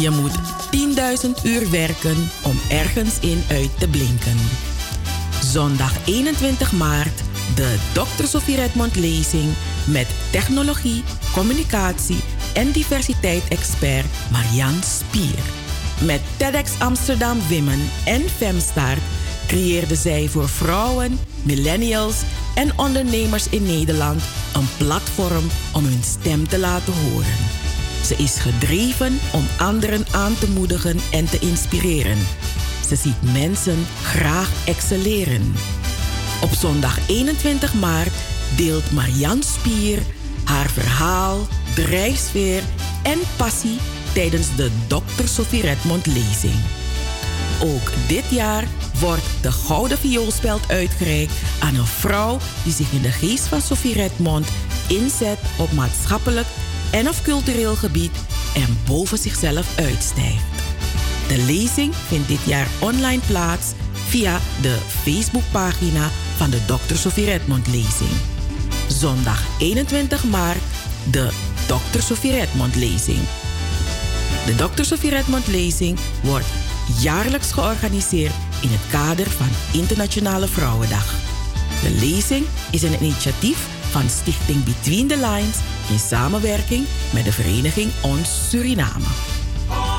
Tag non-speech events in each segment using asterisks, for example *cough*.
Je moet 10.000 uur werken om ergens in uit te blinken. Zondag 21 maart de Dr. Sofie Redmond lezing met technologie, communicatie en diversiteit-expert Marianne Spier. Met TEDx Amsterdam Women en Femstart creëerde zij voor vrouwen, millennials en ondernemers in Nederland een platform om hun stem te laten horen. Ze is gedreven om anderen aan te moedigen en te inspireren. Ze ziet mensen graag excelleren. Op zondag 21 maart deelt Marianne Spier haar verhaal, drijfsfeer en passie tijdens de Dr. Sophie Redmond lezing. Ook dit jaar wordt de Gouden Vioolspeld uitgereikt aan een vrouw die zich in de geest van Sophie Redmond inzet op maatschappelijk en of cultureel gebied en boven zichzelf uitstijgt. De lezing vindt dit jaar online plaats via de Facebookpagina van de Dr. Sophie Redmond lezing. Zondag 21 maart de Dr. Sophie Redmond lezing. De Dr. Sophie Redmond lezing wordt jaarlijks georganiseerd in het kader van Internationale Vrouwendag. De lezing is een initiatief van Stichting Between the Lines in samenwerking met de vereniging Ons Suriname. Oh,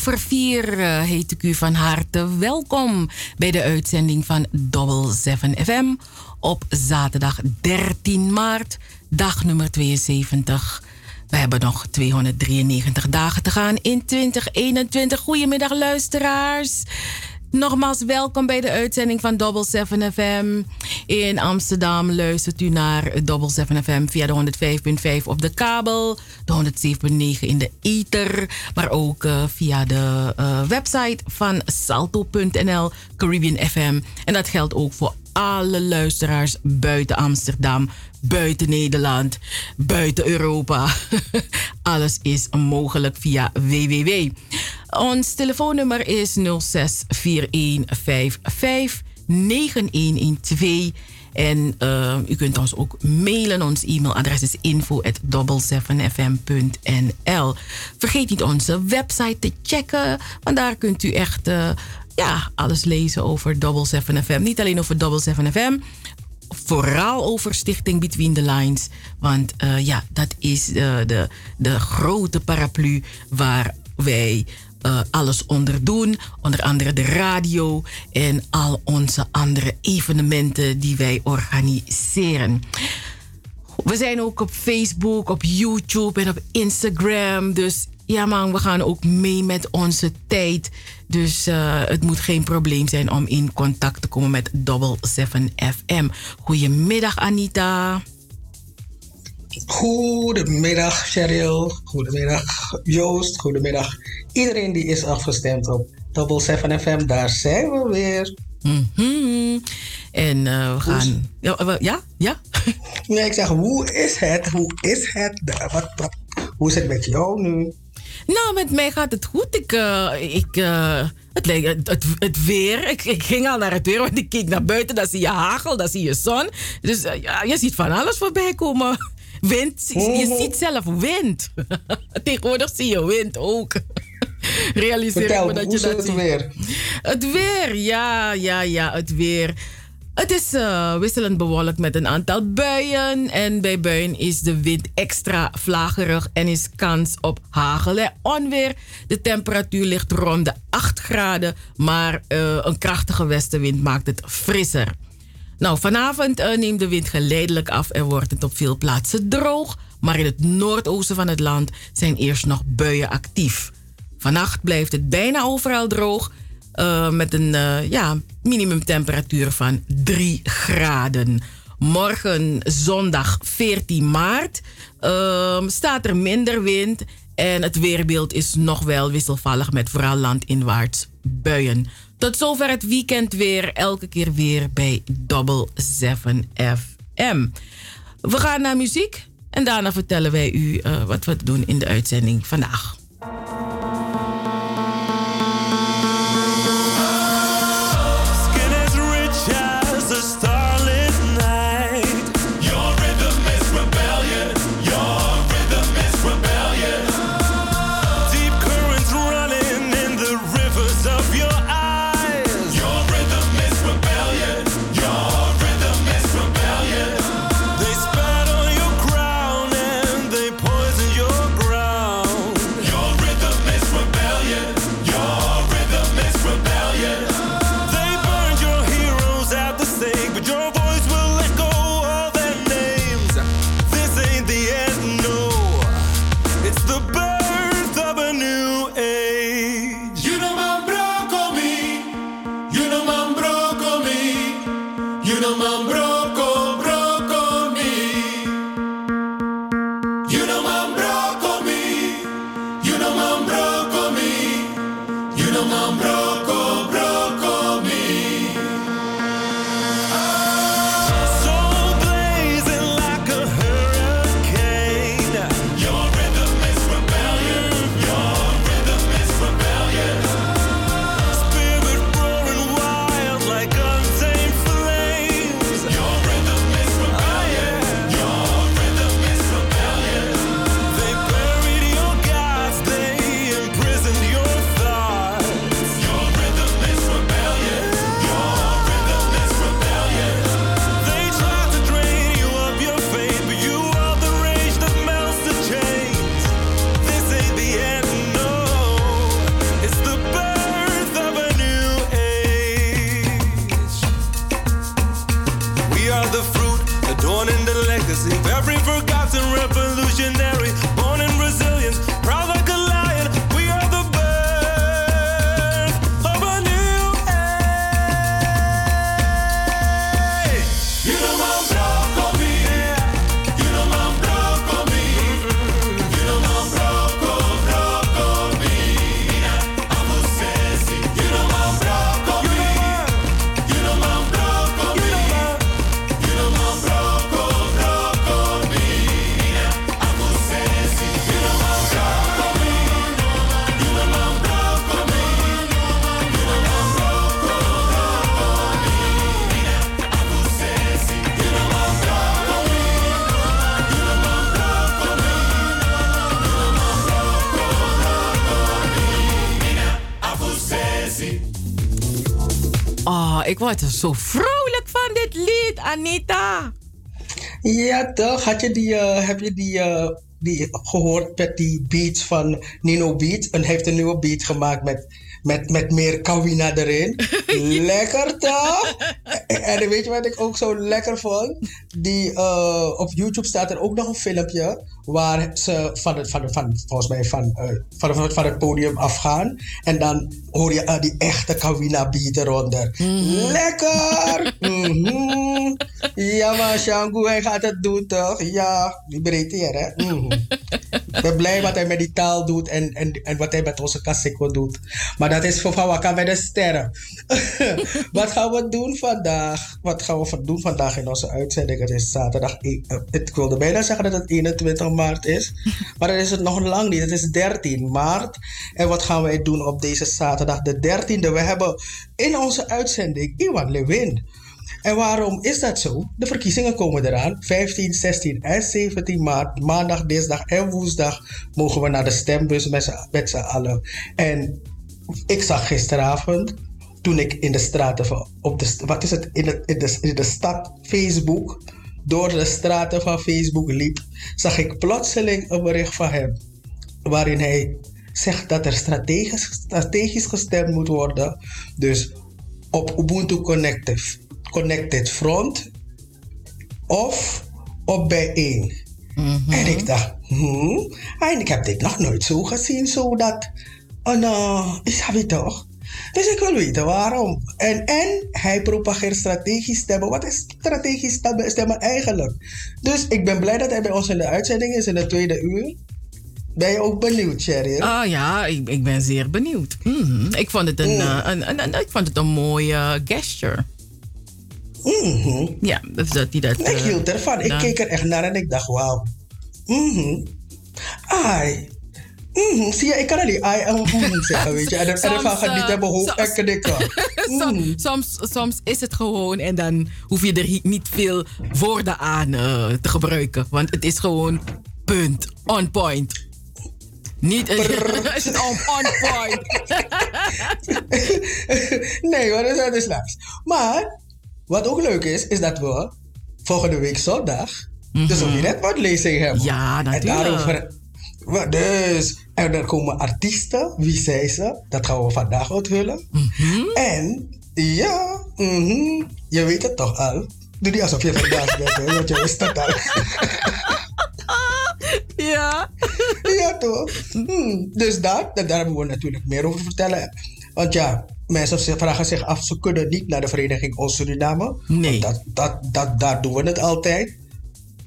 Over 4 uh, heet ik u van harte welkom bij de uitzending van Double 7 FM op zaterdag 13 maart, dag nummer 72. We hebben nog 293 dagen te gaan in 2021. Goedemiddag luisteraars. Nogmaals welkom bij de uitzending van Double 7 FM. In Amsterdam luistert u naar Double 7 FM via de 105.5 op de kabel, de 107.9 in de ether, maar ook uh, via de uh, website van salto.nl, Caribbean FM. En dat geldt ook voor alle luisteraars buiten Amsterdam, buiten Nederland, buiten Europa. *laughs* Alles is mogelijk via www. Ons telefoonnummer is 064155 9112. En uh, u kunt ons ook mailen. Ons e-mailadres is info@double7fm.nl. Vergeet niet onze website te checken, want daar kunt u echt uh, ja, alles lezen over Double 7 FM. Niet alleen over Double 7 FM, vooral over Stichting Between the Lines. Want uh, ja, dat is uh, de, de grote paraplu waar wij uh, alles onder doen. Onder andere de radio en al onze andere evenementen die wij organiseren. We zijn ook op Facebook, op YouTube en op Instagram. Dus ja man, we gaan ook mee met onze tijd. Dus uh, het moet geen probleem zijn om in contact te komen met Double 7 FM. Goedemiddag Anita. Goedemiddag Cheryl. Goedemiddag Joost. Goedemiddag iedereen die is afgestemd op Double 7 FM. Daar zijn we weer. Mm -hmm. En uh, we gaan. Ja, ja? Ja? nee, ik zeg, hoe is het? Hoe is het? Wat, wat, hoe is het met jou nu? Nou, met mij gaat het goed. Ik, uh, ik, uh, het, het, het, weer. Ik, ik, ging al naar het weer, want ik keek naar buiten. Dan zie je hagel, dan zie je zon. Dus uh, ja, je ziet van alles voorbij komen. *laughs* Wind, je ziet zelf wind. *laughs* Tegenwoordig zie je wind ook. *laughs* Realiseer Vertel, me dat je dat het ziet. weer? Het weer, ja, ja, ja, het weer. Het is uh, wisselend bewolkt met een aantal buien. En bij buien is de wind extra vlagerig en is kans op hagel en onweer. De temperatuur ligt rond de 8 graden, maar uh, een krachtige westenwind maakt het frisser. Nou, vanavond uh, neemt de wind geleidelijk af en wordt het op veel plaatsen droog. Maar in het noordoosten van het land zijn eerst nog buien actief. Vannacht blijft het bijna overal droog. Uh, met een uh, ja, minimumtemperatuur van 3 graden. Morgen zondag 14 maart uh, staat er minder wind. En het weerbeeld is nog wel wisselvallig met vooral landinwaarts buien. Tot zover het weekend weer. Elke keer weer bij Double 7 FM. We gaan naar muziek. En daarna vertellen wij u wat we doen in de uitzending vandaag. Word er zo vrolijk van dit lied, Anita. Ja, toch? Had je die, uh, heb je die, uh, die gehoord met die beats van Nino Beat? En hij heeft een nieuwe beat gemaakt met met, met meer kawina erin. *laughs* lekker toch? En, weet je wat ik ook zo lekker vond? Die, uh, op YouTube staat er ook nog een filmpje waar ze van het, van, van, volgens mij van, uh, van, van het podium afgaan. En dan hoor je uh, die echte kawina beat eronder. Mm. Lekker! *laughs* mm -hmm. Ja, maar Shangu, hij gaat het doen toch? Ja, die breedte hier, hè? Mm -hmm. *laughs* Ik ben blij wat hij met die taal doet en, en, en wat hij met onze kassikko doet. Maar dat is voor Waka met de sterren. *laughs* wat gaan we doen vandaag? Wat gaan we doen vandaag in onze uitzending? Het is zaterdag. Ik wilde bijna zeggen dat het 21 maart is. Maar dat is het nog lang niet. Het is 13 maart. En wat gaan wij doen op deze zaterdag, de 13e? We hebben in onze uitzending Iwan Lewin. En waarom is dat zo? De verkiezingen komen eraan. 15, 16 en 17 maart, maandag, dinsdag en woensdag mogen we naar de stembus met z'n allen. En ik zag gisteravond, toen ik in de straten van, op de, wat is het, in de, in de, in de stad Facebook, door de straten van Facebook liep, zag ik plotseling een bericht van hem. Waarin hij zegt dat er strategisch, strategisch gestemd moet worden. Dus op Ubuntu Connective, Connected Front of op bijeen. Mm En ik dacht, hmm, en ik heb dit nog nooit zo gezien, zodat een, uh, is dat toch? Dus ik wil weten waarom. En, en hij propageert strategisch stemmen. Wat is strategisch stemmen eigenlijk? Dus ik ben blij dat hij bij ons in de uitzending is in de tweede uur. Ben je ook benieuwd, Sherry? Ah ja, ik, ik ben zeer benieuwd. Mm ik, vond het een, mm. uh, een, een, een, ik vond het een mooie gesture. Mm -hmm. Ja, dat hij dat. ik uh, hield ervan. Ik keek er echt naar en ik dacht, wauw. Mm -hmm. Ai. Mm, zie je, ik kan alleen I en mm *laughs* zeggen, weet je. En, soms, en ervan gaat niet hebben hoe. Mm. Soms, soms is het gewoon en dan hoef je er niet veel woorden aan uh, te gebruiken. Want het is gewoon punt, on point. Niet *laughs* is het on, on point. *laughs* nee hoor, dat is nice. Maar, wat ook leuk is, is dat we volgende week zondag mm -hmm. de Sovjet-lezing hebben. Ja, natuurlijk. En daarover dus, en er komen artiesten, wie zijn ze? Dat gaan we vandaag onthullen. Mm -hmm. En ja, mm -hmm, je weet het toch al. Doe niet alsof je vandaag bent, want je wist het al. *laughs* ja. ja, toch? Hmm, dus dat, daar hebben we natuurlijk meer over vertellen. Want ja, mensen vragen zich af, ze kunnen niet naar de vereniging Ons Suriname. Nee. Dat, dat, dat, daar doen we het altijd.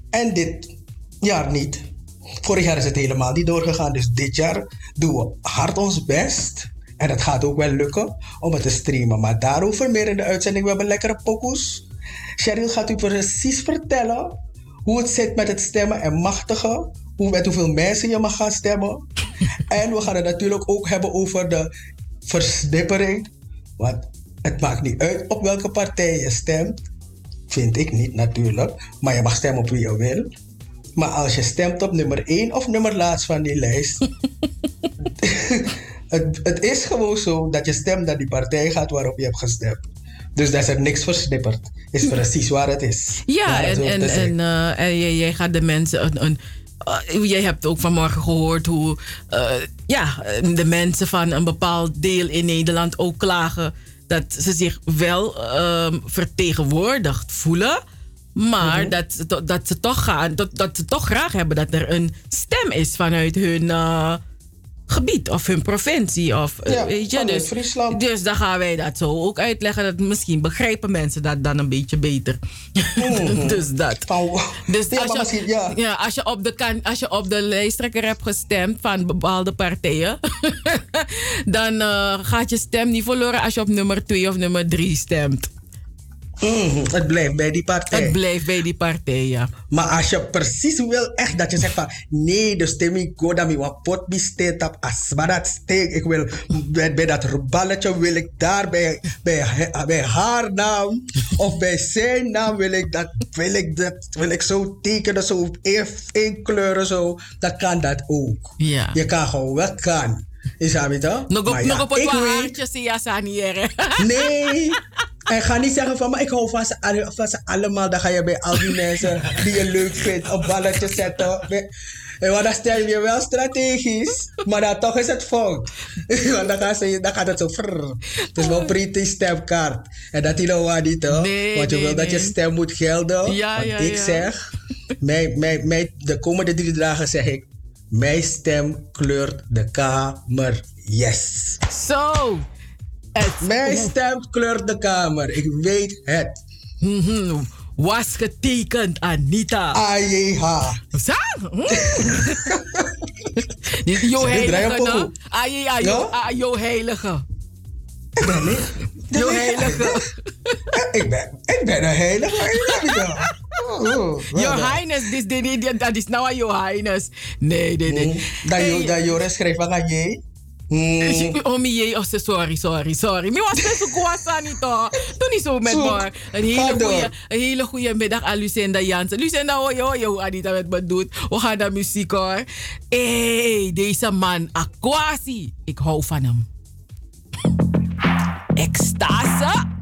En dit jaar niet. Vorig jaar is het helemaal niet doorgegaan. Dus dit jaar doen we hard ons best. En het gaat ook wel lukken om het te streamen. Maar daarover meer in de uitzending. We hebben lekkere pokoes. Cheryl gaat u precies vertellen hoe het zit met het stemmen en machtigen. Hoe, met hoeveel mensen je mag gaan stemmen. *laughs* en we gaan het natuurlijk ook hebben over de versnippering. Want het maakt niet uit op welke partij je stemt. Vind ik niet natuurlijk. Maar je mag stemmen op wie je wil. Maar als je stemt op nummer 1 of nummer laatst van die lijst. *laughs* het, het is gewoon zo dat je stemt naar die partij gaat waarop je hebt gestemd. Dus daar is er niks versnipperd. Is *laughs* precies waar het is. Ja, en, en, en, uh, en jij, jij, gaat de mensen een, een uh, jij hebt ook vanmorgen gehoord hoe uh, ja, de mensen van een bepaald deel in Nederland ook klagen dat ze zich wel uh, vertegenwoordigd voelen. Maar -hmm. dat, dat, ze toch gaan, dat, dat ze toch graag hebben dat er een stem is vanuit hun uh, gebied of hun provincie. Of, ja, weet je, dus, Friesland. dus dan gaan wij dat zo ook uitleggen. Dat misschien begrijpen mensen dat dan een beetje beter. Mm -hmm. *laughs* dus dat. Dus ja, als, je, ja. Ja, als, je op de kan, als je op de lijsttrekker hebt gestemd van bepaalde partijen, *laughs* dan uh, gaat je stem niet verloren als je op nummer 2 of nummer 3 stemt. Mm, het blijft bij die partij. Het blijft bij die partij, ja. Maar als je precies wil echt dat je zegt van nee, de stemming go dat wat pot besteed op dat steek. Ik wil bij, bij dat balletje wil ik daar bij, bij, bij haar naam of bij zijn naam wil ik dat wil ik dat wil ik zo tekenen zo één kleuren zo. Dan kan dat ook. Ja. Je kan gewoon wel kan. Is dat toch? Nog op, nog op het haartje zie je Nee, *laughs* En ga niet zeggen van, maar ik hou van ze, alle- van ze allemaal. Dan ga je bij al die *laughs* mensen die je leuk vindt een balletje zetten. En want dan stel je wel strategisch, maar dan toch is het fout. *laughs* Want dan, gaan ze, dan gaat het zo frrr. Het is wel pretty stemkaart. En dat die nou niet, toch? Nee, Want je nee, wil dat je stem moet gelden. Ja, Want ja, ik ja. zeg, mijn, mijn, mijn, de komende drie dagen zeg ik, mijn stem kleurt de kamer. Yes. Zo. Het Mijn stem kleurt de kamer. Ik weet het. mhm, was getekend, Anita. Ajeha. Zo? Hm? *laughs* Heilige, no? ah, jouw heilige. Ik ben. *laughs* Jouw heilige. Ik ben, ik ben een heilige. Ik ben niet. Oh, Your Highness, this, this, this, dat is nou aan Your Highness. Nee, nee, nee. Dat je dat Joris schreef aan je. Mm, Oh, mi je, oh, sorry, sorry, sorry. Mi was best kwasa niet hoor. Doe niet zo met me. Een hele goede, een hele goede middag aan Lucinda Jansen. Lucinda, hoor je hoe Anita met me doet. We gaan naar muziek hoor. hey, deze man, Aquasi. Ik hou van hem. Extase.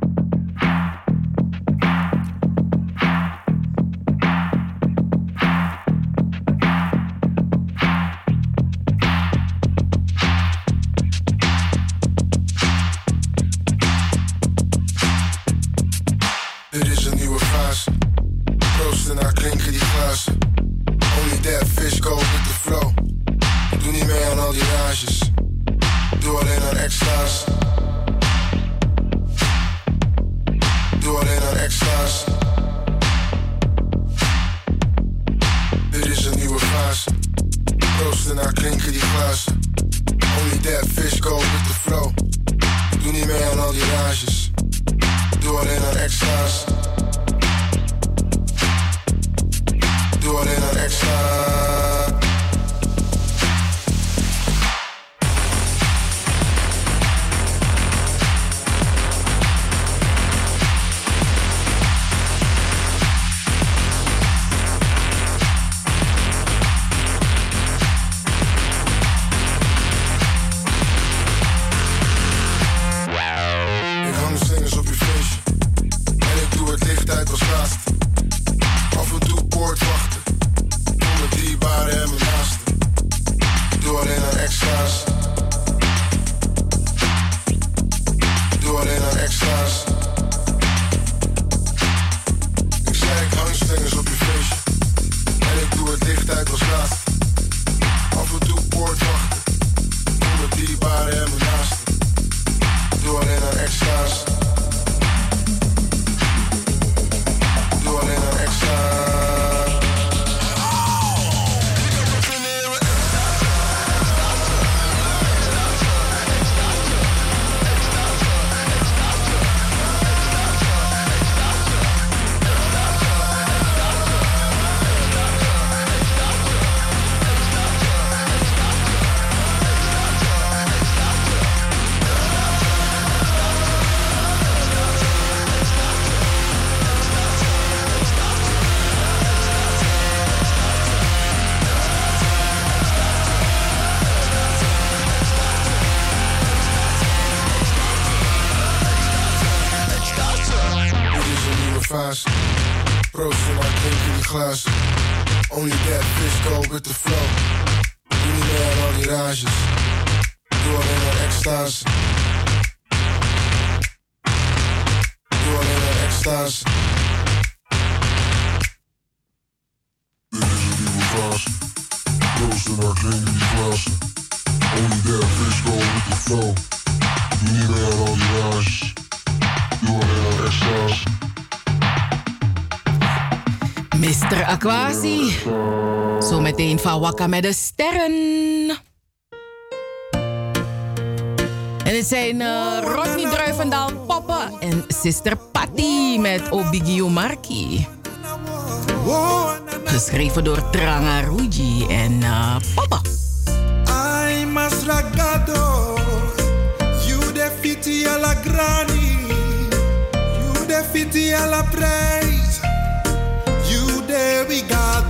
Mr. Aquasi. Zometeen van Wakka met de sterren. En het zijn eh, Rodney Druivendaal Poppen en Sister Patty met Obigio Marki. Geschreven door Tranga Ruji en eh Papa. Ragado, Unity é a praise. You there we got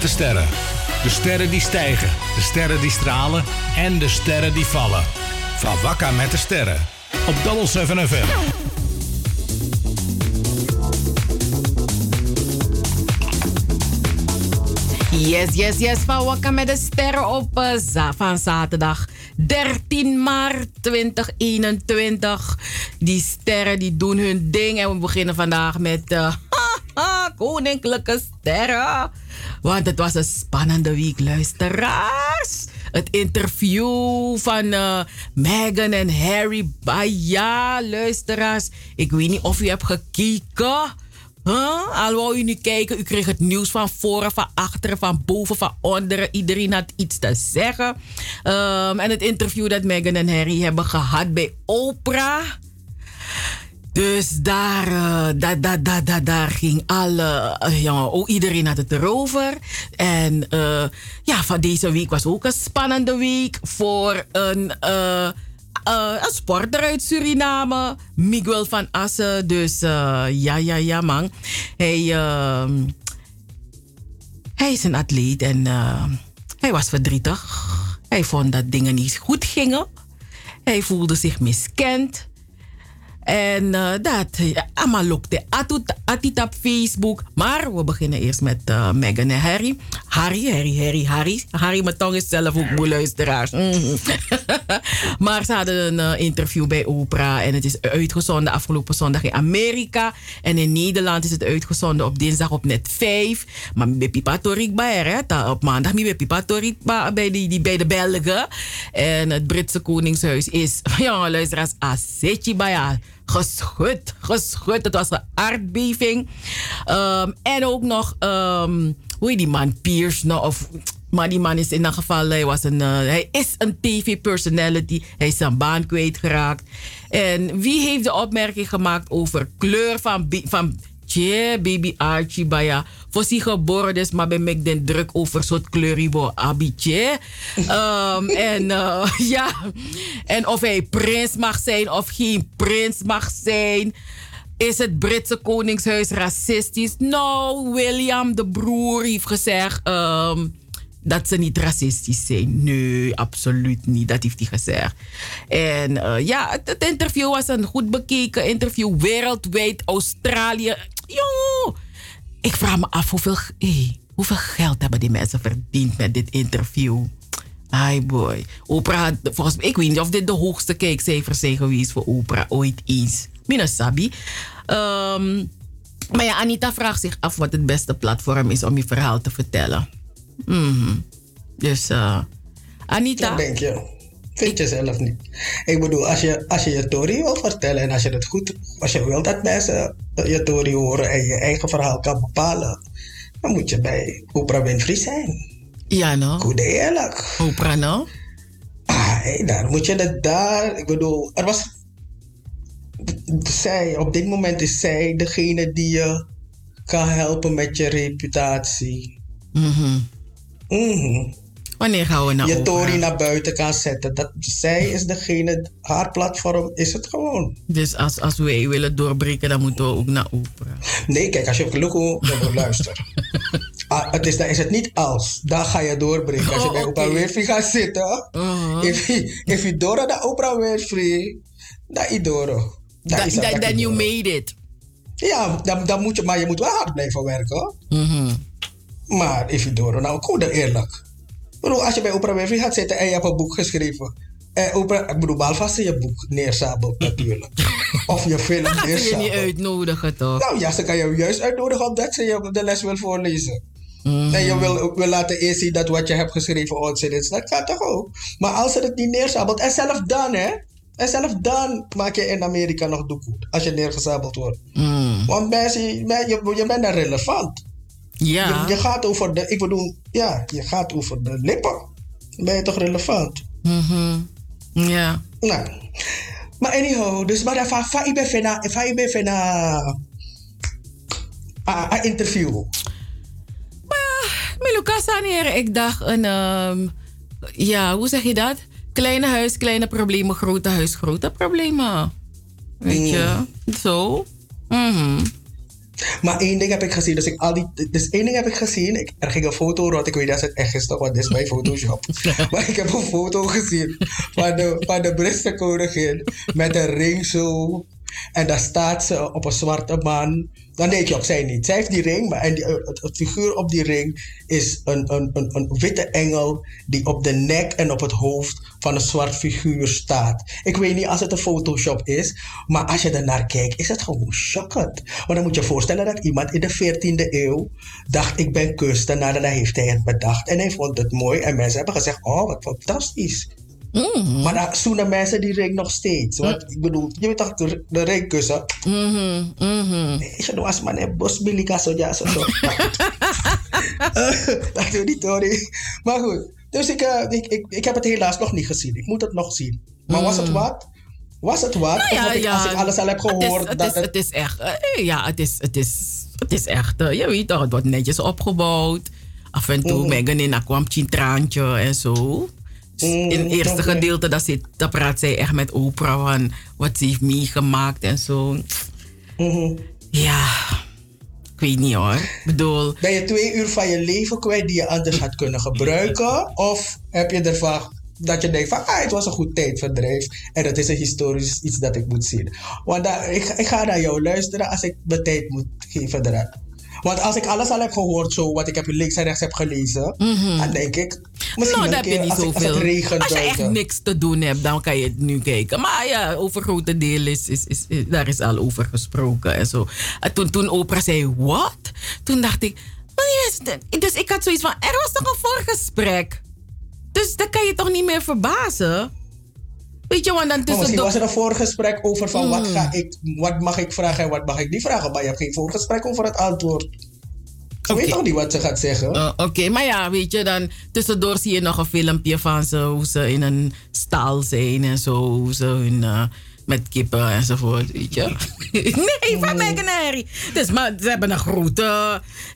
de sterren. De sterren die stijgen, de sterren die stralen en de sterren die vallen. Van Wakka met de sterren. Op Double 7 FM. Yes, yes, yes. Van Wakka met de sterren op uh, van zaterdag 13 maart 2021. Die sterren die doen hun ding. En we beginnen vandaag met *laughs* uh, koninklijke sterren. Want het was een spannende week, luisteraars. Het interview van uh, Meghan en Harry. Ja, luisteraars. Ik weet niet of u hebt gekeken. Huh? Al wou u nu kijken, u kreeg het nieuws van voren, van achteren, van boven, van onderen. Iedereen had iets te zeggen. Um, en het interview dat Meghan en Harry hebben gehad bij Oprah. Dus daar, uh, daar, daar, daar, daar, ging alle, uh, oh, iedereen had het erover. En uh, ja, van deze week was ook een spannende week voor een uh, een sporter uit Suriname, Miguel van Assen. Dus uh, ja, ja, ja, man. Hij, uh, hij is een atleet en uh, hij was verdrietig. Hij vond dat dingen niet goed gingen. Hij voelde zich miskend. En uh, dat, allemaal lokte atit op Facebook. Maar we beginnen eerst met uh, Meghan en Harry. Harry, Harry, Harry, Harry. Harry, mijn tong is zelf ook moe luisteraars. Mm. *laughs* maar ze hadden een uh, interview bij Oprah. En het is uitgezonden afgelopen zondag in Amerika. En in Nederland is het uitgezonden op dinsdag op net 5. Maar bij Pipa hè. Op maandag bij Pipa bij, bij de Belgen. En het Britse Koningshuis is, *laughs* ja luisteraars, Asetji bij geschud, geschud. Het was een aardbeving. Um, en ook nog, um, hoe heet die man, Pierce, nou, of... Maar die man is in ieder geval, hij, was een, uh, hij is een tv-personality. Hij is zijn baan kwijtgeraakt. En wie heeft de opmerking gemaakt over kleur van, van Tje, baby Archie, baya. Voor zich geboren dus, maar ben ik den druk over soort kleuribo abitje. Um, *laughs* en uh, *laughs* ja, en of hij prins mag zijn of geen prins mag zijn. Is het Britse Koningshuis racistisch? Nou, William, de broer, heeft gezegd um, dat ze niet racistisch zijn. Nee, absoluut niet. Dat heeft hij gezegd. En uh, ja, het, het, interview was een goed bekeken interview. Wereldwijd, Australië. Jo, ik vraag me af hoeveel, hoeveel geld hebben die mensen verdiend met dit interview. Ai boy. Oprah volgens mij, ik weet niet of dit de hoogste kijkcijfers zijn geweest voor Oprah ooit eens. Mina Sabi. Um, maar ja, Anita vraagt zich af wat het beste platform is om je verhaal te vertellen. Mm. Dus uh, Anita. Denk je. Vind je zelf niet. Ik bedoel, als je, als je je story wil vertellen en als je het goed, als je wilt dat mensen je story horen en je eigen verhaal kan bepalen, dan moet je bij Oprah Winfrey zijn. Ja, no? Goed eerlijk. Oprah, no? Ah, hey, daar moet je het daar. Ik bedoel, er was. Zij, op dit moment is zij degene die je kan helpen met je reputatie. Mhm. Mhm. Wanneer gaan we naar je Oprah? Tory naar buiten kan zetten. Dat, zij is degene, haar platform is het gewoon. Dus als, als wij willen doorbreken, dan moeten we ook naar Oprah. Nee, kijk, als je op Loco luistert. *laughs* ah, het is, dan is het niet als. Dan ga je doorbreken. Als je Oh, bij Oprah oké. Winfrey gaat zitten. If je if je door naar Oprah Winfrey, dan is door. Dan you made it. Ja, dan, dan moet je, maar je moet wel hard blijven werken. Mhm. Maar if je door, nou, goed eerlijk. Bedoel, als je bij Oprah Winfrey gaat zitten en je hebt een boek geschreven. En Oprah, ik bedoel, behalve als ze je boek neersabelt *laughs* natuurlijk. of je film Dan gaat ze je niet uitnodigen, toch? Nou ja, ze kan je juist uitnodigen omdat ze je de les wil voorlezen. Mhm. En je wil, wil laten inzien dat wat je hebt geschreven onzin is. Dat kan toch ook? Maar als ze het niet neersabelt, en zelf dan hè. En zelf dan maak je in Amerika nog doekoe. Als je neergezabeld wordt. Mm. Want mensen, je, je bent dan relevant. Ja. Je, je gaat over de, ik bedoel, ja, je gaat over de lippen. Dan ben je toch relevant? Mhm. Ja. Nou. Maar anyhow, dus maar fa fa ibe fena, fa ibe fena a, a interview. Miluka Sanier, ik dacht een, ehm, ja, hoe zeg je dat? Kleine huis, kleine problemen, grote huis, grote problemen. Weet je? Zo. Mhm. Maar één ding heb ik gezien. Dus, ik al die, dus één ding heb ik gezien. Ik, er ging een foto rond. Ik weet niet of het echt is toch, want dit is mijn Photoshop. *laughs* maar ik heb een foto gezien van de, van de Britse koningin. Met een ring zo. En daar staat ze op een zwarte man. Dan denk je op, zij niet. Zij heeft die ring, maar en het, figuur op die ring is een, een, een, witte engel die op de nek en op het hoofd van een zwart figuur staat. Ik weet niet als het een Photoshop is, maar als je ernaar kijkt, is het gewoon shockend. Want dan moet je je voorstellen dat iemand in de 14e eeuw dacht: Ik ben kunstenaar en dan heeft hij het bedacht. En hij vond het mooi en mensen hebben gezegd: Oh, wat fantastisch. Mhm. Maar dan zoenen mensen die ring nog steeds. Want ik bedoel, je weet toch, de, de ringkussen. Mhm, mhm. Is je nou als man een bos bilika zo ja zo zo. *laughs* *laughs* Dat doe niet hoor. Maar goed, dus ik, eh, ik, ik, ik heb het helaas nog niet gezien. Ik moet het nog zien. Maar was het wat? Was het wat? Nou of wat ik, als ik alles al heb het is, gehoord, het dat is, het... het is echt, eh, ja, het is, het is, het is echt, eh, je weet toch, het wordt netjes opgebouwd. Af en toe, Mhm. Megan in, kwam een traantje en zo. Dus Mhm, in het eerste gedeelte, dat, zit, dat praat zij echt met Oprah van wat ze heeft meegemaakt en zo. Mhm. Ja, ik weet niet hoor. Ik bedoel, Ben je twee uur van je leven kwijt die je anders had kunnen gebruiken? Of heb je ervan dat je denkt van, ah, het was een goed tijdverdrijf en het is een historisch iets dat ik moet zien? Want daar, ik, ik ga naar jou luisteren als ik mijn tijd moet geven eraan. Want als ik alles al heb gehoord, zo wat ik heb links en rechts heb gelezen, dan denk ik, misschien nou, heb je niet als, zoveel. regent Als je echt niks te doen hebt, dan kan je het nu kijken. Maar ja, over grote deel is, is, is, is- daar is al over gesproken en zo. En toen, toen Oprah zei, wat? Toen dacht ik, "Maar yes, de- dus ik had zoiets van, er was toch een voorgesprek? Dus dan kan je toch niet meer verbazen? Weet je, want dan Maar misschien was er een voorgesprek over van wat, Mm. ga ik, wat mag ik vragen en wat mag ik niet vragen. Maar je hebt geen voorgesprek over het antwoord. Je weet toch niet wat ze gaat zeggen? Uh, Oké, maar ja, weet je, dan tussendoor zie je nog een filmpje van ze, hoe ze in een stal zijn en zo, hoe ze hun, eh, met kippen enzovoort, weet je. *laughs* nee, van en Harry. Dus, maar ze hebben een grote...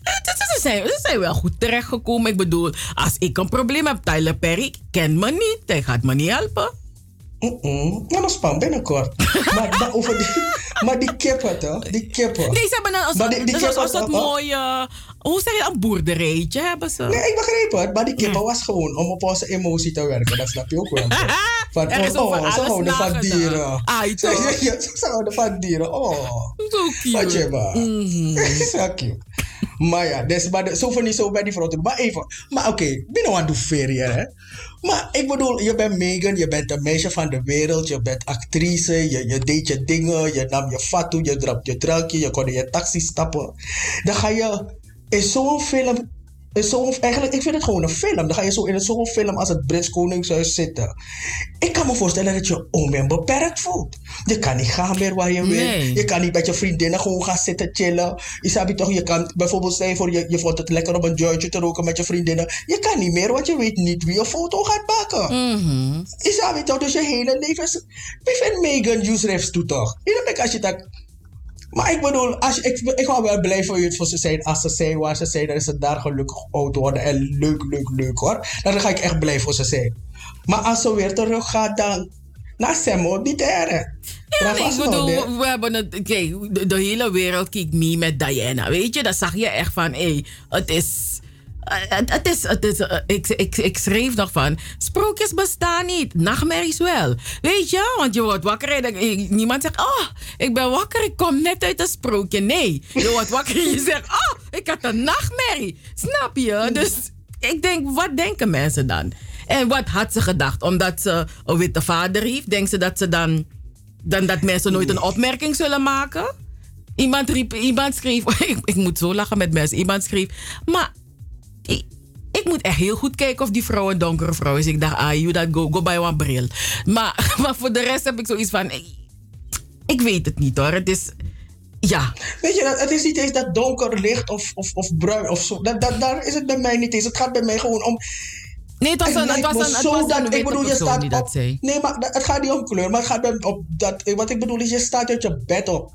eh, Ze zijn, ze zijn wel goed terechtgekomen. Ik bedoel, als ik een probleem heb, Tyler Perry kent me niet. Hij gaat me niet helpen. Mm-mm. Nou, dat is pan binnenkort. maar, maar, over die, maar die kippen toch? Die kippen. Nee, ze hebben een, Maar een, die- kippen- mooie... Hoe zeg je? Een boerderijtje hebben ze. Nee, ik begreep het. Maar die kippen was gewoon om op onze emotie te werken. Dat snap je ook wel. *laughs* Van, Er is oh, oh, ze houden van dieren. Ai, *laughs* Ze, *laughs* ze, houden van dieren. Oh. Zo cute. Wat je maar. Mhm. Zo cute. Maar ja, dus, maar de, zo van niet zo bij die vrouw. Maar even, maar oké, binnen aan doen ferie, hè. Maar ik bedoel, je bent Megan, je bent een meisje van de wereld, je bent actrice, je, je deed je dingen, je nam je fatu, je drap je drankje, je kon in je taxi stappen. Dan ga je in zo'n film, in zo'n, eigenlijk, ik vind het gewoon een film. Dan ga je zo in zo'n film als het Brits Koningshuis zitten. Ik kan me voorstellen dat je onbeperkt voelt. Je kan niet gaan meer waar je wil. Nee. Je kan niet met je vriendinnen gewoon gaan zitten chillen. Je toch, je kan bijvoorbeeld je voor, je, je vond het lekker om een jointje te roken met je vriendinnen. Je kan niet meer, want je weet niet wie een foto gaat maken. Mhm. Je toch, dus je hele leven is... Wie vindt Megan Usereefs toe toch? Iedere keer als je dat... Maar ik bedoel, als je, ik, ik wou wel blij voor je voor ze zijn. Als ze zijn waar ze zijn, dan is ze daar gelukkig oud worden. En leuk, leuk, leuk hoor. Dan ga ik echt blij voor ze zijn. Maar als ze weer terug gaat, dan... Naar Semmo, niet erg. Ja, ik bedoel, we hebben het. Kijk, de, de hele wereld kijkt mee met Diana. Weet je, dan zag je echt van, hé, hey, het is. Eh, Het, is, eh, ik, ik, ik schreef nog van, sprookjes bestaan niet, nachtmerries wel. Weet je, want je wordt wakker en eh, niemand zegt, oh, ik ben wakker, ik kom net uit een sprookje. Nee, je wordt wakker en je *laughs* zegt, oh, ik had een nachtmerrie. Snap je? Dus ik denk, wat denken mensen dan? En wat had ze gedacht? Omdat ze een witte vader heeft, denkt ze dat ze dan dan dat mensen nooit een opmerking zullen maken. Iemand, riep, iemand schreef, *laughs* ik, ik moet zo lachen met mensen. Iemand schreef, maar ik, ik moet echt heel goed kijken of die vrouw een donkere vrouw is. Ik dacht, ah, you that go, go bij een bril. Maar, *laughs* maar voor de rest heb ik zoiets van, ik, ik weet het niet hoor. Het is, ja. Weet je, dat- het is niet eens dat donker licht of, of, of bruin of zo. Dat, dat, daar is het bij mij niet eens. Het gaat bij mij gewoon om. Nee, het was een, het was een, het was een ik bedoel, je staat op-. Nee, maar het gaat niet om kleur, maar het gaat op dat. Wat ik bedoel is, je staat uit je bed op.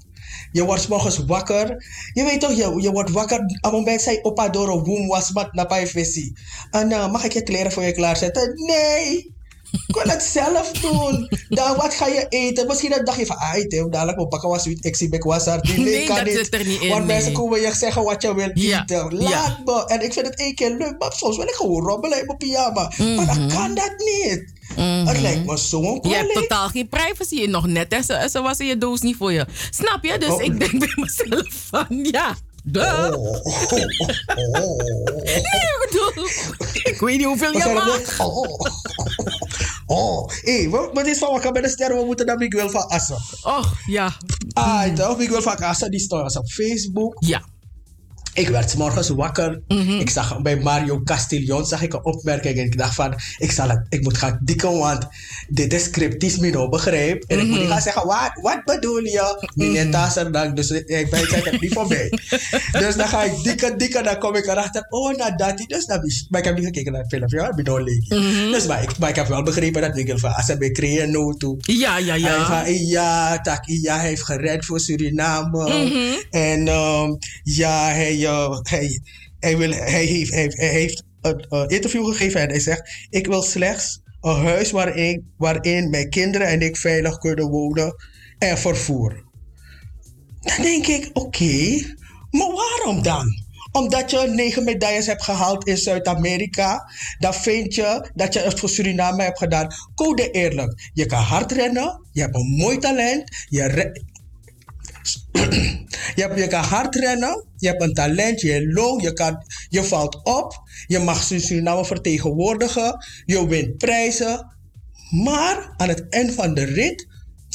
Je wordt morgens wakker. Je weet toch, je, je wordt wakker. Op het moment zei opa door een woem was mat naar. En uh, mag ik je kleren voor je klaarzetten? Nee. Ik wil het zelf doen. Dan wat ga je eten? Misschien dan dacht je van, ah, eten, dadelijk moet pakken was zoiets. Ik zie was. Die *laughs* Nee, kan dat niet. zit er niet in, Want mensen komen je zeggen wat je wil Ja, eten. ja. Laat me. En ik vind het één keer leuk, maar soms wil ik gewoon robbelen in mijn pyjama. Maar dan kan dat niet. Het lijkt me zo'n Mhm. Je hebt totaal geen privacy nog net en ze, ze wassen je doos niet voor je. Snap je? Dus Oh. ik denk bij mezelf van ja. Duh. Oh, oh, oh, oh. Nee, ik bedoel, ik weet niet hoeveel je mag. nog? Oh, oh, oh. Hé, wat wat is van met de sterren? We moeten naar Miguel van Assen. Och, ja. Ah, toch? Miguel van Assen, die stond op Facebook. Ja. Ik werd 's morgens wakker. Mhm. Ik zag bij Mario Castillon zag ik een opmerking. En ik dacht van, ik, zal het, ik moet gaan dikken, want dit is cryptisch, Mino, begrijp. En ik moet Mhm. niet gaan zeggen, wat, wat bedoel je? Meneer Tasser, dan, dus ik ben het niet voor mij. *laughs* dus dan ga ik dikken, dikken, dan kom ik erachter, oh, nou dat, dus dan, maar ik heb niet gekeken naar het filmpje, ja, Mino leek. Mhm. Dus, maar ik, maar ik heb wel begrepen dat Miguel van Assen bij creëren no toe. Ja, ja, Hij ja. gaat, ja, tak, ja, hij heeft gered voor Suriname. Mhm. En ehm, ja, hij, hij, wil, hij heeft, hij, heeft een interview gegeven en hij zegt: Ik wil slechts een huis waarin, waarin mijn kinderen en ik veilig kunnen wonen en vervoer. Dan denk ik: Oké, maar waarom dan? Omdat je negen medailles hebt gehaald in Zuid-Amerika, dan vind je dat je het voor Suriname hebt gedaan. Code eerlijk. Je kan hard rennen, je hebt een mooi talent, je, je, hebt, je kan hard rennen, je hebt een talent, je long, je, je valt op, je mag Suriname vertegenwoordigen, je wint prijzen. Maar aan het eind van de rit,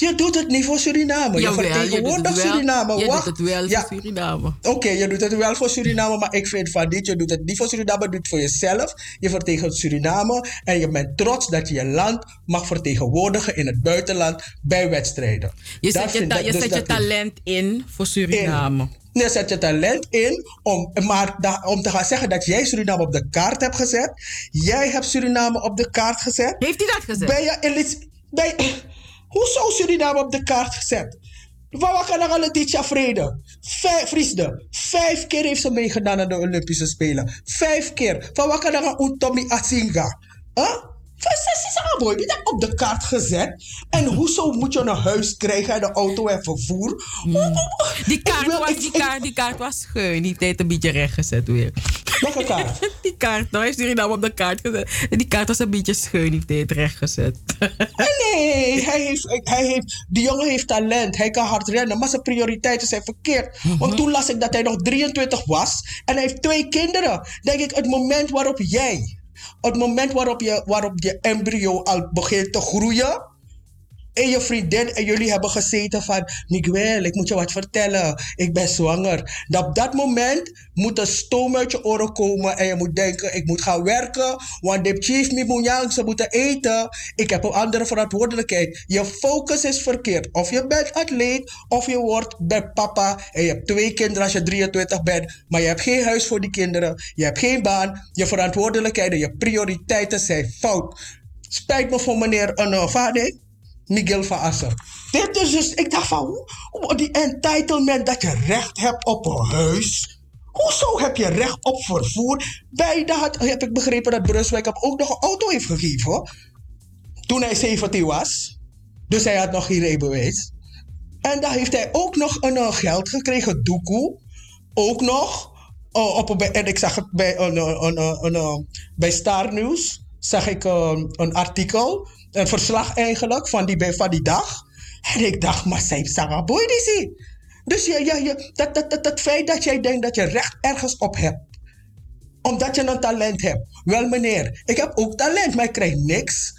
je doet het niet voor Suriname. Je Jawel, vertegenwoordigt. Suriname. Je Wacht. doet het wel Ja, voor Suriname. Oké, je doet het wel voor Suriname, maar ik vind van dit, je doet het niet voor Suriname, je doet het voor jezelf. Je vertegenwoordigt Suriname en je bent trots dat je je land mag vertegenwoordigen in het buitenland bij wedstrijden. Je zet je, ta- dus zet je dat- talent in voor Suriname. Je zet je talent in om, maar om te gaan zeggen dat jij Suriname op de kaart hebt gezet. Jij hebt Suriname op de kaart gezet. Heeft hij dat gezegd? Ben je ben Hoezo Suriname op de kaart gezet? Waar kan er Letitia Vrede? Vijf, Friesde. Vijf keer heeft ze meegedaan aan de Olympische Spelen. Vijf keer. Van waar kan er Untomi Asinga? Huh? Zes is boy. Die zijn op de kaart gezet. En hoezo moet je een huis krijgen en een auto en vervoer? Hoe- Die kaart, wil- was, ik- die, ik- kaart, die kaart was scheun. Die heeft het een beetje recht gezet weer. Welke kaart? *laughs* Die kaart, nou heeft Suriname op de kaart gezet. En die kaart was een beetje scheun. Die heeft het recht gezet. Nee, hij heeft, hij heeft, die jongen heeft talent. Hij kan hard rennen, maar zijn prioriteiten zijn verkeerd. Want toen las ik dat hij nog 23 was en hij heeft twee kinderen. Denk ik, het moment waarop jij, het moment waarop je, waarop je embryo al begint te groeien. En je vriendin en jullie hebben gezeten van... Miguel, ik moet je wat vertellen. Ik ben zwanger. Dat op dat moment moet een stoom uit je oren komen... en je moet denken, ik moet gaan werken... want de chief moet ze moeten eten. Ik heb een andere verantwoordelijkheid. Je focus is verkeerd. Of je bent atleet, of je wordt bij papa... en je hebt twee kinderen als je 23 bent... maar je hebt geen huis voor die kinderen. Je hebt geen baan. Je verantwoordelijkheden, je prioriteiten zijn fout. Spijt me voor meneer Vader... Miguel van Assen. Dit is dus, ik dacht van, die entitlement dat je recht hebt op een huis. Hoezo heb je recht op vervoer? Bij dat heb ik begrepen dat Brunswijk hem ook nog een auto heeft gegeven. hoor. Toen hij 17 was. Dus hij had nog geen rijbewijs. En dan heeft hij ook nog een eh, geld gekregen, doekoe. Ook nog. eh, op, en ik zag het bij, een, een, een, bij Star News. Zag ik eh, een artikel. Een verslag eigenlijk van die, van die dag. En ik dacht, maar zij Sarah Boy die zie. Dus je, je, je, dat, dat, dat, dat feit dat jij denkt dat je recht ergens op hebt. Omdat je een talent hebt. Wel meneer, ik heb ook talent, maar ik krijg niks.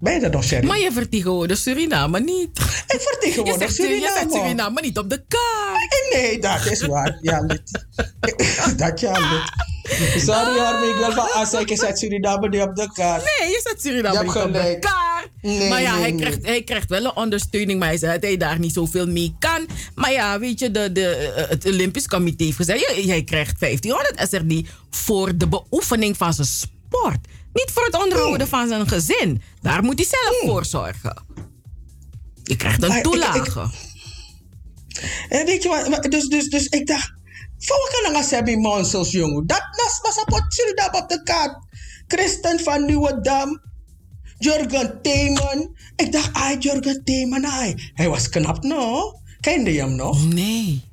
Ben je dat nog serieus? Maar je vertegenwoordigt Suriname niet. Ik Je vertegenwoordig zegt, je zegt Suriname. Suriname niet op de kaart. Nee, dat is waar. Ja, *laughs* dat ja, Lit. Sorry hoor, maar ik wil van Assa, ik zet Suriname niet op de kaart. Nee, je zet Suriname Je niet hebt op de kaart. Nee, maar ja, nee, hij, nee. Krijgt, hij krijgt wel een ondersteuning. Maar hij zei dat hij daar niet zoveel mee kan. Maar ja, weet je, de, de, eh, het Olympisch Comité heeft gezegd... "Ja, Jij krijgt 1500 SRD voor de beoefening van zijn sport. Niet voor het onderhouden Hmm. van zijn gezin. Daar moet hij zelf voor zorgen. Je krijgt Maar een ik- ik- toelage. En weet je wat, dus, dus, dus ik dacht, voor wat kan ik zeggen, Monsels, jongen? Dat was was Suriname op de kaart. Christen van Nieuwedam, Jurgen Theeman. Ik dacht, ai, Jurgen Theeman, ai. Hij was knap, no? Kende je hem nog? Nee.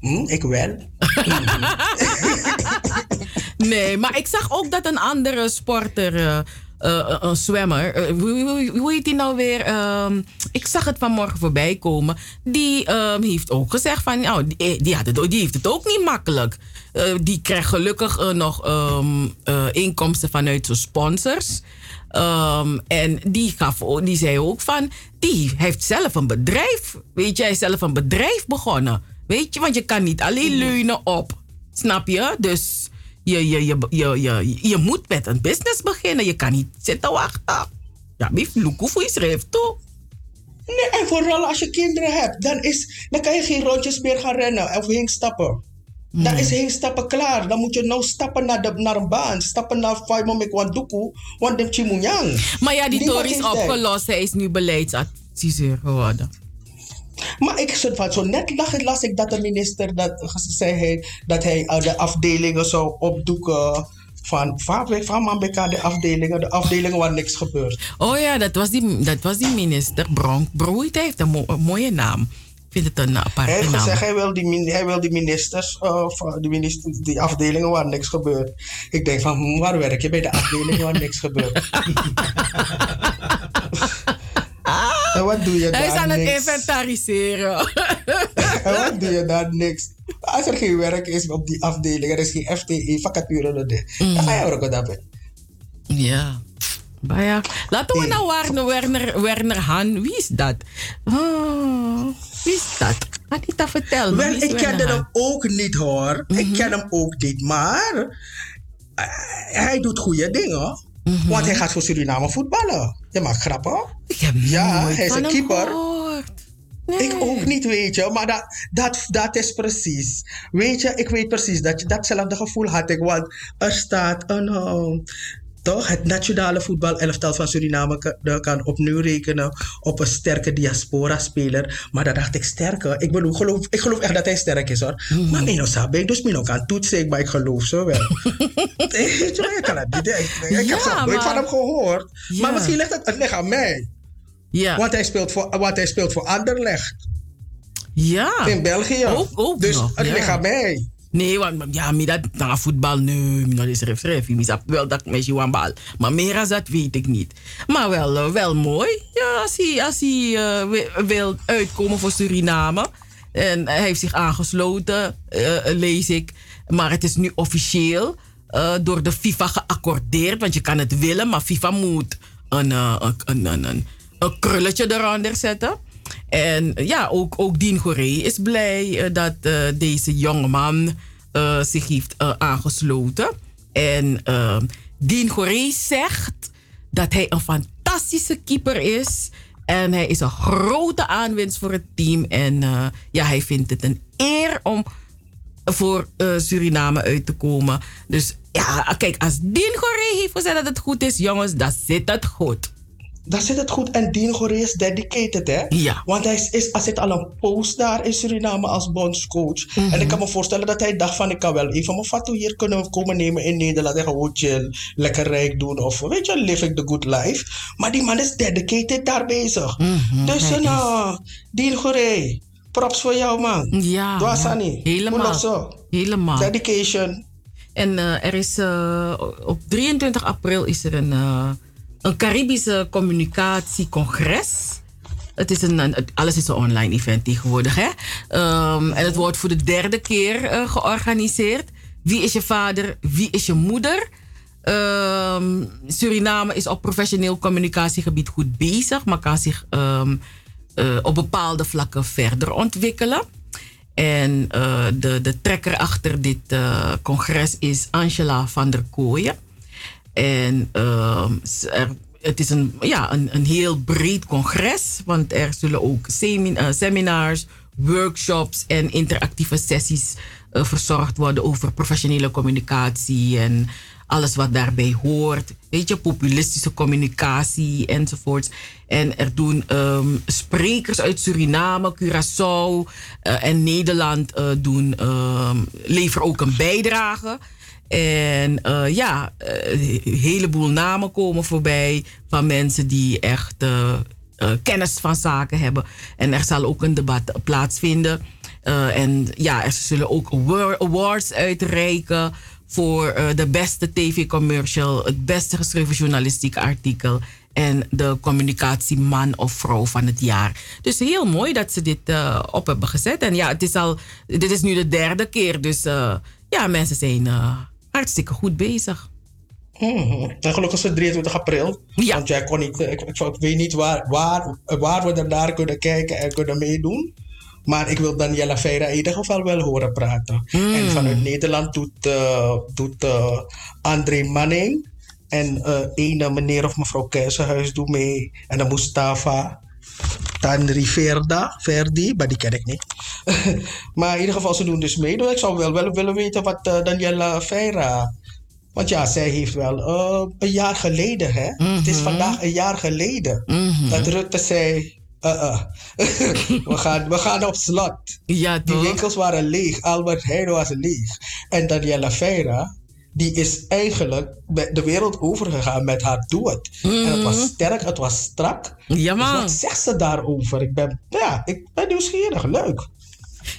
Hm, ik wel. *laughs* Nee, maar ik zag ook dat een andere sporter, eh, eh, een zwemmer, eh, hoe, heet die nou weer? Ehm, ik zag het vanmorgen voorbij komen. Die ehm, heeft ook gezegd van, nou, die, die, had het, die heeft het ook niet makkelijk. Eh, die krijgt gelukkig eh, nog ehm, eh, inkomsten vanuit zijn sponsors. En die, gaf, die zei ook van, die heeft zelf een bedrijf. Weet is zelf een bedrijf begonnen. Weet je, want je kan niet alleen leunen op. Snap je? Dus je, je, je, je, je, je moet met een business beginnen. Je kan niet zitten wachten. Ja, bief, Luku voor je schrijft toe. Nee, en vooral als je kinderen hebt, dan, is, dan kan je geen rondjes meer gaan rennen of heen stappen. Dan is heen stappen klaar. Dan moet je nou stappen naar, de, naar een baan. Stappen naar Faimo met Wanduku, want de Chimunyang. Maar ja, die tory is opgelost. Hij is nu beleidsadviseur geworden. Maar ik zit van zo net las ik dat de minister dat, zei hij, dat hij eh, de afdelingen zou opdoeken van, van, van Mambeka, de afdelingen, de afdelingen waar niks gebeurt. Oh ja, dat was die, dat was die minister Bronk. Broeit heeft een, mo- een mooie naam. Ik vind het een aparte Hij heeft naam. gezegd, hij wil die, hij wil die ministers, van die, minister, die afdelingen waar niks gebeurt. Ik denk van, hm, waar werk je bij de afdelingen waar niks gebeurt? *laughs* en wat doe je daar Hij is aan het niks? inventariseren. En wat doe je daar niks? Als er geen werk is op die afdeling, er is geen FTE, vacature, dan dan ga je werken daarbij. ja. Maar ja, laten we nou Werner, Werner, Werner Han. Wie is dat? Oh, wie is dat? Anita, vertel me. Wel, wie is ik Han? hem ook niet hoor. Ik ken hem ook niet, maar eh, hij doet goede dingen. Want hij gaat voor Suriname voetballen. Je maakt grappen. Ja, hij is een keeper. Nee. Ik ook niet, weet je. Maar dat, dat, dat is precies. Weet je, ik weet precies dat je datzelfde gevoel had ik. Want er staat een... eh, toch, het nationale voetbalelftal van Suriname kan, opnieuw rekenen op een sterke diaspora-speler. Maar dat dacht ik sterker. Ik, bedoel, geloof, ik geloof echt dat hij sterk is hoor. Maar Mino Sabek, dus Mino kan toetsen, maar ik geloof zo wel. *laughs* Je, ik kan het niet. Ik, ik heb zelf nooit maar- van hem gehoord. Ja. Maar misschien ligt het, het ligt aan mij. Ja. Want hij speelt voor, want hij speelt voor Anderlecht ja. in België. Ook- ook dus nog, het ja. ligt aan mij. Nee, want ja, mi dat na voetbal, nee, mi dat is ref ref. Mi zap wel dat ik met je bal. Maar meer als dat weet ik niet. Maar wel, eh, wel mooi. Ja, als hij, als hij eh, wi- wil uitkomen voor Suriname. En hij heeft zich aangesloten, eh, lees ik. Maar het is nu officieel door de FIFA geaccordeerd. Want je kan het willen, maar FIFA moet een, een, een, een, een, krulletje eronder zetten. En ja, ook, ook Dien Goree is blij eh, dat eh, deze jongeman eh, zich heeft aangesloten. En eh, Dien Goree zegt dat hij een fantastische keeper is. En hij is een grote aanwinst voor het team. En ja, hij vindt het een eer om voor Suriname uit te komen. Dus ja, kijk, als Dien Goree heeft gezegd dat het goed is, jongens, dan zit het goed. Dan zit het goed. En Dean Goree is dedicated, hè? Ja. Want hij, is, is, hij zit al een post daar in Suriname als bondscoach. Mhm. En ik kan me voorstellen dat hij dacht van... ik kan wel even mijn foto hier kunnen komen nemen in Nederland... en gewoon chill, lekker rijk doen. Of weet je, living the good life. Maar die man is dedicated daar bezig. Mhm, dus nou, Dean props voor jou, man. Ja, Dwasani. ja, helemaal. Zo? Helemaal. Dedication. En eh, er is eh, op 23 april is er een, eh, een Caribische communicatiecongres. Het is een, alles is een online event tegenwoordig. Hè? Ehm, en het wordt voor de derde keer eh, georganiseerd. Wie is je vader? Wie is je moeder? Ehm, Suriname is op professioneel communicatiegebied goed bezig, maar kan zich ehm, eh, op bepaalde vlakken verder ontwikkelen. En eh, de, de trekker achter dit congres is Angela van der Kooijen. En ehm, het is een, ja, een, heel breed congres, want er zullen ook eh, seminars, workshops en interactieve sessies eh, verzorgd worden over professionele communicatie en alles wat daarbij hoort. Weet je, populistische communicatie enzovoorts. En er doen ehm, sprekers uit Suriname, Curaçao eh, en Nederland uh, doen, ehm, leveren ook een bijdrage. En uh, ja, een heleboel namen komen voorbij van mensen die echt kennis van zaken hebben. En er zal ook een debat plaatsvinden. en ja, er zullen ook awards uitreiken voor de beste tv-commercial, het beste geschreven journalistiek artikel en de communicatieman of vrouw van het jaar. Dus heel mooi dat ze dit op hebben gezet. En ja, het is al, dit is nu de derde keer. Dus ja, mensen zijn hartstikke goed bezig. Hmm. En gelukkig is het 23 april. Ja. Want jij kon niet, ik, ik, ik weet niet waar, waar, waar we naar kunnen kijken en kunnen meedoen. Maar ik wil Daniela Feira in ieder geval wel horen praten. Mm. En vanuit Nederland doet, uh, doet uh, André Manning en uh, ene meneer of mevrouw Keizershuis doet mee. En dan Mustafa Tanri Verda, Verdi, maar die ken ik niet. *laughs* maar in ieder geval, ze doen dus mee. Dus ik zou wel, wel willen weten wat Daniela Feira... Want ja, zij heeft wel een jaar geleden, hè? Mm -hmm. Het is mhm. vandaag een jaar geleden mm -hmm. dat Rutte zei uh-uh. *laughs* we, gaan, we gaan op slot. Ja, Die winkels waren leeg. Albert Heijn was leeg. En Daniela Feira, die is eigenlijk de wereld overgegaan met haar dood. En het was mhm. sterk, het was strak. Ja, man. Dus wat zegt ze daarover? Ik ben, ja, ik ben nieuwsgierig. Leuk.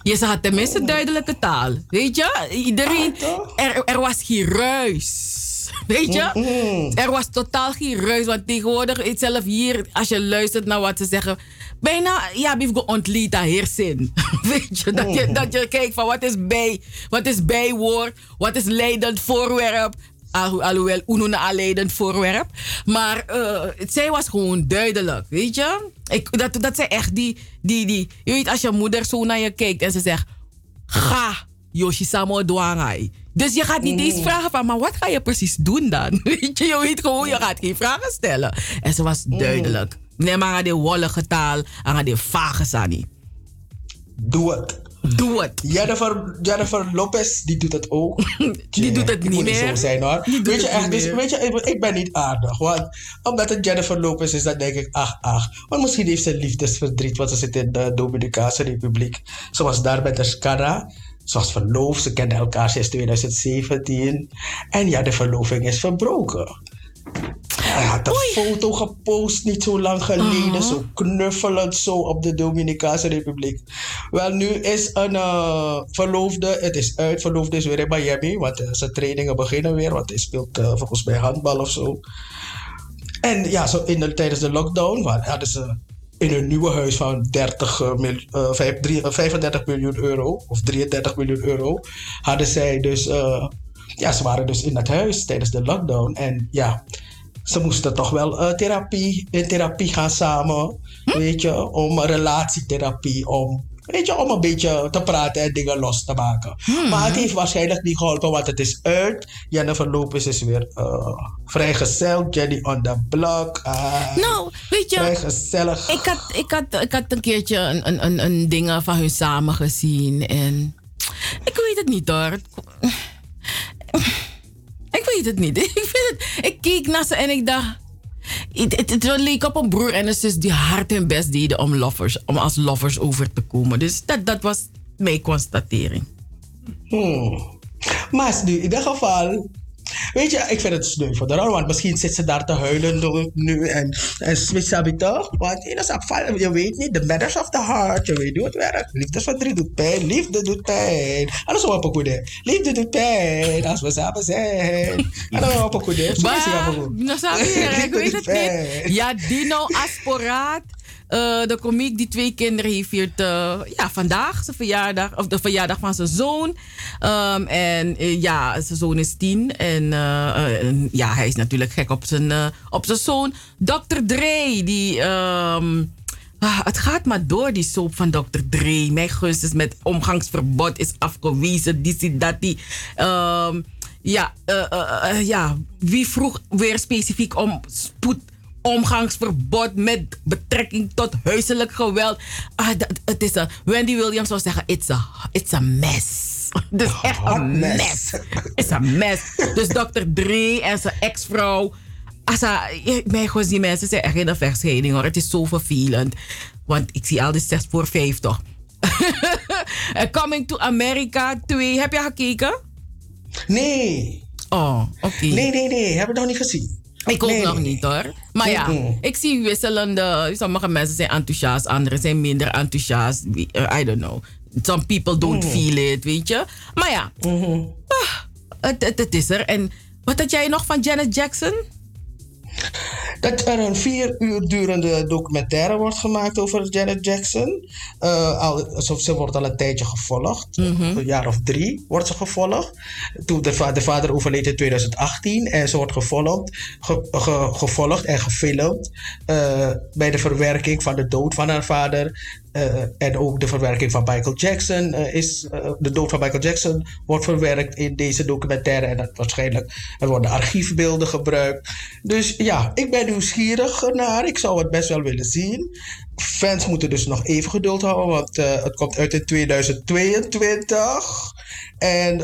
Je zag tenminste oh. duidelijke taal. Weet je? Iedereen, ah, er, er was geen ruis. *laughs* Weet je? Er was totaal geen ruis. Want tegenwoordig, zelf hier, als je luistert naar wat ze zeggen, bijna, ja, bief ontleed heerzin. *laughs* Weet je? Dat, je? Mm-hmm. dat je kijkt van wat is bij, wat is bijwoord, wat is leidend voorwerp. alhoewel, Uno een leidend voorwerp. Maar uh, zij was gewoon duidelijk, weet je? Ik, dat, dat zij echt die, die, die... Je weet, als je moeder zo naar je kijkt en ze zegt... Ga, Yoshi Samo Dwangai. Dus je gaat niet eens mm. vragen van, maar wat ga je precies doen dan? *laughs* Weet je, je weet gewoon, je gaat geen vragen stellen. En ze was mm. duidelijk. Nee, maar de wollige taal, aan de vage sani. Doe het. Doe het. Jennifer, Jennifer Lopez, die doet het ook. *laughs* die doet het niet meer. Zo zijn hoor. Weet je, echt, dus, weet je, ik, ik, ben niet aardig. Want omdat het Jennifer Lopez is, dan denk ik, ach, ach. Want misschien heeft ze liefdesverdriet, want ze zit in de Dominicaanse Republiek. Ze was daar met de Scara. Ze was verloofd, ze kenden elkaar sinds 2017. En ja, de verloving is verbroken. Hij had een foto gepost niet zo lang geleden, zo knuffelend zo op de Dominicaanse Republiek. Wel, nu is een uh, verloofde, het is uit, verloofde is weer in Miami, want uh, zijn trainingen beginnen weer, want hij speelt uh, volgens mij handbal of zo. En ja, zo in de, tijdens de lockdown hadden ze in een nieuwe huis van 30, uh, uh, 35 miljoen euro of 33 miljoen euro hadden zij dus, ja, ze waren dus in dat huis tijdens de lockdown. En ja, ze moesten toch wel uh, therapie, in therapie gaan samen, hm? weet je, om relatietherapie, om Weet je, om een beetje te praten en dingen los te maken. Hmm. Maar het heeft waarschijnlijk niet geholpen, want het is uit. Jennifer Lopez is weer uh, vrijgezel. Jenny on the block. Uh, nou, weet je. Vrij gezellig. Ik had, ik had, ik had een keertje een, een, een, een dingen van hun samen gezien. En ik weet het niet hoor. *laughs* Ik weet het niet. *laughs* Ik, vind het, ik keek naar ze en ik dacht het, het, leek op een broer en een zus die hard hun best deden om, lovers, om als lovers over te komen. Dus dat, dat was mijn constatering. Hmm. Maar in ieder geval Weet je, ik vind het sneu voor de want misschien zit ze daar te huilen nu en, en switch toch? Want je weet niet, the matters of the heart, je weet hoe het werkt. Liefdesverdriet doet pijn, liefde doet pijn. En dat is wat goede. Liefde doet pijn als we samen zijn. En dat is wat goede. Nou, ik weet het niet. Ja, Dino Asporaat. Uh, de komiek die twee kinderen heeft viert uh, ja, vandaag zijn verjaardag, of de verjaardag van zijn zoon. Um, en uh, ja, zijn zoon is tien. En ja, hij is natuurlijk gek op zijn, op zijn zoon. Dr. Dre, die. Um, Ah, het gaat maar door, die soap van Dr. Dre. Mijn gunst is met omgangsverbod is afgewezen. Die, dat, die. Um, ja, ja, wie vroeg weer specifiek om spoed omgangsverbod met betrekking tot huiselijk geweld. Ah, dat, het is een, Wendy Williams zou zeggen: it's a, it's a mess. Dus echt een mess. mes. Het is een mes. Dus Dr. Dre en zijn ex-vrouw. Asa, ben gewoon die mensen zijn echt in de vechtscheiding hoor. Het is zo vervelend. Want ik zie al die 6 voor 5 toch. *laughs* En Coming to America 2. Heb je gekeken? Nee. Oh, oké. Nee, nee, nee. Heb ik nog niet gezien. Ik ook Nee, nog nee, niet hoor. Maar ja, ik zie wisselende. Sommige mensen zijn enthousiast, anderen zijn minder enthousiast. Uh, I don't know. Some people don't feel it, weet je. Maar ja, ah, het, het, het is er. En wat had jij nog van Janet Jackson? Dat er een vier uur durende documentaire wordt gemaakt over Janet Jackson. Eh, al, ze, ze wordt al een tijdje gevolgd. Een jaar of drie wordt ze gevolgd. Toen de, va- de vader overleed in 2018. En ze wordt gevolgd, ge- ge- gevolgd en gefilmd. eh, bij de verwerking van de dood van haar vader. Eh, en ook de verwerking van Michael Jackson. eh, is, eh, de dood van Michael Jackson wordt verwerkt in deze documentaire. En dat waarschijnlijk er worden archiefbeelden gebruikt. Dus ja, ik ben nieuwsgierig naar. Ik zou het best wel willen zien. Fans moeten dus nog even geduld houden, want het komt uit in 2022. En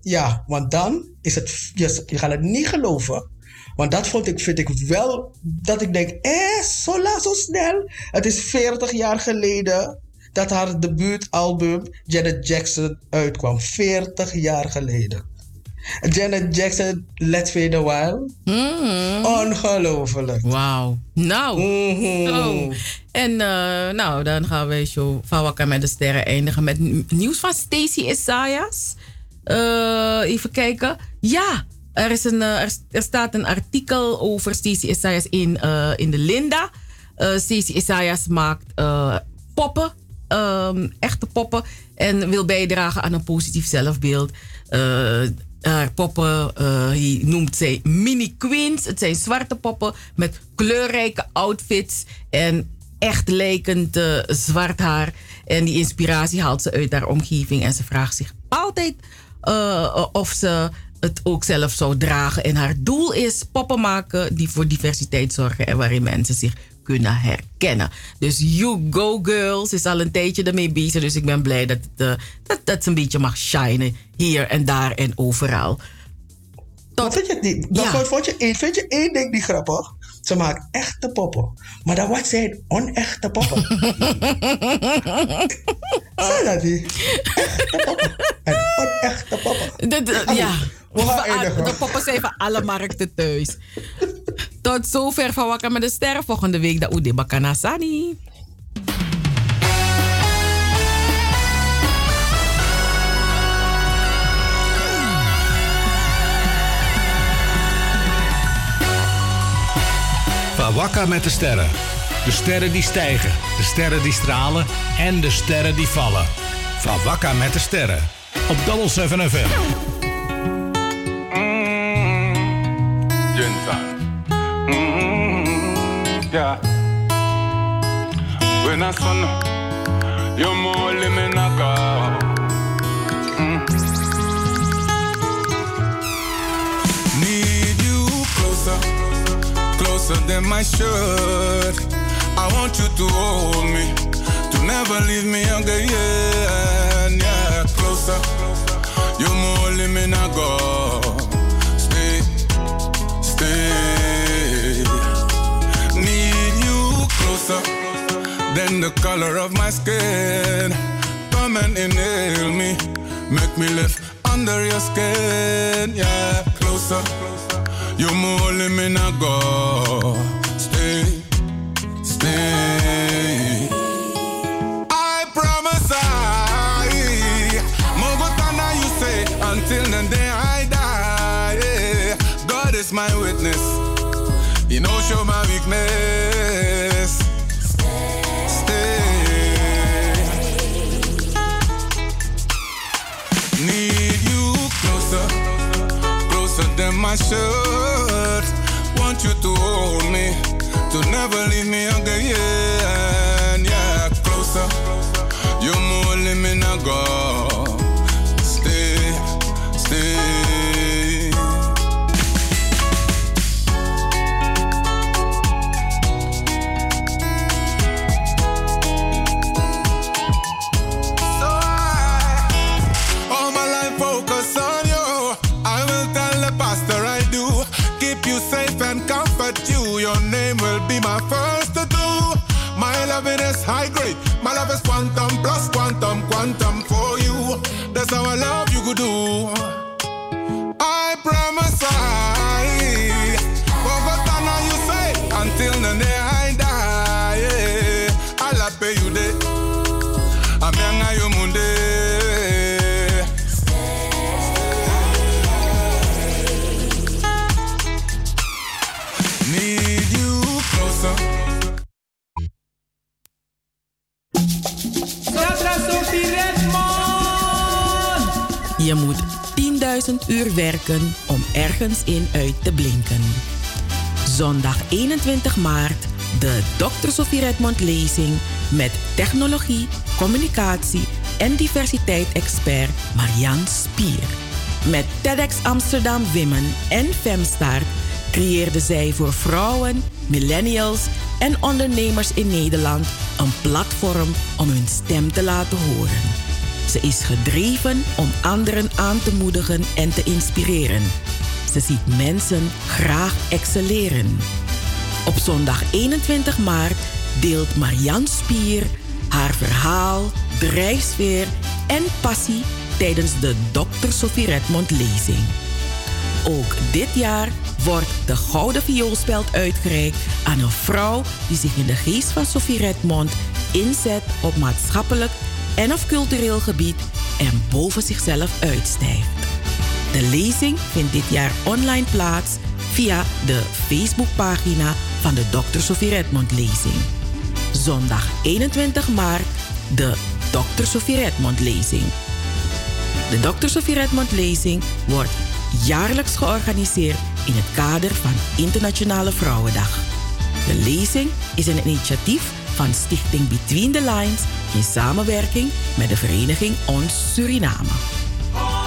ja, want dan is het, je, je gaat het niet geloven. Want dat vond ik, vind ik wel, dat ik denk, eh, zo laat, zo snel. Het is 40 jaar geleden dat haar debuutalbum Janet Jackson uitkwam. 40 jaar geleden. Janet Jackson, Let's Fade a While. Ongelooflijk. Wauw. Nou. Mhm. Oh. En eh, nou, dan gaan we show van Wakker met de Sterren eindigen met nieuws van Stacey Isaias. Eh, even kijken. Ja, er, is een, eh, er, staat een artikel over Stacey Isaias in, eh, in de Linda. Eh Stacey Isaias maakt poppen, ehm, echte poppen. En wil bijdragen aan een positief zelfbeeld. Haar poppen die noemt zij mini queens. Het zijn zwarte poppen met kleurrijke outfits en echt lijkend zwart haar. En die inspiratie haalt ze uit haar omgeving. En ze vraagt zich altijd of ze het ook zelf zou dragen. En haar doel is poppen maken die voor diversiteit zorgen en waarin mensen zich kunnen herkennen. Dus you go girls is al een tijdje ermee bezig. Dus ik ben blij dat, het, dat, dat ze een beetje mag shinen hier en daar en overal. Maar vind je niet? Ja. vond, je, vind je één ding niet grappig? Ze maakt echte poppen. Maar dan wat zijn onechte poppen? *laughs* Zijn dat niet? Echte poppen. En onechte poppen. De, de- ja, we gaan de poppen zijn van alle markten thuis. Tot zover van Wakker met de Sterren. Volgende week de Oede Bakanasani. Wakka met de sterren. De sterren die stijgen, de sterren die stralen en de sterren die vallen. Van met de sterren. Op Double 7 FM. Mm, yeah. When I you're closer than my shirt. I want you to hold me, to never leave me again. Yeah, closer. You're more living a go. Stay, stay. Need you closer than the color of my skin. Come and inhale me, make me live under your skin. Yeah, closer. You're more living a go. Stay, stay. I promise I, Mogotana you say, until the day I die. God is my witness. He knows show my weakness. My shirt. Want you to hold me, to never leave me again. Yeah, closer. You're more living a go. Name will be my first to do. My loving is high grade. My love is quantum plus quantum, quantum for you. That's how I love you could do. I promise I. Je moet 10.000 uur werken om ergens in uit te blinken. Zondag 21 maart de Dr. Sofie Redmond lezing met technologie, communicatie en diversiteit-expert Marianne Spier. Met TEDx Amsterdam Women en Femstart creëerde zij voor vrouwen, millennials en ondernemers in Nederland een platform om hun stem te laten horen. Ze is gedreven om anderen aan te moedigen en te inspireren. Ze ziet mensen graag excelleren. Op zondag 21 maart deelt Marianne Spier haar verhaal, drijfsfeer en passie tijdens de Dr. Sophie Redmond lezing. Ook dit jaar wordt de Gouden Vioolspeld uitgereikt aan een vrouw die zich in de geest van Sophie Redmond inzet op maatschappelijk en of cultureel gebied en boven zichzelf uitstijgt. De lezing vindt dit jaar online plaats via de Facebookpagina van de Dr. Sophie Redmond lezing. Zondag 21 maart de Dr. Sophie Redmond lezing. De Dr. Sophie Redmond lezing wordt jaarlijks georganiseerd in het kader van Internationale Vrouwendag. De lezing is een initiatief van Stichting Between the Lines in samenwerking met de vereniging Ons Suriname. Oh,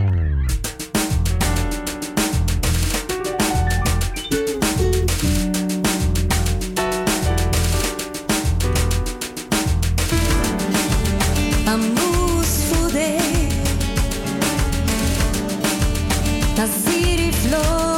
Oh.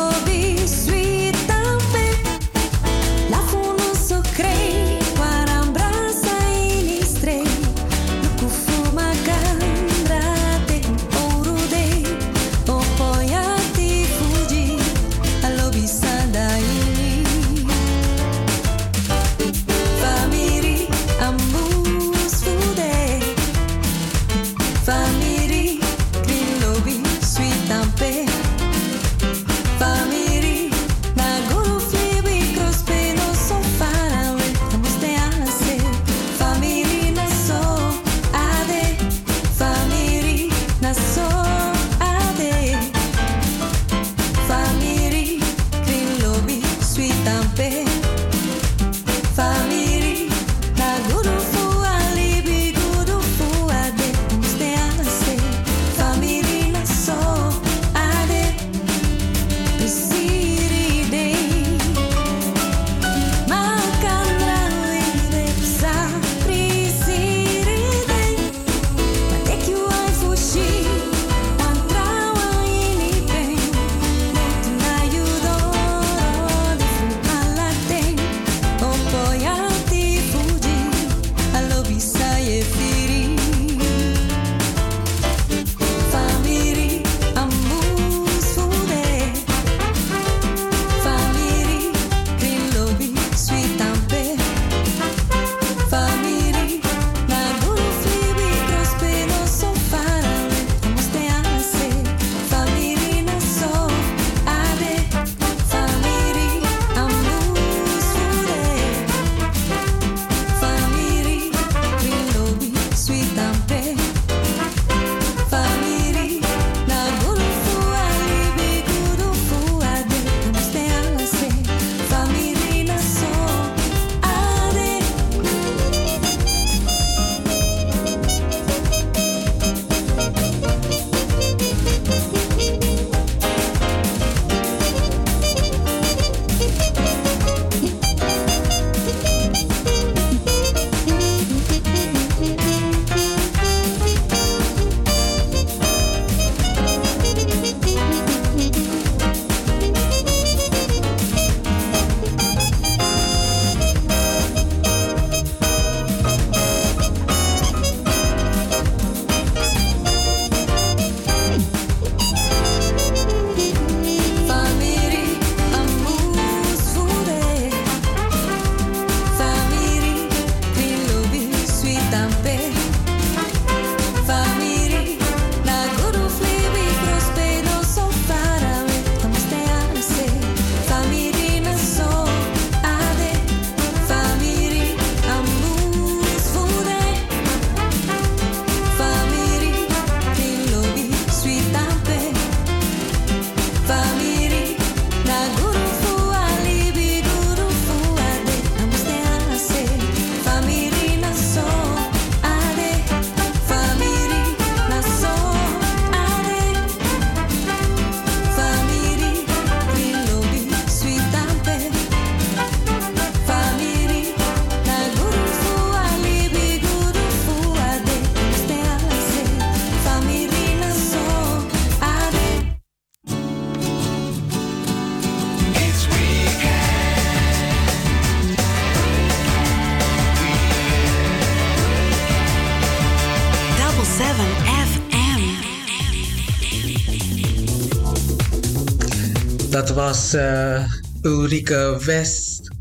Dat was uh, Ulrike West,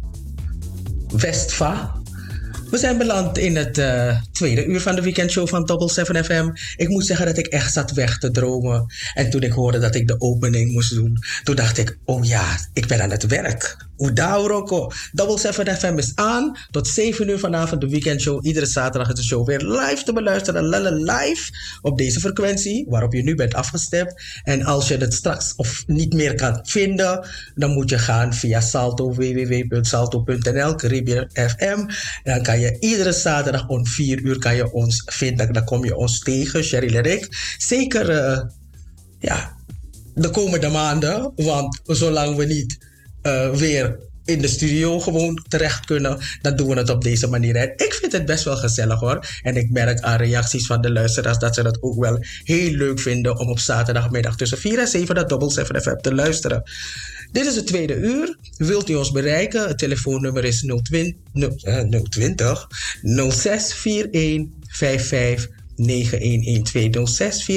Westva. We zijn beland in het uh, tweede uur van de weekendshow van Double 7 FM. Ik moet zeggen dat ik echt zat weg te dromen. En toen ik hoorde dat ik de opening moest doen, toen dacht ik: oh ja, ik ben aan het werk. Oudao Rocco. Double 7 FM is aan. Tot 7 uur vanavond de weekendshow. Iedere zaterdag is de show weer live te beluisteren. Lelle live op deze frequentie waarop je nu bent afgestemd. En als je het straks of niet meer kan vinden, dan moet je gaan via Salto www.salto.nl Caribbean FM. Dan kan je iedere zaterdag om 4 uur kan je ons vinden. Dan kom je ons tegen, Cheryl en. Zeker, uh, ja, de komende maanden. Want zolang we niet uh, weer in de studio gewoon terecht kunnen, dan doen we het op deze manier. En ik vind het best wel gezellig hoor. En ik merk aan reacties van de luisteraars dat ze dat ook wel heel leuk vinden om op zaterdagmiddag tussen 4 en 7 naar Double 7 FM te luisteren. Dit is het tweede uur. Wilt u ons bereiken? Het telefoonnummer is 020, 020 0641 55 9112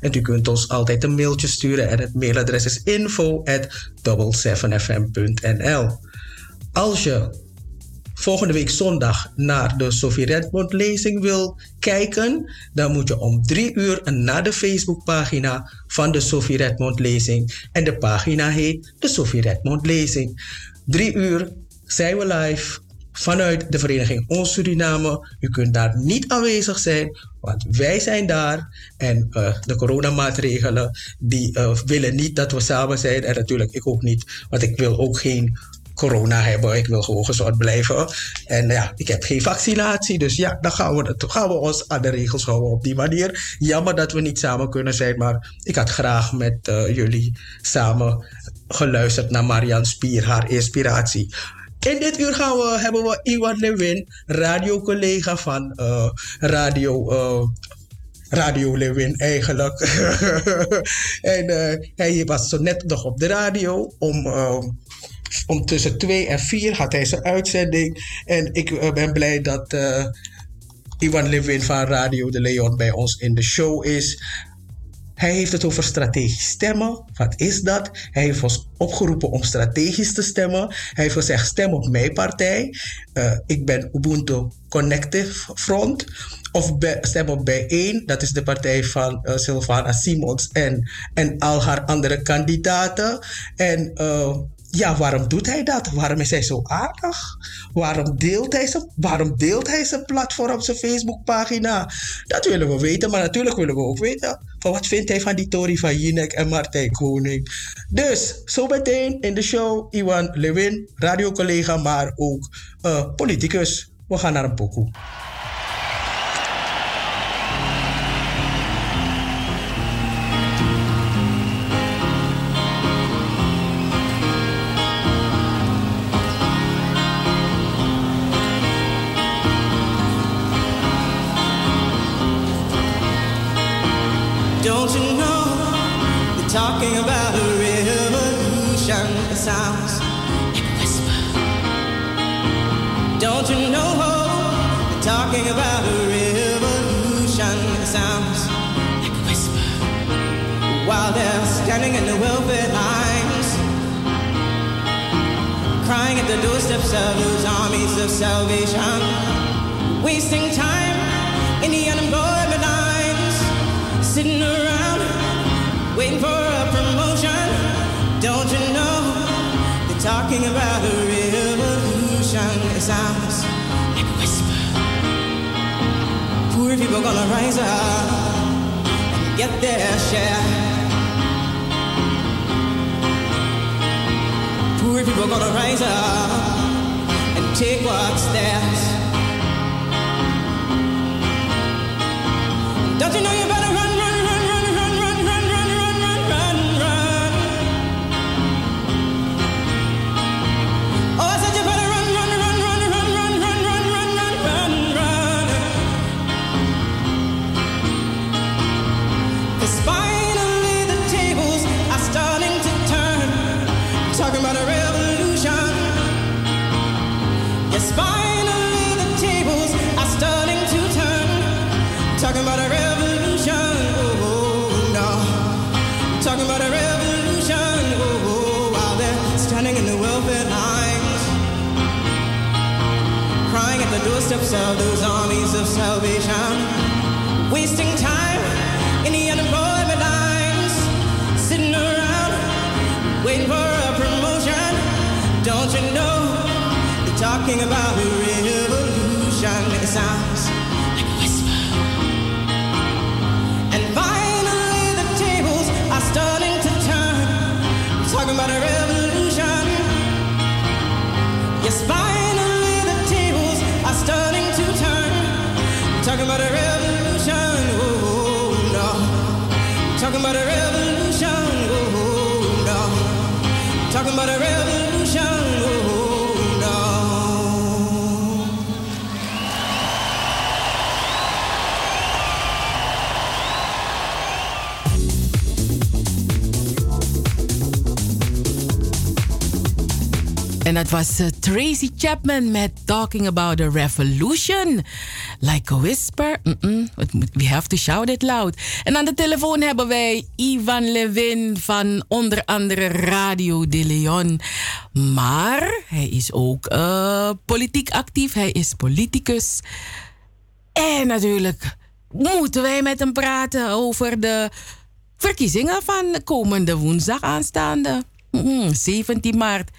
En u kunt ons altijd een mailtje sturen en het mailadres is info at 7fm.nl. Als je volgende week zondag naar de Sophie Redmond lezing wil kijken, dan moet je om drie uur naar de Facebookpagina van de Sophie Redmond lezing. En de pagina heet de Sophie Redmond lezing. Drie uur zijn we live vanuit de vereniging Ons Suriname. U kunt daar niet aanwezig zijn, want wij zijn daar. En uh, de coronamaatregelen die uh, willen niet dat we samen zijn. En natuurlijk ik ook niet, want ik wil ook geen corona hebben. Ik wil gewoon gezond blijven. En ja, ik heb geen vaccinatie. Dus ja, dan gaan we, dan gaan we ons aan de regels houden op die manier. Jammer dat we niet samen kunnen zijn. Maar ik had graag met uh, jullie samen geluisterd naar Marianne Spier, haar inspiratie. In dit uur gaan we, hebben we Iwan Lewin, radiocollega van uh, Radio uh, Radio Lewin eigenlijk. *laughs* en uh, hij was zo net nog op de radio om, om tussen twee en vier had hij zijn uitzending. En ik ben blij dat Iwan Lewin van Radio de Leon bij ons in de show is. Hij heeft het over strategisch stemmen. Wat is dat? Hij heeft ons opgeroepen om strategisch te stemmen. Hij heeft gezegd: stem op mijn partij. Uh, ik ben Ubuntu Connective Front. Of stem op bijeen. Dat is de partij van uh, Sylvana Simons en, en al haar andere kandidaten. En uh, ja, waarom doet hij dat? Waarom is hij zo aardig? Waarom deelt hij zijn, waarom deelt hij zijn platform zijn Facebookpagina? Dat willen we weten, maar natuurlijk willen we ook weten van wat vindt hij van die Tori van Jinek en Martijn Koning. Dus, zo meteen in de show, Iwan Lewin, radiocollega, maar ook uh, politicus. We gaan naar een pokoe. Get their share. Poor people gonna rise up and take what's theirs. Don't you know you better run, of those armies of salvation. Wasting time in the unemployment lines. Sitting around waiting for a promotion. Don't you know? They're talking about dat was eh, Tracy Chapman met Talking About a Revolution. Like a whisper. We have to shout it loud. En aan de telefoon hebben wij Ivan Levin van onder andere Radio de Leon. Maar hij is ook eh, politiek actief. Hij is politicus. En natuurlijk moeten wij met hem praten over de verkiezingen van komende woensdag aanstaande. Mm, 17 maart.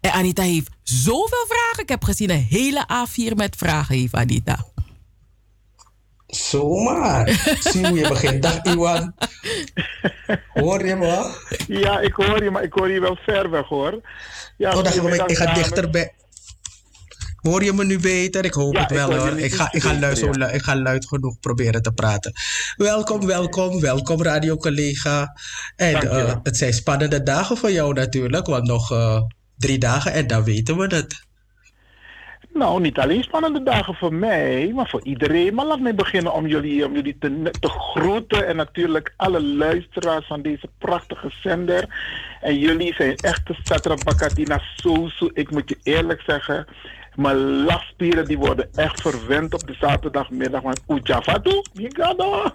En Anita heeft zoveel vragen. Ik heb gezien een hele A4 met vragen heeft Anita. Zomaar. Zie hoe je begint. Dag Iwan. Hoor je me? Ja, ik hoor je, maar ik hoor je wel ver weg hoor. Ja, oh, dacht ik, ik ga dichterbij. Hoor je me nu beter? Ik hoop Ja, het ik wel hoor je hoor. Ik ga, ik, ga luid, zo ik ga luid genoeg proberen te praten. Welkom, welkom, welkom radiocollega. En Dank je wel. eh, het zijn spannende dagen voor jou natuurlijk, want nog eh, drie dagen en dan weten we het. Nou, niet alleen spannende dagen voor mij, maar voor iedereen. Maar laat mij beginnen om jullie, om jullie te, te groeten. En natuurlijk alle luisteraars van deze prachtige zender. En jullie zijn echte Satrabakatina Sosu. Ik moet je eerlijk zeggen. Mijn lachspieren die worden echt verwend op de zaterdagmiddag. Want Ujafatu, Migado. *laughs*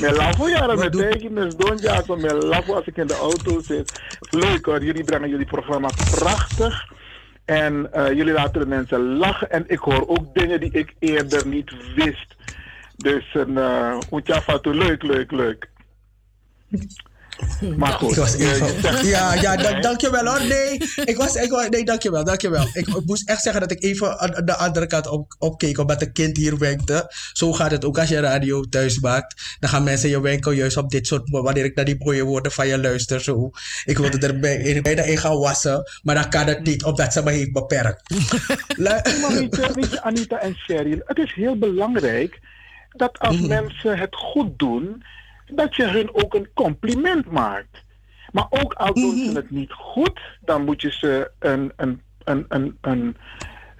Mijn lafo jaren met tegen mes don ja, zo mijn lafo als ik in de auto zit. Leuk hoor, jullie brengen jullie programma prachtig. En eh, jullie laten de mensen lachen. En ik hoor ook dingen die ik eerder niet wist. Dus een uh, leuk, leuk, leuk. Maar goed. Was ja, ja, Nee. *laughs* dank, dankjewel hoor. Nee, ik was, ik, was- nee, dankjewel, dankjewel. Ik, ik moest echt zeggen dat ik even aan de andere kant op, opkeek, omdat een kind hier wenkte. Zo gaat het ook als je radio thuis maakt. Dan gaan mensen je wenken juist op dit soort, wanneer ik naar die mooie woorden van je luister. Zo. Ik wilde er bij- bijna in gaan wassen, maar dan kan het niet, omdat ze me heeft beperkt. Maar weet je, weet je, Anita en Sheryl, het is heel belangrijk dat als Mhm. mensen het goed doen, dat je hun ook een compliment maakt. Maar ook al doen Mhm. ze het niet goed, dan moet je ze een, een, een, een, een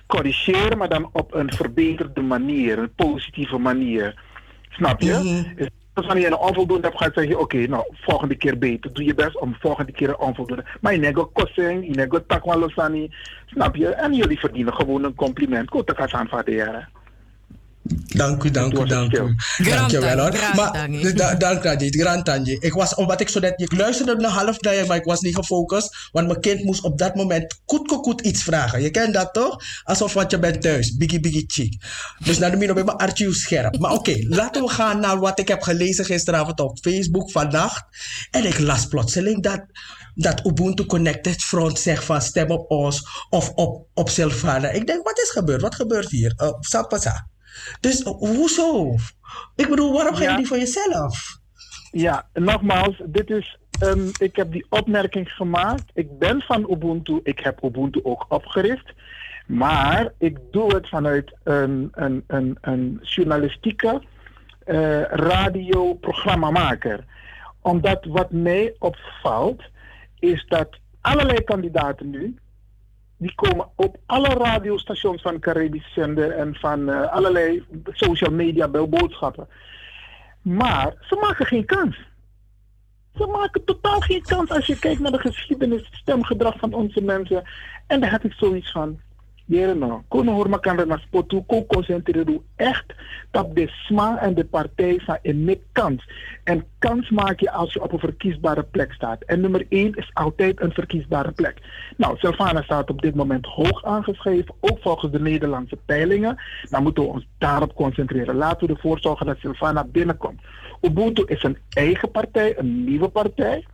corrigeren, maar dan op een verbeterde manier, een positieve manier. Snap je? Mhm. Dus als wanneer je een onvoldoende hebt, ga je zeggen, oké, nou, volgende keer beter. Doe je best om volgende keer een onvoldoende. Maar je nego kosing, je nego takwalosani. Snap je? En jullie verdienen gewoon een compliment. Goed, dat gaat aanvaarderen. Dank u, dank u, dank u. Dank je wel hoor. Grand Maar, dus da- dank Rajit, Grand Tangi. Ik was, omdat ik zo net, ik luisterde naar half dag, maar ik was niet gefocust. Want mijn kind moest op dat moment goed, goed, goed iets vragen. Je kent dat toch? Alsof wat je bent thuis. Biggie, biggie, chick. Dus naar de mino ben ik mijn archief scherp. Maar oké, *laughs* laten we gaan naar wat ik heb gelezen gisteravond op Facebook vannacht. En ik las plotseling dat, dat Ubuntu Connected Front zegt van stem op ons of op, op Silvana. Ik denk, wat is gebeurd? Wat gebeurt hier? Uh, Sapasa. Dus hoezo? Ik bedoel, waarom ga je Ja. niet voor jezelf? Ja, nogmaals, dit is, ehm, ik heb die opmerking gemaakt. Ik ben van Ubuntu, ik heb Ubuntu ook opgericht. Maar ik doe het vanuit een, een, een, een journalistieke eh radioprogrammamaker. Omdat wat mij opvalt, is dat allerlei kandidaten nu, die komen op alle radiostations van Caribisch Zender en van eh, allerlei social media boodschappen. Maar ze maken geen kans. Ze maken totaal geen kans als je kijkt naar de geschiedenis, stemgedrag van onze mensen. En daar heb ik zoiets van, Jere no, kono horma kan ko concentreren echt op de sma en de partij van een kans. En kans maak je als je op een verkiesbare plek staat. En nummer 1 is altijd een verkiesbare plek. Nou, Sylvana staat op dit moment hoog aangeschreven, ook volgens de Nederlandse peilingen. Dan moeten we ons daarop concentreren. Laten we ervoor zorgen dat Sylvana binnenkomt. Ubuntu is een eigen partij, een nieuwe partij.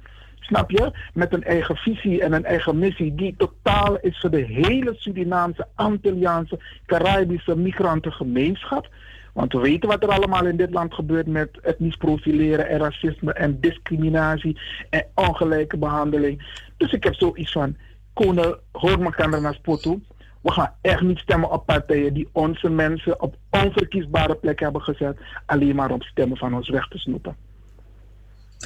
Snap je? Met een eigen visie en een eigen missie die totaal is voor de hele Surinaamse, Antilliaanse, Caribische migrantengemeenschap. Want we weten wat er allemaal in dit land gebeurt met etnisch profileren en racisme en discriminatie en ongelijke behandeling. Dus ik heb zoiets van, Kone, hoor elkaar naar spot toe. We gaan echt niet stemmen op partijen die onze mensen op onverkiesbare plekken hebben gezet, alleen maar om stemmen van ons weg te snoepen.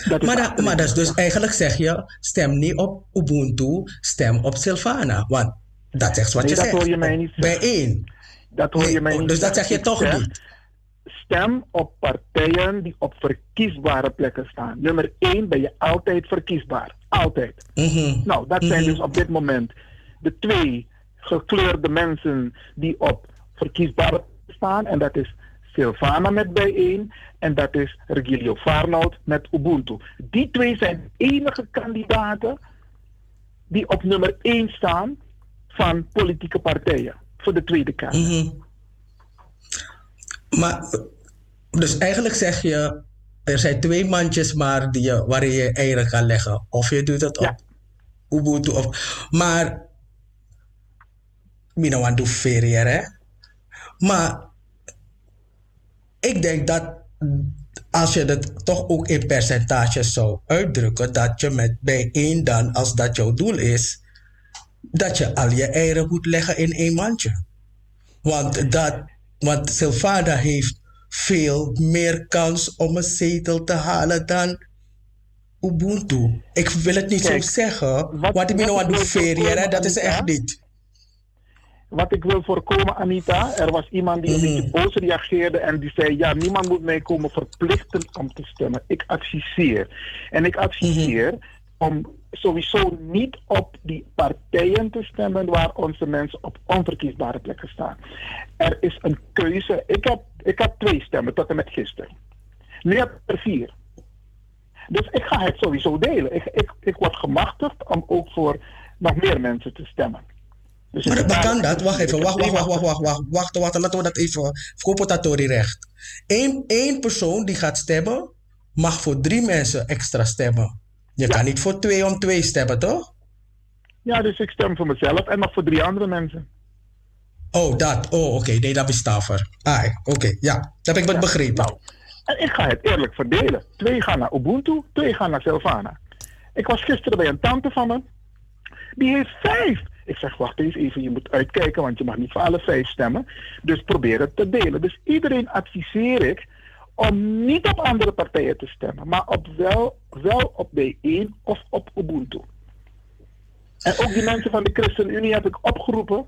Maar, dat, maar dat is dus eigenlijk zeg je, stem niet op Ubuntu, stem op Silvana. Want dat is wat nee, je dat zegt. hoor je mij niet Bij één. Dat hoor Nee, je mij oh, niet dus dat zeg je toch zeg, niet? Stem op partijen die op verkiesbare plekken staan. Nummer 1 ben je altijd verkiesbaar. Altijd. Mhm. Nou, dat zijn Mhm. dus op dit moment de twee gekleurde mensen die op verkiesbare plekken staan. En dat is Silvana met bijeen en dat is Regilio Farnout met Ubuntu. Die twee zijn de enige kandidaten die op nummer 1 staan van politieke partijen voor de Tweede Kamer. Mhm. Maar, dus eigenlijk zeg je, er zijn twee mandjes maar die je, waarin je eieren kan leggen. Of je doet het op Ubuntu. Of, maar, to ferier, hè. Maar, ik denk dat als je het toch ook in percentages zou uitdrukken, dat je met bij één dan, als dat jouw doel is, dat je al je eieren moet leggen in één mandje. Want, dat, want Silvana heeft veel meer kans om een zetel te halen dan Ubuntu. Ik wil het niet Kijk, zo zeggen, wat- want ik ben wat nou hè, voorkomen, dat is echt niet. Wat ik wil voorkomen, Anita, er was iemand die een beetje boos reageerde en die zei: Ja, niemand moet mij komen verplichten om te stemmen. Ik adviseer. En ik adviseer om sowieso niet op die partijen te stemmen waar onze mensen op onverkiesbare plekken staan. Er is een keuze. Ik heb, ik heb twee stemmen tot en met gisteren. Nu heb ik er vier. Dus ik ga het sowieso delen. Ik, ik, ik word gemachtigd om ook voor nog meer mensen te stemmen. Dus Maar, maar kan dat? Wacht even, wacht, wacht, wacht, wacht, wacht, wacht, wacht, wacht, laten we dat even, verkooptatori recht. Eén, één persoon die gaat stemmen, mag voor drie mensen extra stemmen. Je kan niet voor twee om twee stemmen, toch? Ja, dus ik stem voor mezelf en nog voor drie andere mensen. Oh, dat, oh, oké, nee, dat bestaat er. Ah, oké, ja, dat heb ik het begrepen. Nou, en ik ga het eerlijk verdelen. Twee gaan naar Ubuntu, twee gaan naar Silvana. Ik was gisteren bij een tante van me. Die heeft vijf. Ik zeg, wacht eens even, je moet uitkijken, want je mag niet voor alle vijf stemmen. Dus probeer het te delen. Dus iedereen adviseer ik om niet op andere partijen te stemmen, maar op wel, wel op B1 of op Ubuntu. En ook die mensen van de ChristenUnie heb ik opgeroepen.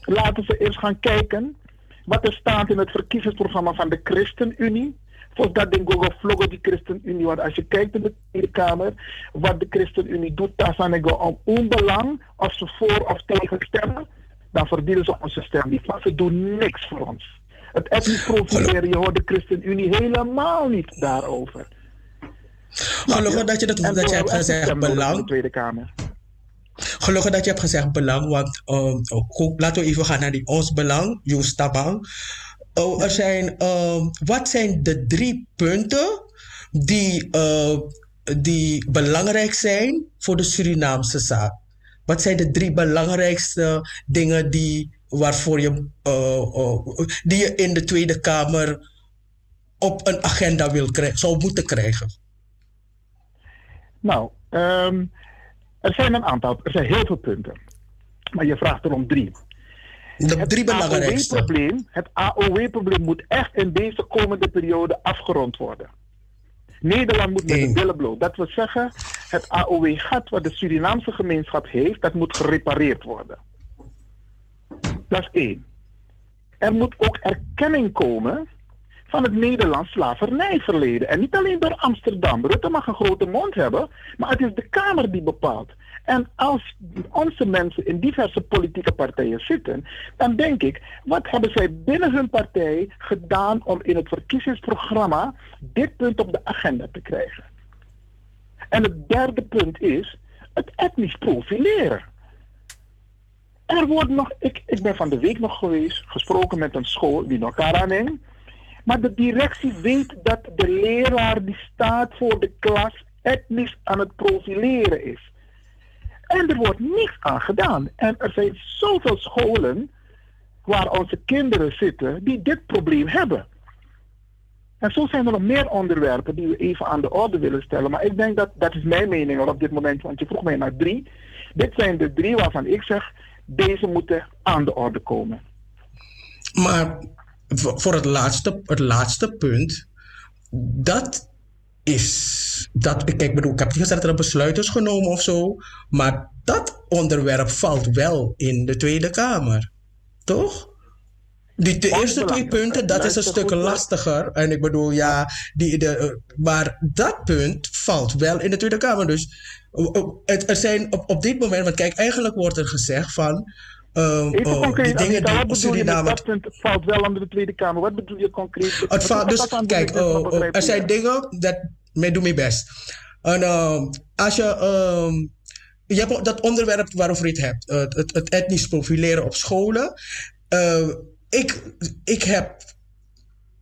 Laten ze eerst gaan kijken wat er staat in het verkiezingsprogramma van de ChristenUnie. Volgens dat ding Google vloggen die ChristenUnie. Want als je kijkt in de Tweede Kamer, wat de ChristenUnie doet, daar zijn ik om onbelang of ze voor of tegen stemmen, dan verdienen ze onze stem niet. Maar ze doen niks voor ons. Het etnisch profileren, je hoort de ChristenUnie helemaal niet daarover. Gelukkig dat je, dat, En dat je zo hebt gezegd belang. de Tweede Kamer. Gelukkig dat je hebt gezegd belang, want ook- laten we even gaan naar die ons belang, Joost Tabang. Oh, zijn, ehm, wat zijn de drie punten die, eh, die belangrijk zijn voor de Surinaamse zaak? Wat zijn de drie belangrijkste dingen die, waarvoor je, eh, eh, die in de Tweede Kamer op een agenda wil krijgen, zou moeten krijgen? Nou, ehm, er zijn een aantal, er zijn heel veel punten. Maar je vraagt er om drie. De drie belangrijkste. AOW-probleem, het AOW-probleem moet echt in deze komende periode afgerond worden. Nederland moet met de billen bloot. Dat wil zeggen, het AOW-gat wat de Surinaamse gemeenschap heeft, dat moet gerepareerd worden. Dat is één. Er moet ook erkenning komen van het Nederlands slavernijverleden. En niet alleen door Amsterdam. Rutte mag een grote mond hebben, maar het is de Kamer die bepaalt. En als onze mensen in diverse politieke partijen zitten, dan denk ik, wat hebben zij binnen hun partij gedaan om in het verkiezingsprogramma dit punt op de agenda te krijgen? En het derde punt is het etnisch profileren. Er wordt nog, ik, ik ben van de week nog geweest, gesproken met een school die elkaar aanneemt. Maar de directie weet dat de leraar die staat voor de klas etnisch aan het profileren is. En er wordt niets aan gedaan. En er zijn zoveel scholen waar onze kinderen zitten die dit probleem hebben. En zo zijn er nog meer onderwerpen die we even aan de orde willen stellen. Maar ik denk dat, dat is mijn mening op dit moment, want je vroeg mij naar drie. Dit zijn de drie waarvan ik zeg, deze moeten aan de orde komen. Maar voor het laatste, het laatste punt, dat is. Dat, kijk, bedoel, ik heb niet gezegd dat er een besluit is genomen of zo, maar dat onderwerp valt wel in de Tweede Kamer. Toch? Die de eerste twee punten, dat is een stuk lastiger. En ik bedoel, ja, die, de, eh, maar dat punt valt wel in de Tweede Kamer. Dus het, er zijn op, op dit moment, want kijk, eigenlijk wordt er gezegd van. Uh, Even concreet, die dingen die Suriname. dat valt wel onder de Tweede Kamer. Wat bedoel je concreet? Het valt, dus, kijk, uh, er zijn dingen dat. Mij doe mijn best. En uh, als je. Um, je hebt dat onderwerp waarover je het hebt, het, het etnisch profileren op scholen. Uh, ik, ik heb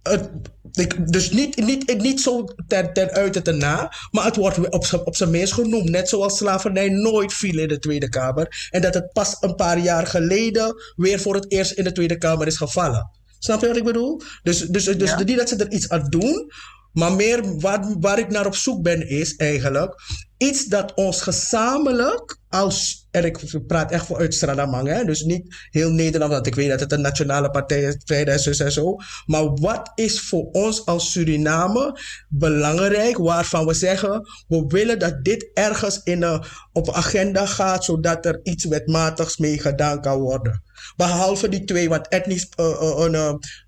het, ik, dus niet, niet, niet zo ten, ten ten na, maar het wordt op, op zijn minst genoemd. Net zoals slavernij nooit viel in de Tweede Kamer. En dat het pas een paar jaar geleden weer voor het eerst in de Tweede Kamer is gevallen. Snap je wat ik bedoel? Dus, dus, dus ja. niet dat ze er iets aan doen, maar meer waar, waar ik naar op zoek ben is eigenlijk iets dat ons gezamenlijk als, en ik praat echt vanuit Stradamang, hè, dus niet heel Nederland, want ik weet dat het een nationale partij is, vrijheid en zo. Maar wat is voor ons als Suriname belangrijk, waarvan we zeggen, we willen dat dit ergens in een, op agenda gaat, zodat er iets wetmatigs mee gedaan kan worden. Behalve die twee, wat etnisch, uh,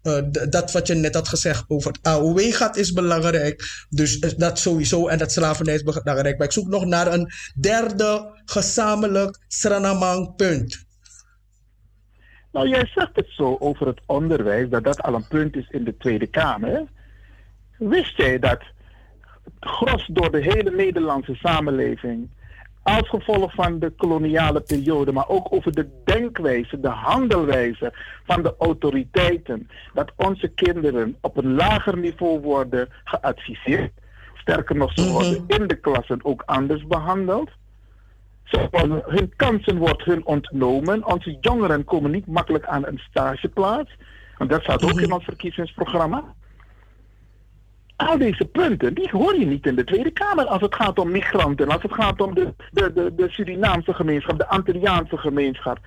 uh, dat wat je net had gezegd over het AOW-gat is belangrijk. Dus dat sowieso, en dat slavernij is belangrijk. Maar ik zoek nog naar een derde gezamenlijk Sranamang punt. Nou, jij zegt het zo over het onderwijs, dat dat al een punt is in de Tweede Kamer. Wist jij dat gros door de hele Nederlandse samenleving als gevolg van de koloniale periode, maar ook over de denkwijze, de handelwijze van de autoriteiten, dat onze kinderen op een lager niveau worden geadviseerd. Sterker nog, ze mhm. worden in de klassen ook anders behandeld. Hun kansen worden hun ontnomen. Onze jongeren komen niet makkelijk aan een stageplaats. Want dat staat ook mhm. in ons verkiezingsprogramma al deze punten, die hoor je niet in de Tweede Kamer als het gaat om migranten, als het gaat om de, de, de, de Surinaamse gemeenschap, de Antilliaanse gemeenschap.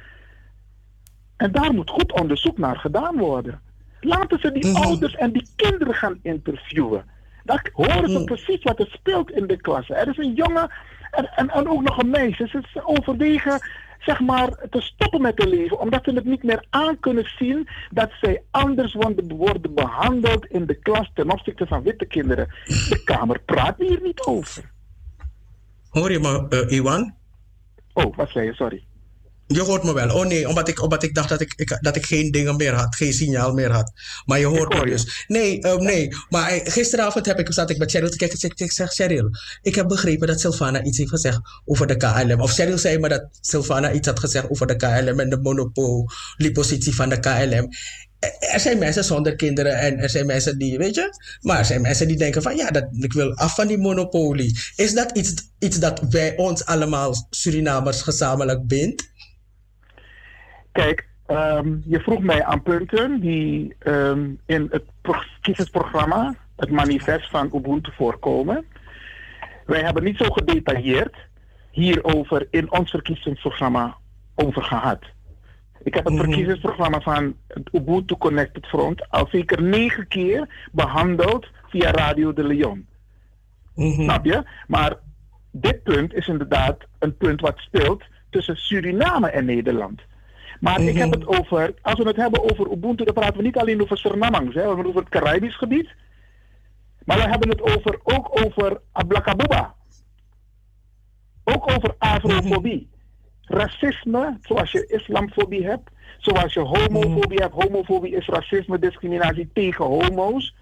En daar moet goed onderzoek naar gedaan worden. Laten ze die mhm. ouders en die kinderen gaan interviewen. Dan horen ze mhm. precies wat er speelt in de klasse. Er is een jongen en, en, en ook nog een meisje. Ze overwegen zeg maar, te stoppen met te leven, omdat ze het niet meer aan kunnen zien dat zij anders worden behandeld in de klas ten opzichte van witte kinderen. De Kamer praat hier niet over. Hoor je me, uh, Iwan? Oh, wat zei je? Sorry. Je hoort me wel. Oh nee, omdat ik, omdat ik dacht dat ik, ik, dat ik geen dingen meer had, geen signaal meer had. Maar je hoort me dus. Nee, uh, nee. Maar eh, gisteravond heb ik, zat ik met Cheryl te kijken. Ik, ik zeg, Cheryl, ik heb begrepen dat Sylvana iets heeft gezegd over de KLM. Of Cheryl zei me dat Sylvana iets had gezegd over de KLM en de monopoliepositie van de KLM. Er zijn mensen zonder kinderen en er zijn mensen die, weet je, maar er zijn mensen die denken van ja, dat, ik wil af van die monopolie. Is dat iets, iets dat wij ons allemaal Surinamers gezamenlijk bindt? Kijk, um, je vroeg mij aan punten die um, in het kiezersprogramma, het manifest van Ubuntu voorkomen. Wij hebben niet zo gedetailleerd hierover in ons verkiezingsprogramma over gehad. Ik heb het mm verkiezingsprogramma van het Ubuntu Connected Front al zeker negen keer behandeld via Radio de Leon. Mm Snap je? Maar dit punt is inderdaad een punt wat speelt tussen Suriname en Nederland. Maar ik heb Mhm. het over, als we het hebben over Ubuntu, dan praten we niet alleen over Surinamers, hè. we hebben het over het Caribisch gebied. Maar we hebben het over, ook over Ablakabuba. Ook over afrofobie. Racisme, zoals je islamfobie hebt, zoals je homofobie hebt. Homofobie is racisme, discriminatie tegen homo's.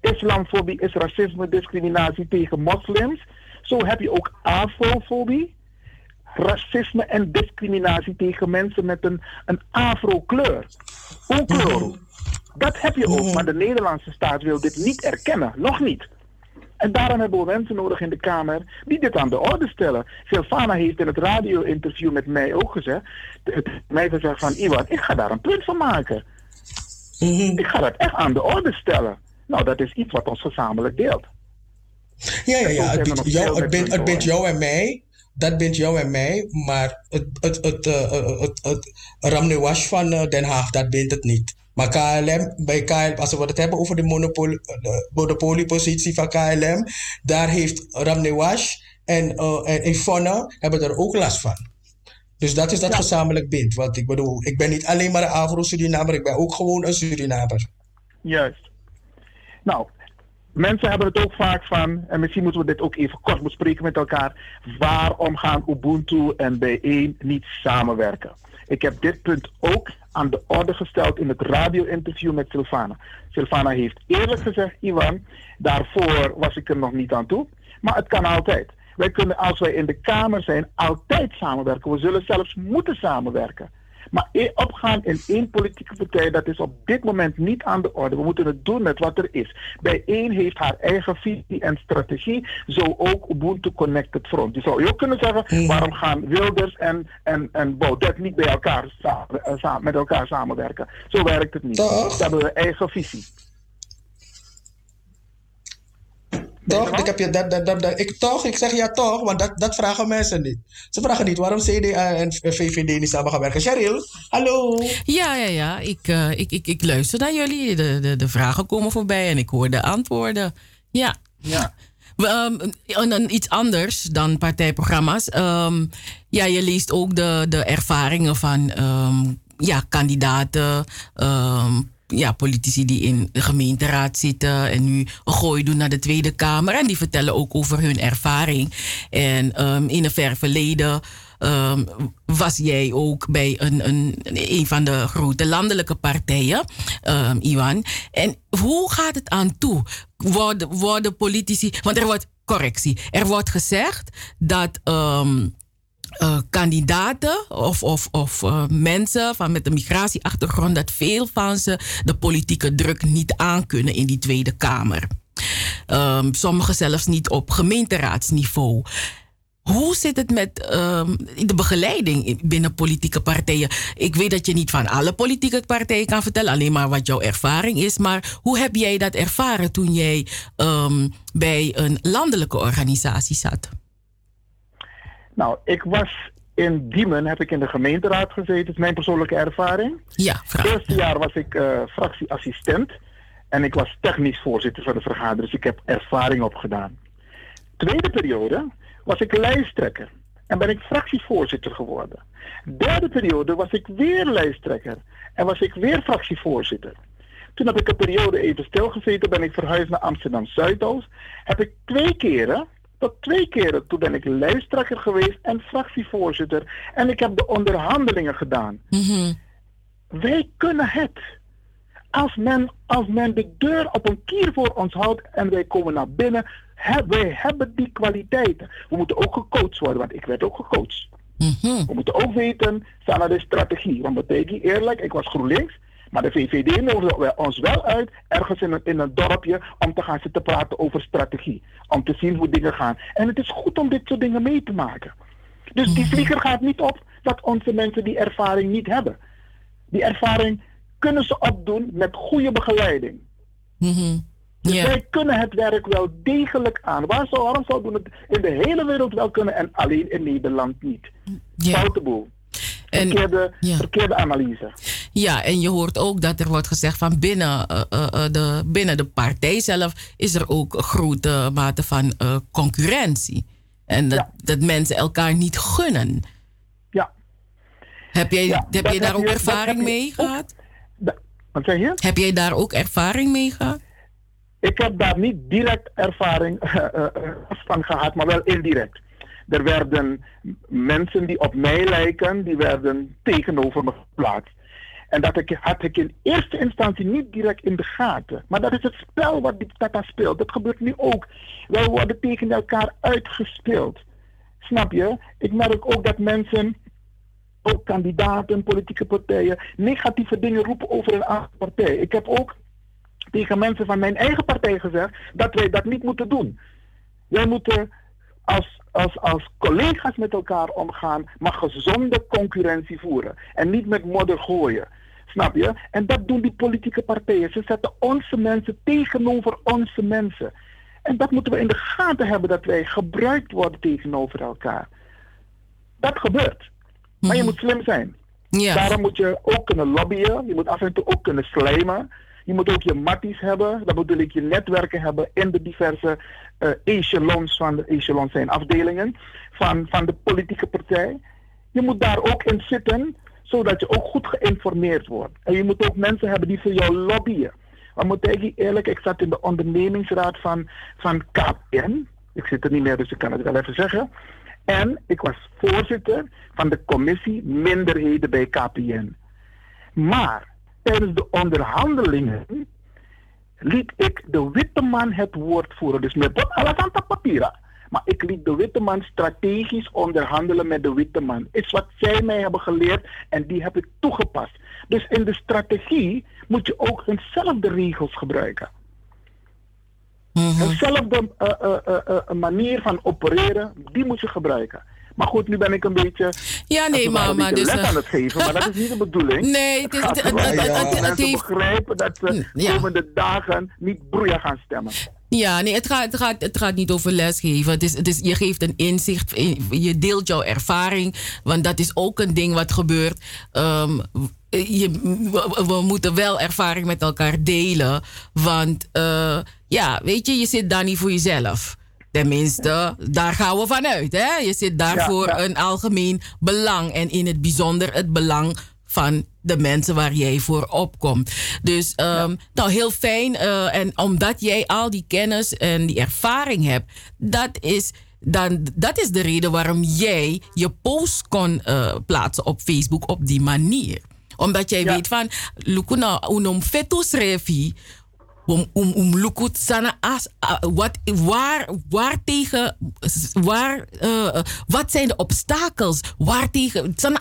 Islamfobie is racisme, discriminatie tegen moslims. Zo heb je ook afrofobie. Racisme en discriminatie tegen mensen met een, een afro-kleur. Okloro. Dat heb je ook, maar de Nederlandse staat wil dit niet erkennen. Nog niet. En daarom hebben we mensen nodig in de Kamer die dit aan de orde stellen. Silvana heeft in het radio-interview met mij ook gezegd, het, mij gezegd van Iwan, ik ga daar een punt van maken. Ik ga dat echt aan de orde stellen. Nou, dat is iets wat ons gezamenlijk deelt. Ja, ja, ja. Het hebben we bindt nog jou, veel het bindt, met het bindt door. jou en mij. Dat bindt jou en mij. Maar het, het, het, eh, het, het, Ramnewash van Den Haag, dat bindt het niet. Maar KLM, bij KLM, als we het hebben over de monopol, de monopoliepositie van KLM, daar heeft Ramnewash en, eh en hebben er ook last van. Dus dat is dat gezamenlijk bind. Want ik bedoel, ik ben niet alleen maar een Afro-Surinamer, ik ben ook gewoon een Surinamer. Juist. Nou, mensen hebben het ook vaak van, en misschien moeten we dit ook even kort bespreken met elkaar. Waarom gaan Ubuntu en B1 niet samenwerken? Ik heb dit punt ook aan de orde gesteld in het radio-interview met Silvana. Silvana heeft eerlijk gezegd, Iwan, daarvoor was ik er nog niet aan toe. Maar het kan altijd. Wij kunnen, als wij in de Kamer zijn, altijd samenwerken. We zullen zelfs moeten samenwerken. Maar opgaan in één politieke partij, dat is op dit moment niet aan de orde. We moeten het doen met wat er is. Bij één heeft haar eigen visie en strategie, zo ook Ubuntu Connected Front. Je zou je ook kunnen zeggen, waarom gaan Wilders en, en, en Baudet niet bij elkaar samen, eh, samen- met elkaar samenwerken? Zo werkt het niet. Toch? Ze hebben een eigen visie. Toch? Ik heb je dat, dat, dat, dat- ik, toch? Ik zeg ja toch, want dat, dat vragen mensen niet. Ze vragen niet waarom CDA en VVD niet samen gaan werken. Cheryl, hallo. Ja, ja, ja. Ik, eh, ik, ik, ik luister naar jullie. De, de, de vragen komen voorbij en ik hoor de antwoorden. Ja. Ja. We, ehm, en dan iets anders dan partijprogramma's. Ehm, ja, je leest ook de, de ervaringen van ehm, ja, kandidaten, ehm, ja, politici die in de gemeenteraad zitten en nu een gooi doen naar de Tweede Kamer. En die vertellen ook over hun ervaring. En ehm, in een ver verleden ehm, was jij ook bij een, een, een van de grote landelijke partijen, ehm, Iwan. En hoe gaat het aan toe? Worden, worden politici. Want er wordt correctie. Er wordt gezegd dat. Eh, kandidaten of, of, of eh, mensen van met een migratieachtergrond, dat veel van ze de politieke druk niet aankunnen in die Tweede Kamer. Ehm, sommigen zelfs niet op gemeenteraadsniveau. Hoe zit het met ehm, de begeleiding in- binnen politieke partijen? Ik weet dat je niet van alle politieke partijen kan vertellen, alleen maar wat jouw ervaring is. Maar hoe heb jij dat ervaren toen jij ehm, bij een landelijke organisatie zat? Nou, ik was in Diemen, heb ik in de gemeenteraad gezeten. Dat is mijn persoonlijke ervaring. Ja, Het eerste jaar was ik eh, fractieassistent. En ik was technisch voorzitter van de vergadering. Dus ik heb ervaring opgedaan. Tweede periode was ik lijsttrekker. En ben ik fractievoorzitter geworden. Derde periode was ik weer lijsttrekker. En was ik weer fractievoorzitter. Toen heb ik een periode even stilgezeten. Ben ik verhuisd naar Amsterdam Zuidoost. Heb ik twee keren, tot twee keren, toen ben ik lijsttrekker geweest en fractievoorzitter. En ik heb de onderhandelingen gedaan. Mhm. Wij kunnen het. Als men, als men de deur op een kier voor ons houdt en wij komen naar binnen, he- wij hebben die kwaliteiten. We moeten ook gecoacht worden, want ik werd ook gecoacht. Mhm. We moeten ook weten, staan naar de strategie. Want betekent eerlijk, ik was GroenLinks, maar de VVD nodigde wel- ons wel uit, ergens in een, in een dorpje, om te gaan zitten praten over strategie. Om te zien hoe dingen gaan. En het is goed om dit soort dingen mee te maken. Dus die vlieger gaat niet op dat onze mensen die ervaring niet hebben. Die ervaring kunnen ze opdoen met goede begeleiding. Mhm. Dus wij kunnen het werk wel degelijk aan. Waar zou, waarom zouden we het in de hele wereld wel kunnen en alleen in Nederland niet? Boel. En- Verkeerde, ja. verkeerde analyse. Ja, en je hoort ook dat er wordt gezegd van binnen, eh, eh, eh, de, binnen de partij zelf is er ook een grote mate van concurrentie. En dat, Ja. dat mensen elkaar niet gunnen. Ja. Heb jij, Ja, heb je daar heb ook je- ervaring je mee ook- gehad? Wat zeg je? Heb jij daar ook ervaring mee gehad? Ik heb daar niet direct ervaring *laughs* van gehad, maar wel indirect. Er werden mensen die op mij lijken, die werden tegenover me geplaatst. En dat ik, had ik in eerste instantie niet direct in de gaten. Maar dat is het spel wat die Tata speelt. Dat gebeurt nu ook. Wij worden tegen elkaar uitgespeeld. Snap je? Ik merk ook dat mensen, ook kandidaten, politieke partijen, negatieve dingen roepen over een andere partij. Ik heb ook tegen mensen van mijn eigen partij gezegd dat wij dat niet moeten doen. Wij moeten als, als, als collega's met elkaar omgaan, maar gezonde concurrentie voeren. En niet met modder gooien. Snap je? En dat doen die politieke partijen. Ze zetten onze mensen tegenover onze mensen. En dat moeten we in de gaten hebben, dat wij gebruikt worden tegenover elkaar. Dat gebeurt. Maar je moet slim zijn. Ja. Daarom moet je ook kunnen lobbyen. Je moet af en toe ook kunnen slijmen. Je moet ook je matties hebben. Dat bedoel ik je netwerken hebben in de diverse eh echelons van de echelons zijn afdelingen van, van de politieke partij. Je moet daar ook in zitten, zodat je ook goed geïnformeerd wordt. En je moet ook mensen hebben die voor jou lobbyen. Maar moet ik eerlijk, ik zat in de ondernemingsraad van, van KPN. Ik zit er niet meer, dus ik kan het wel even zeggen. En ik was voorzitter van de commissie minderheden bij KPN. Maar tijdens de onderhandelingen liet ik de witte man het woord voeren. Dus met aan het papieren. Maar ik liet de witte man strategisch onderhandelen met de witte man. Is wat zij mij hebben geleerd en die heb ik toegepast. Dus in de strategie moet je ook eenzelfde regels gebruiken. Eenzelfde eh, eh, eh, eh, manier van opereren, die moet je gebruiken. Maar goed, nu ben ik een beetje, Ja, nee, beetje dus... les eh, aan het geven. Maar dat is niet de *laughs* bedoeling. Nee, het is- gaat het- het- het- mensen begrijpen dat ze Ja. komende dagen niet broeia gaan stemmen. Ja, nee, het gaat, het, gaat, het gaat niet over lesgeven. Het is, het is, je geeft een inzicht, je deelt jouw ervaring. Want dat is ook een ding wat gebeurt. Ehm, je, we, we moeten wel ervaring met elkaar delen. Want eh, ja, weet je, je zit daar niet voor jezelf. Tenminste, daar gaan we vanuit. Hè? Je zit daar Ja, voor ja. een algemeen belang. En in het bijzonder het belang van de mensen waar jij voor opkomt. Dus ehm, nou, heel fijn. eh, en omdat jij al die kennis en die ervaring hebt, dat is, dan, dat is de reden waarom jij je post kon eh, plaatsen op Facebook op die manier. Omdat jij weet van, Lukuna, unom fetus revi, om, om, om lukut sana as, ah, wat, waar, waar tegen, waar, eh, wat zijn de obstakels? Waar tegen, sana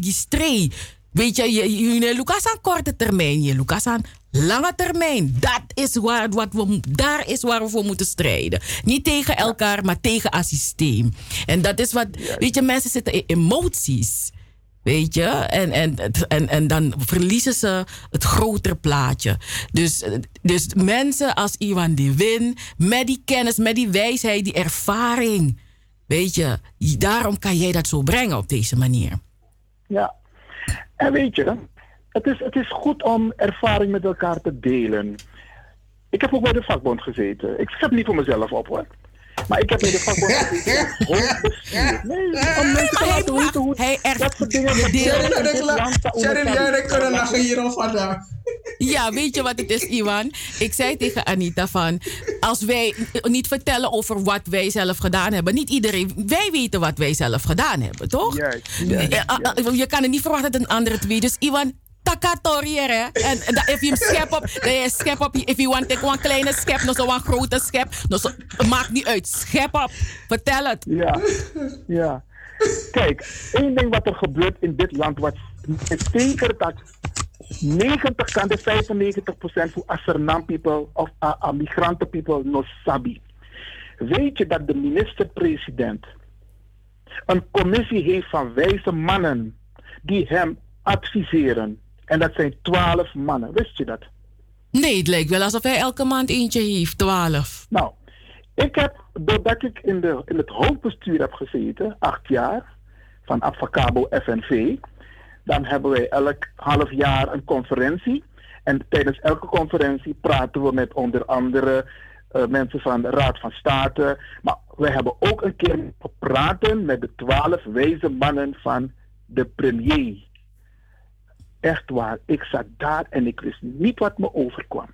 stray. Weet je, je, je, Lucas aan korte termijn, je Lucas aan lange termijn. Dat is waar, wat we, daar is waar we voor moeten strijden. Niet tegen elkaar, maar tegen een systeem. En dat is wat, weet je, mensen zitten in emoties. Weet je? En, en, en, en dan verliezen ze het grotere plaatje. Dus, dus mensen als Iwan de Win, met die kennis, met die wijsheid, die ervaring. Weet je, daarom kan jij dat zo brengen op deze manier. Ja. En weet je, het is, het is goed om ervaring met elkaar te delen. Ik heb ook bij de vakbond gezeten. Ik schep niet voor mezelf op hoor. Maar ik heb bij de vakbond. *laughs* Nee, om mensen te laten weten hoe dat soort dingen in. Sharon, jij kunnen lachen hierom vandaag. Ja, weet je wat het is, Iwan? Ik zei tegen Anita van... als wij niet vertellen over wat wij zelf gedaan hebben... niet iedereen... wij weten wat wij zelf gedaan hebben, toch? Juist, Eh, ah, ah, Je kan het niet verwachten dat een andere het weet. Dus Iwan, takatoriër, hè? En dat- je hem schep op... *laughs* dan je schep op... if you want take een kleine schep... nog zo'n grote schep... nog zo, maakt niet uit. Schep op. Vertel het. Ja, ja. Kijk, één ding wat er gebeurt in dit land, wat is zeker dat 90 kan de 95 procent voor Asernam people of uh, migranten people no sabi. Weet je dat de minister-president een commissie heeft van wijze mannen die hem adviseren? En dat zijn 12 mannen. Wist je dat? Nee, het lijkt wel alsof hij elke maand eentje heeft. Twaalf. Nou, ik heb, doordat ik in, de, in het hoofdbestuur heb gezeten, acht jaar, van Avacabo FNV, dan hebben wij elk half jaar een conferentie. En tijdens elke conferentie praten we met onder andere eh, mensen van de Raad van State. Maar we hebben ook een keer praten met de twaalf wijze mannen van de premier. Echt waar, ik zat daar en ik wist niet wat me overkwam.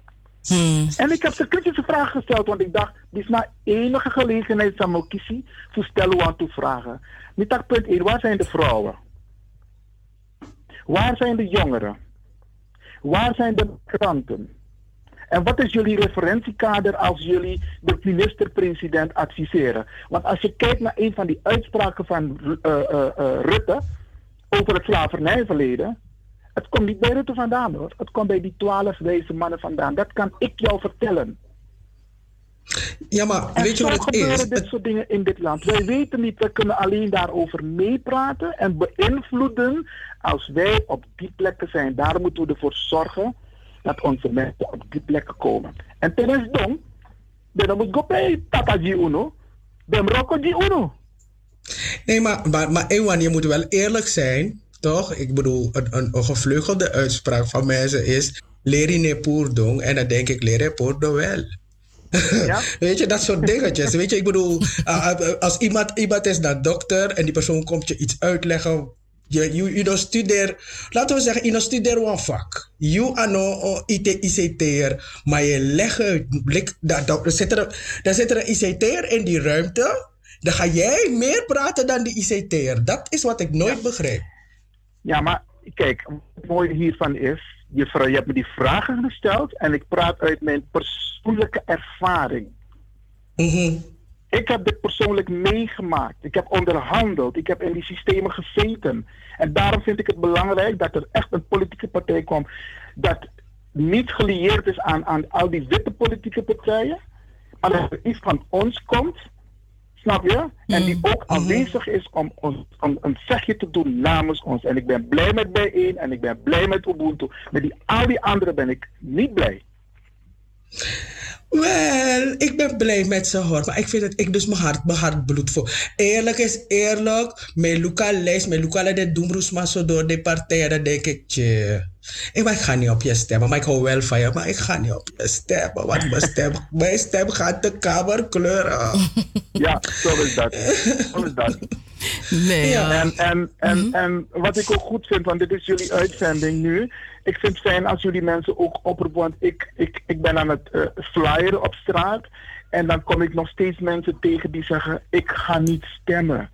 Hmm. En ik heb ze kritische vragen gesteld, want ik dacht, dit is maar enige gelegenheid van kiezen voor stellen aan toe vragen. Niet dat punt 1, waar zijn de vrouwen? Waar zijn de jongeren? Waar zijn de migranten? En wat is jullie referentiekader als jullie de minister-president adviseren? Want als je kijkt naar een van die uitspraken van uh, uh, uh, Rutte over het slavernijverleden, het komt niet bij Rutte vandaan hoor. Het komt bij die twaalf wijze mannen vandaan. Dat kan ik jou vertellen. Ja, maar en weet je wat het is? dit soort dingen in dit land. Wij weten niet, we kunnen alleen daarover meepraten en beïnvloeden als wij op die plekken zijn. Daar moeten we ervoor zorgen dat onze mensen op die plekken komen. En ten is dom, dan moet go bij Tata Uno, dem Rocco Uno. Nee, maar, maar, maar Ewan, je moet wel eerlijk zijn, toch? Ik bedoel, een, een, een gevleugelde uitspraak van mensen is... Leri pour dong. En dan denk ik, lere pour do wel. *laughs* Ja? Weet je, dat soort dingetjes. Weet je, ik bedoel, uh, als iemand, iemand is naar dokter en die persoon komt je iets uitleggen. Je, je, je studeer, laten we zeggen, je studeer een vak. Je ano IT, ICT'er, maar je legt uit, dan, dan, zit er, dan zit er een ICT'er in die ruimte. Dan ga jij meer praten dan die ICT'er. Dat is wat ik nooit Ja. begreep. Ja, maar kijk, het mooie hiervan is, je, hebt me die vragen gesteld en ik praat uit mijn persoonlijke ervaring. Mhm. Ik heb dit persoonlijk meegemaakt. Ik heb onderhandeld. Ik heb in die systemen gezeten. En daarom vind ik het belangrijk dat er echt een politieke partij komt. Dat niet gelieerd is aan, aan al die witte politieke partijen. Maar dat er iets van ons komt. Snap je? En die ook aanwezig is om, ons, om een zegje te doen namens ons. En ik ben blij met bijeen en ik ben blij met Ubuntu. Met die, al die anderen ben ik niet blij. Wel, ik ben blij met ze hoor. Maar ik vind het, ik dus mijn hart, mijn hart bloed voor. Eerlijk is eerlijk. Mijn Luca lijst, mijn Luca laat de doemroes maar zo door de partij. Dan denk ik, tje. Ik, maar ik ga niet op je stemmen. Maar ik hou wel van je. Maar ik ga niet op je stemmen. Want mijn stem, *laughs* mijn stem gaat de kamer kleuren. Ja, zo is dat. Zo is dat. Nee, ja. En, en, en, en wat ik ook goed vind, want dit is jullie uitzending nu. Ik vind het fijn als jullie mensen ook oproepen, want ik, ik, ik ben aan het uh, flyeren op straat. En dan kom ik nog steeds mensen tegen die zeggen, ik ga niet stemmen.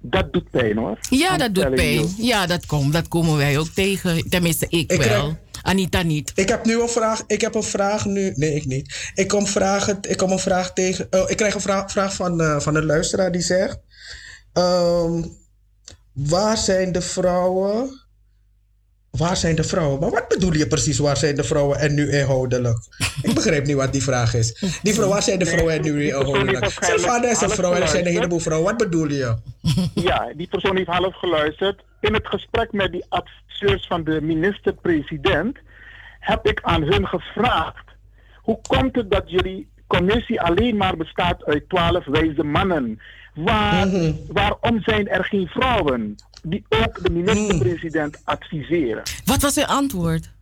Dat doet pijn hoor. Ja, dat doet pijn. you. Ja, dat, komt, dat komen wij ook tegen. Tenminste, ik, Ik wel. Anita niet. Ik heb nu een vraag. Ik heb een vraag nu. Nee, ik niet. Ik kom, vragen, ik kom een vraag tegen. oh, ik krijg een vraag, vraag van, eh, van een luisteraar die zegt: ehm, Waar zijn de vrouwen? Waar zijn de vrouwen? Maar wat bedoel je precies? Waar zijn de vrouwen en nu inhoudelijk? Ik begrijp niet wat die vraag is. Die vrouw, waar zijn de vrouwen en nu inhoudelijk? Zijn vader is een vrouw en er zijn een heleboel vrouwen. Wat bedoel je? Ja, die persoon heeft half geluisterd. In het gesprek met die adviseurs van de minister-president heb ik aan hun gevraagd: hoe komt het dat jullie commissie alleen maar bestaat uit twaalf wijze mannen? Waar, Waarom zijn er geen vrouwen die ook de minister-president adviseren? Wat was uw antwoord?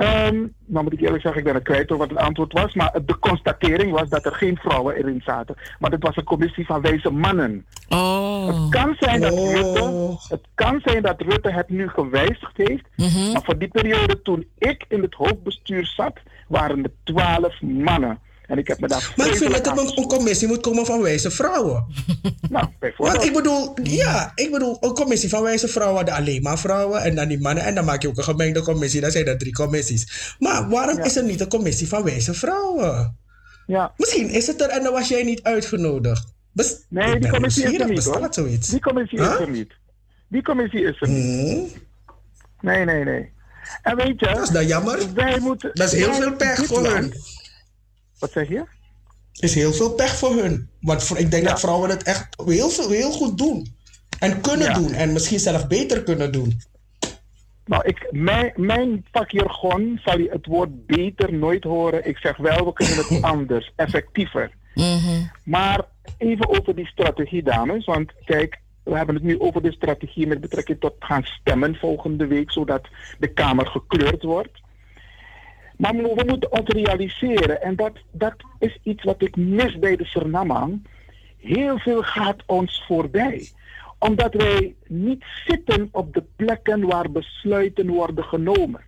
Ehm, nou moet ik eerlijk zeggen, ik ben het kwijt hoor wat het antwoord was. Maar de constatering was dat er geen vrouwen erin zaten. Maar het was een commissie van wijze mannen. Oh. Het kan zijn dat Oh. Rutte, het kan zijn dat Rutte het nu gewijzigd heeft. Mhm. Maar voor die periode toen ik in het hoofdbestuur zat, waren er twaalf mannen. En ik heb me daar Maar ik vind dat er aan een, commissie moet komen van wijze vrouwen. Nou, bijvoorbeeld. Want ik bedoel, ja, ik bedoel, een commissie van wijze vrouwen, de alleen maar vrouwen en dan die mannen. En dan maak je ook een gemengde commissie, dan zijn er drie commissies. Maar waarom Ja. is er niet een commissie van wijze vrouwen? Ja. Misschien is het er en dan was jij niet uitgenodigd. Bes- Nee, die commissie is er niet hoor. zoiets? Die commissie is er niet. Die commissie is er niet. Hmm, Nee, nee, nee. En weet je... dat is dan jammer. Wij moeten... Dat is heel veel pech hun. Wat zeg je? is heel veel pech voor hun. Want voor- ik denk Ja. dat vrouwen het echt heel, veel, heel goed doen. En kunnen Ja. doen. En misschien zelf beter kunnen doen. Nou, ik, mijn, mijn vakjargon zal je het woord beter nooit horen. Ik zeg wel, we kunnen het *laughs* anders, effectiever. Mhm. Maar even over die strategie, dames. Want kijk, we hebben het nu over de strategie met betrekking tot gaan stemmen volgende week, zodat de Kamer gekleurd wordt. Maar we moeten ons realiseren, en dat, dat is iets wat ik mis bij de Surinamang. Heel veel gaat ons voorbij. Omdat wij niet zitten op de plekken waar besluiten worden genomen.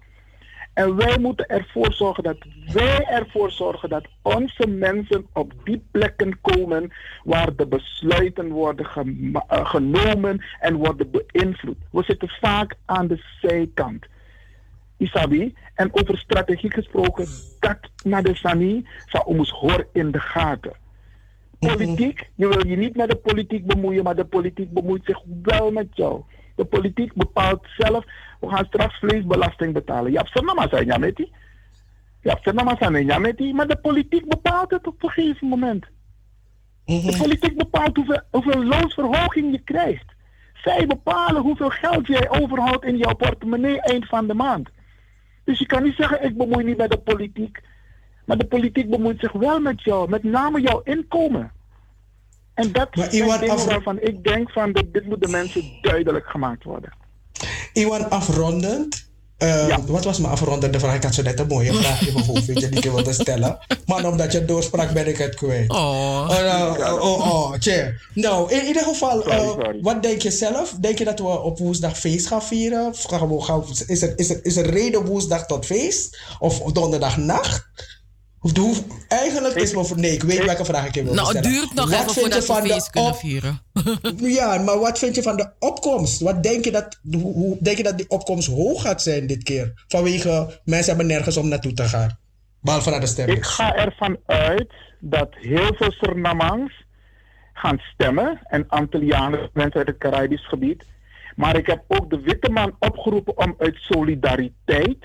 En wij moeten ervoor zorgen dat wij ervoor zorgen dat onze mensen op die plekken komen waar de besluiten worden eh, genomen en worden beïnvloed. We zitten vaak aan de zijkant. Isabi, en over strategie gesproken, dat naar de Sani zou ons horen in de gaten. Politiek, je wil je niet met de politiek bemoeien, maar de politiek bemoeit zich wel met jou. De politiek bepaalt zelf, we gaan straks vleesbelasting betalen. Je hebt maar zijn ja met die. Je hebt maar zijn ja met die, maar de politiek bepaalt het op een gegeven moment. De politiek bepaalt hoeveel, hoeveel loonsverhoging je krijgt. Zij bepalen hoeveel geld jij overhoudt in jouw portemonnee eind van de maand. Dus je kan niet zeggen, ik bemoei niet met de politiek. Maar de politiek bemoeit zich wel met jou, met name jouw inkomen. En dat is dingen waarvan ik denk van, dat dit moet de mensen duidelijk gemaakt worden. Iwan, afrondend. Uh, Wat was mijn afrondende vraag? Ik had zo net een mooie *laughs* vraag in mijn hoofd die ik wilde stellen. Maar omdat je doorsprak ben ik het kwijt. Oh. Uh, oh, oh, oh, Nou, in ieder geval, uh, wat denk je zelf? Denk je dat we op woensdag feest gaan vieren? Gaan we, gaan, is, er, is, er, is er reden woensdag tot feest? Of donderdag Hoe, eigenlijk is me voor nee, ik weet welke vraag ik je wil nou, stellen. Nou, het duurt nog wat even voordat we feest kunnen vieren. *laughs* ja, maar wat vind je van de opkomst? Wat denk je dat, hoe, denk je dat die opkomst hoog gaat zijn dit keer? Vanwege mensen hebben nergens om naartoe te gaan. Behalve naar de stemming. Ik ga ervan uit dat heel veel Surinamangs gaan stemmen. En Antillianen, mensen uit het Caribisch gebied. Maar ik heb ook de witte man opgeroepen om uit solidariteit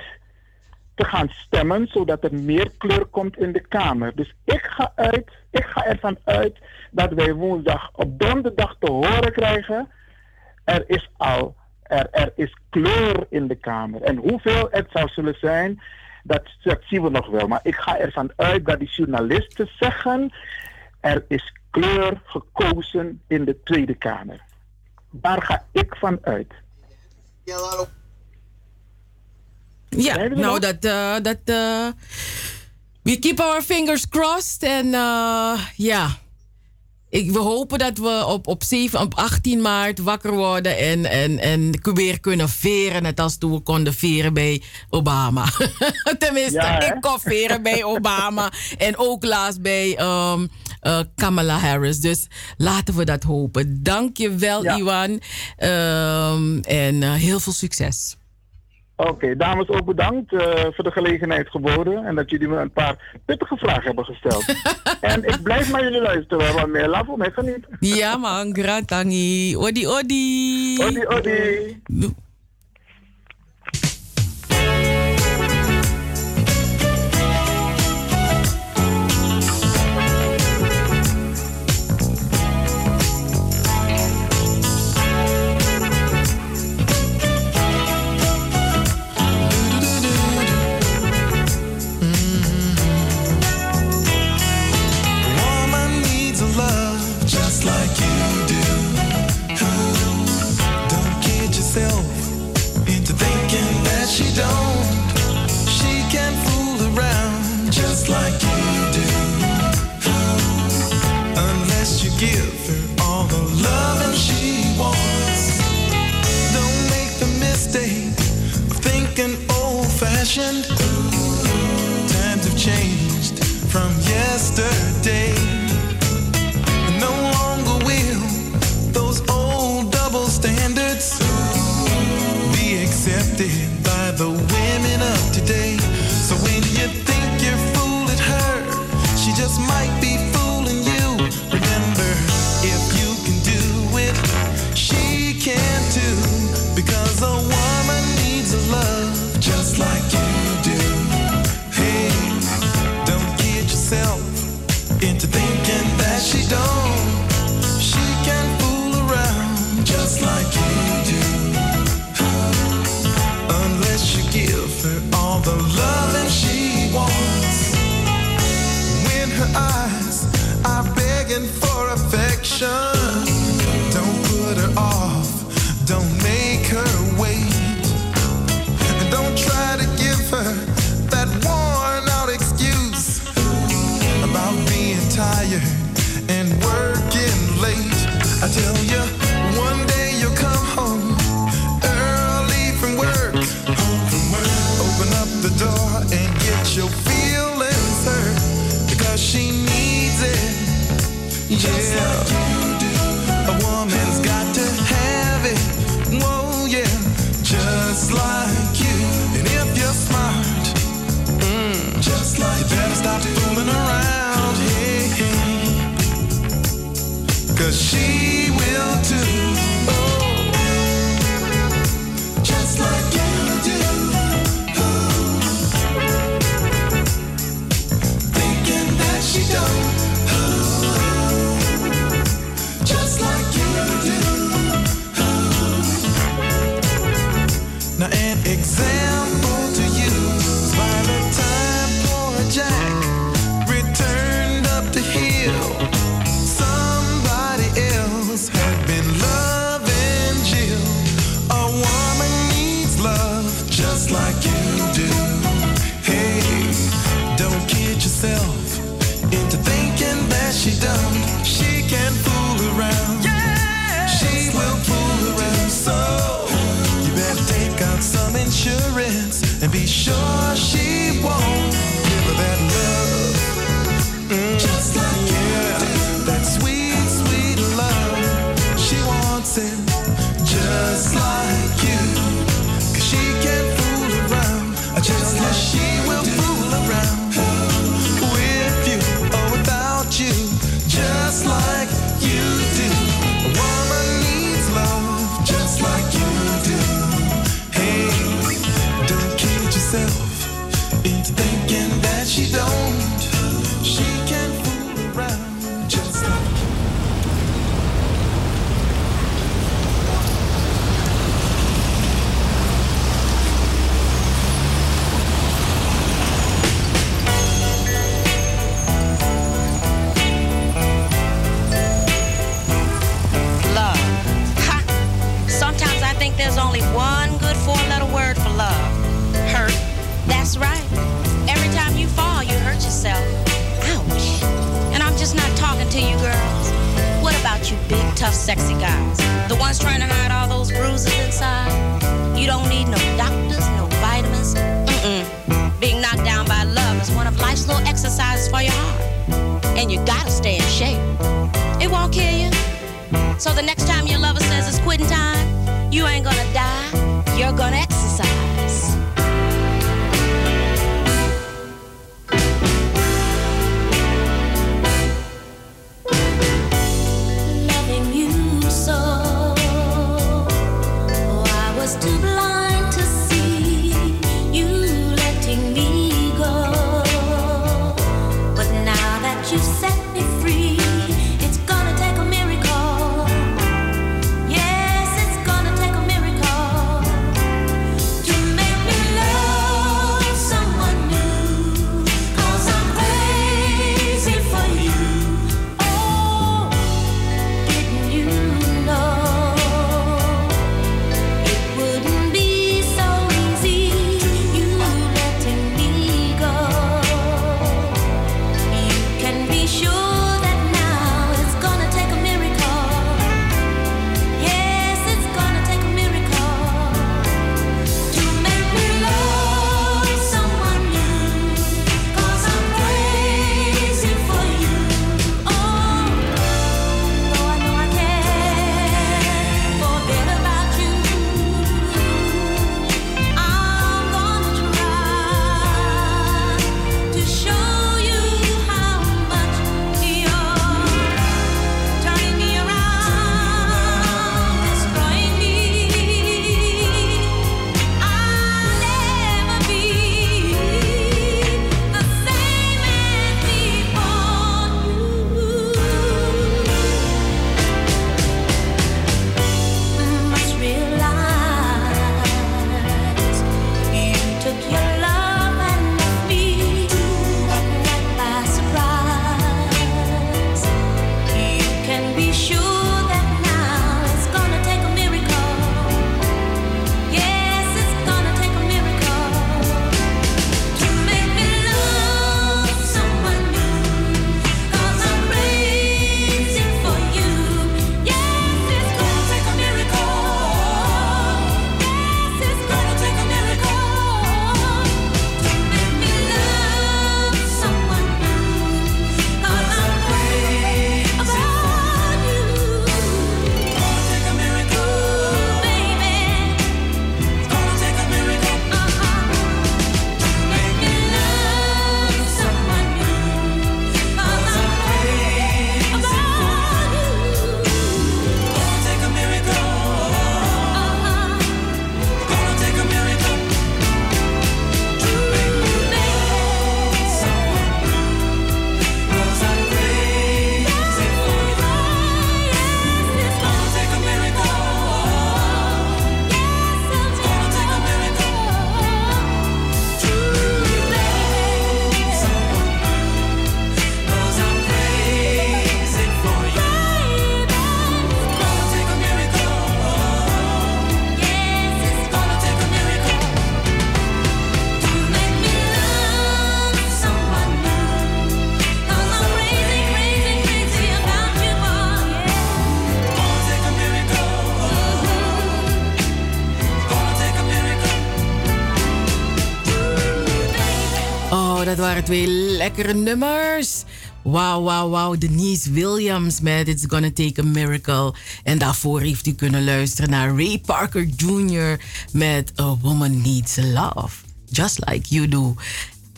te gaan stemmen, zodat er meer kleur komt in de Kamer. Dus ik ga, uit, ik ga ervan uit dat wij woensdag op donderdag te horen krijgen, er is al, er, er is kleur in de Kamer. En hoeveel het zou zullen zijn, dat, dat zien we nog wel. Maar ik ga ervan uit dat die journalisten zeggen, er is kleur gekozen in de Tweede Kamer. Daar ga ik van uit. Ja, ja, nou dat... Uh, dat uh, we keep our fingers crossed. En uh, ja, ik, we hopen dat we op, op, 7, op 18 maart wakker worden en, en, en weer kunnen veren. Net als toen we konden veren bij Obama. *laughs* Tenminste, ik kon veren bij Obama. En ook laatst bij um, uh, Kamala Harris. Dus laten we dat hopen. Dank je wel, ja. Iwan. Um, en uh, heel veel succes. Oké, dames ook bedankt uh, voor de gelegenheid geboden en dat jullie me een paar pittige vragen hebben gesteld. *laughs* en ik blijf naar jullie luisteren, want meer laf om mij niet. ja man, gratangi. Odi odi. Odi odi. Fashioned. Times have changed from yesterday. No longer will those old double standards be accepted by the women of today. So when you think you're fooling her, she just might be twee lekkere nummers. Wauw, wauw, wauw. Denise Williams met It's Gonna Take a Miracle. En daarvoor heeft u kunnen luisteren naar Ray Parker Jr. met A Woman Needs Love. Just like you do.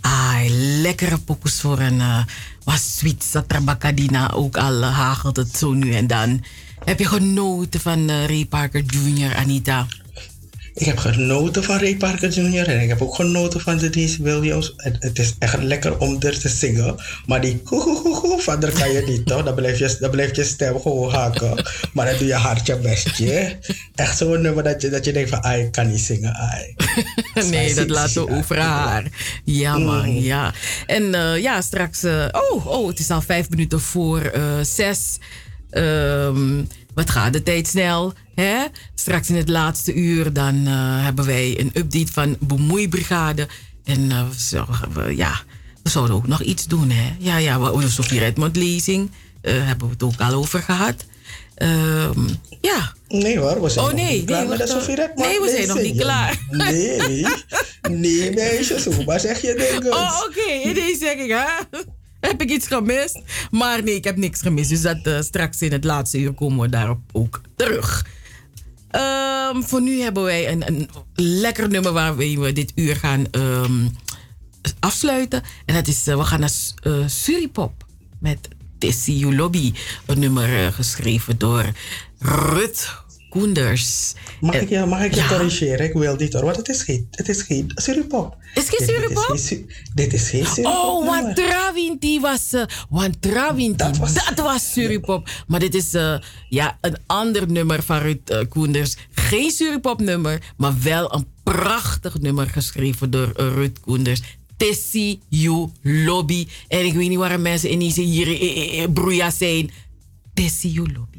Ai, lekkere pokus voor een uh, was sweet satrabakadina. Ook al hagelt het zo nu en dan. Heb je genoten van uh, Ray Parker Jr., Anita? Ik heb genoten van Ray Parker Jr. en ik heb ook genoten van Denise Williams. Het, het is echt lekker om er te zingen. Maar die van daar kan je niet, toch? Dan blijf je, dan blijf je stem gewoon haken. Maar dan doe je hard je bestje. Echt zo'n nummer dat je, dat je denkt van, ik kan niet zingen, ai. *laughs* nee, dat laten we over haar. Ja, man, ja. En uh, ja, straks... Uh, oh, oh, het is al vijf minuten voor uh, zes. Um, wat gaat de tijd snel? Hè? Straks in het laatste uur dan uh, hebben wij een update van Bemoeibrigade. En uh, we, ja, we zouden ook nog iets doen. Hè? Ja, ja, de Sofie Redmond lezing uh, hebben we het ook al over gehad. Um, ja. Nee hoor, we zijn oh, nog nee, niet klaar nee, met de Sofie Redmond Nee, we zijn nog niet klaar. Nee, nee meisjes, hoe maar zeg je dingen? Oh, oké, okay. nee zeg ik hè. Heb ik iets gemist? Maar nee, ik heb niks gemist. Dus dat, uh, straks in het laatste uur komen we daarop ook terug. Um, voor nu hebben wij een, een lekker nummer waarmee we dit uur gaan um, afsluiten. En dat is, uh, we gaan naar uh, Suripop met TCU Lobby. Een nummer uh, geschreven door Rut Koenders. Mag ik je, mag ik je ja. corrigeren? Ik wil dit hoor, want het is geen, het is geen suripop. Is geen suripop? Dit is geen suripop. Oh, want Trawinti was... Uh, want Trawinti, dat was, dat was suripop. Maar dit is uh, ja, een ander nummer van Ruud uh, Koenders. Geen suripop nummer, maar wel een prachtig nummer geschreven door uh, Ruud Koenders. Tessie You Lobby. En ik weet niet waarom mensen ineens hier eh, eh, broeia zijn. Tessie You Lobby.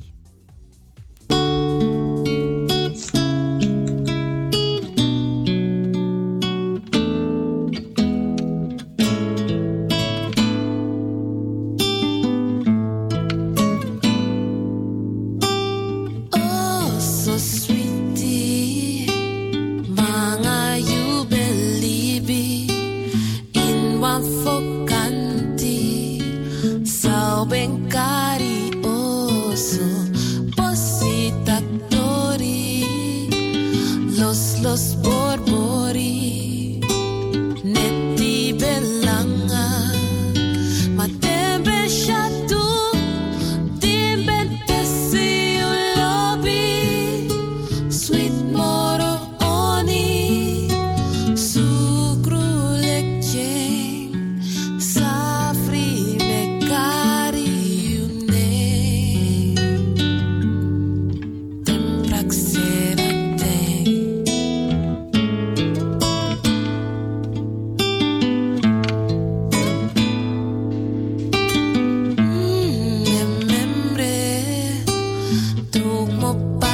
Uur werken om ergens in uit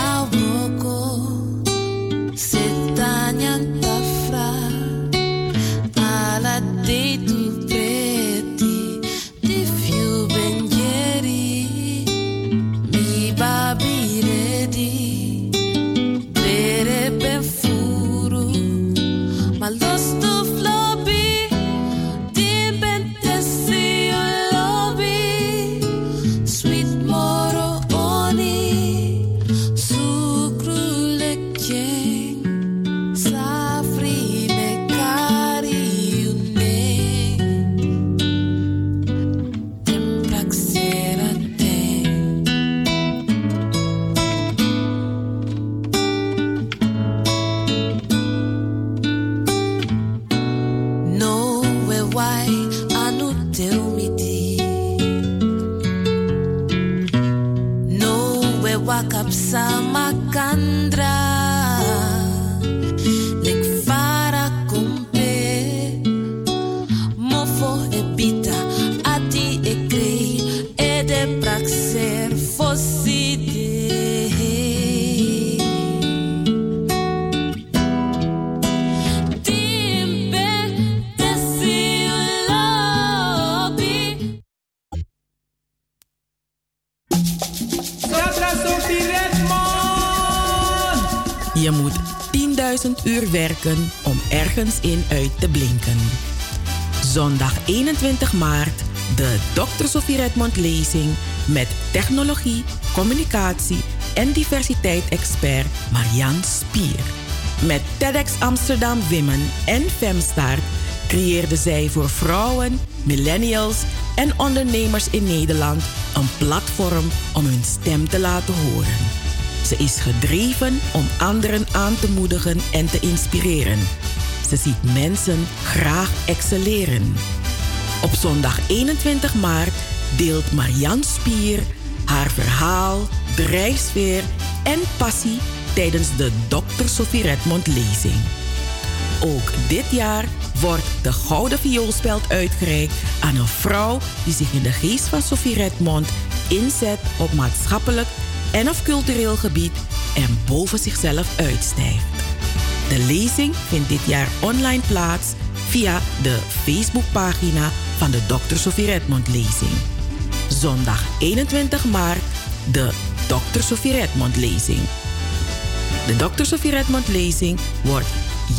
de Dr. Sofie Redmond lezing met technologie, communicatie en diversiteit-expert Marian Spier. Met TEDx Amsterdam Women en Femstart creëerde zij voor vrouwen, millennials en ondernemers in Nederland een platform om hun stem te laten horen. Ze is gedreven om anderen aan te moedigen en te inspireren. Ze ziet mensen graag excelleren. Op zondag 21 maart deelt Marianne Spier haar verhaal, drijfsfeer en passie tijdens de Dr. Sophie Redmond lezing. Ook dit jaar wordt de Gouden Vioolspeld uitgereikt aan een vrouw die zich in de geest van Sophie Redmond inzet op maatschappelijk en of cultureel gebied en boven zichzelf uitstijgt. De lezing vindt dit jaar online plaats via de Facebookpagina van de Dr. Sophie Redmond lezing. Zondag 21 maart de Dr. Sophie Redmond lezing. De Dr. Sophie Redmond lezing wordt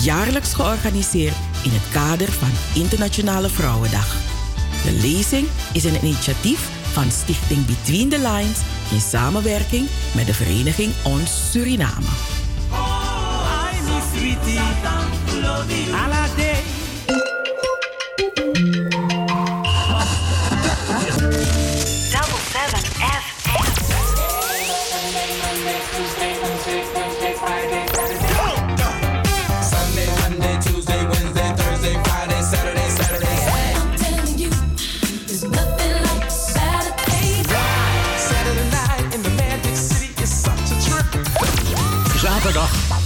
jaarlijks georganiseerd in het kader van Internationale Vrouwendag. De lezing is een initiatief van Stichting Between the Lines in samenwerking met de vereniging Ons Suriname. Double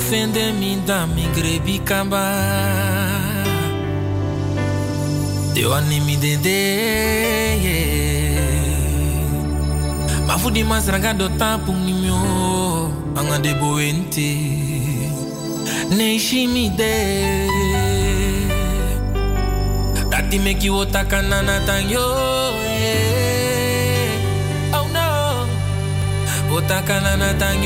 Biso mama offende mi da mi grebi kamba. De wani mi de de. Ma fu di mas ranga do tapu ni mio. Anga de boente. Ne shi mi de. Dati make you otakanana tang yo. yeah. Oh no. Otakanana tang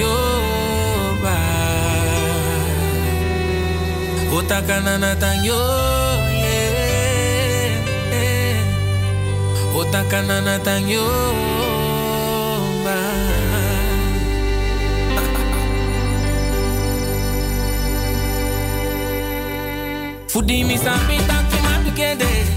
Otakanana tang yo yeah. Otakanana tang yo ba. *laughs* Fudi mi mabikede. Go fune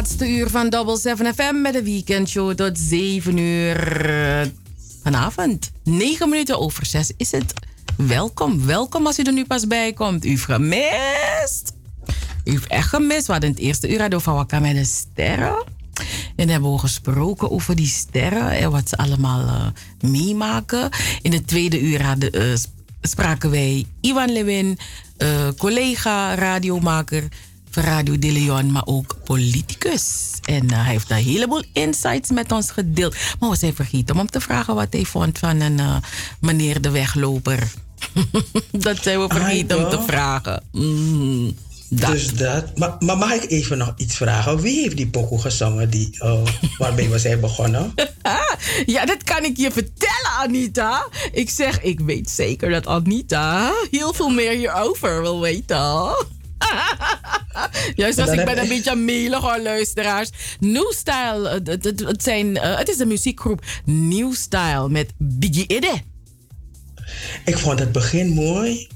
laatste uur van Double 7 FM met de weekendshow tot 7 uur vanavond. 9 minuten over 6 is het. Welkom, welkom als u er nu pas bij komt. U heeft gemist. U heeft echt gemist. We hadden het eerste uur over Wakka met de sterren. En hebben we gesproken over die sterren en wat ze allemaal eh, meemaken. In het tweede uur hadden, eh, sp- spraken wij Ivan Lewin, eh, collega, radiomaker van Radio De Leon, maar ook politicus. En eh, hij heeft een heleboel insights met ons gedeeld. Maar we zijn vergeten om hem te vragen wat hij vond van een eh, meneer de wegloper. *laughs* dat zijn we vergeten om te vragen. Mm, dat. Dus dat. Maar, maar mag ik even nog iets vragen? Wie heeft die pokoe gezongen die, eh, waarbij we zijn begonnen? Ah, *laughs* ja, dat kan ik je vertellen, Anita. Ik zeg, ik weet zeker dat Anita heel veel meer hierover wil weten. Juist als ik ben een beetje melig hoor, luisteraars. New Style, het, het, het zijn, eh, het is een muziekgroep New Style met Biggie Idde. Ik vond het begin mooi.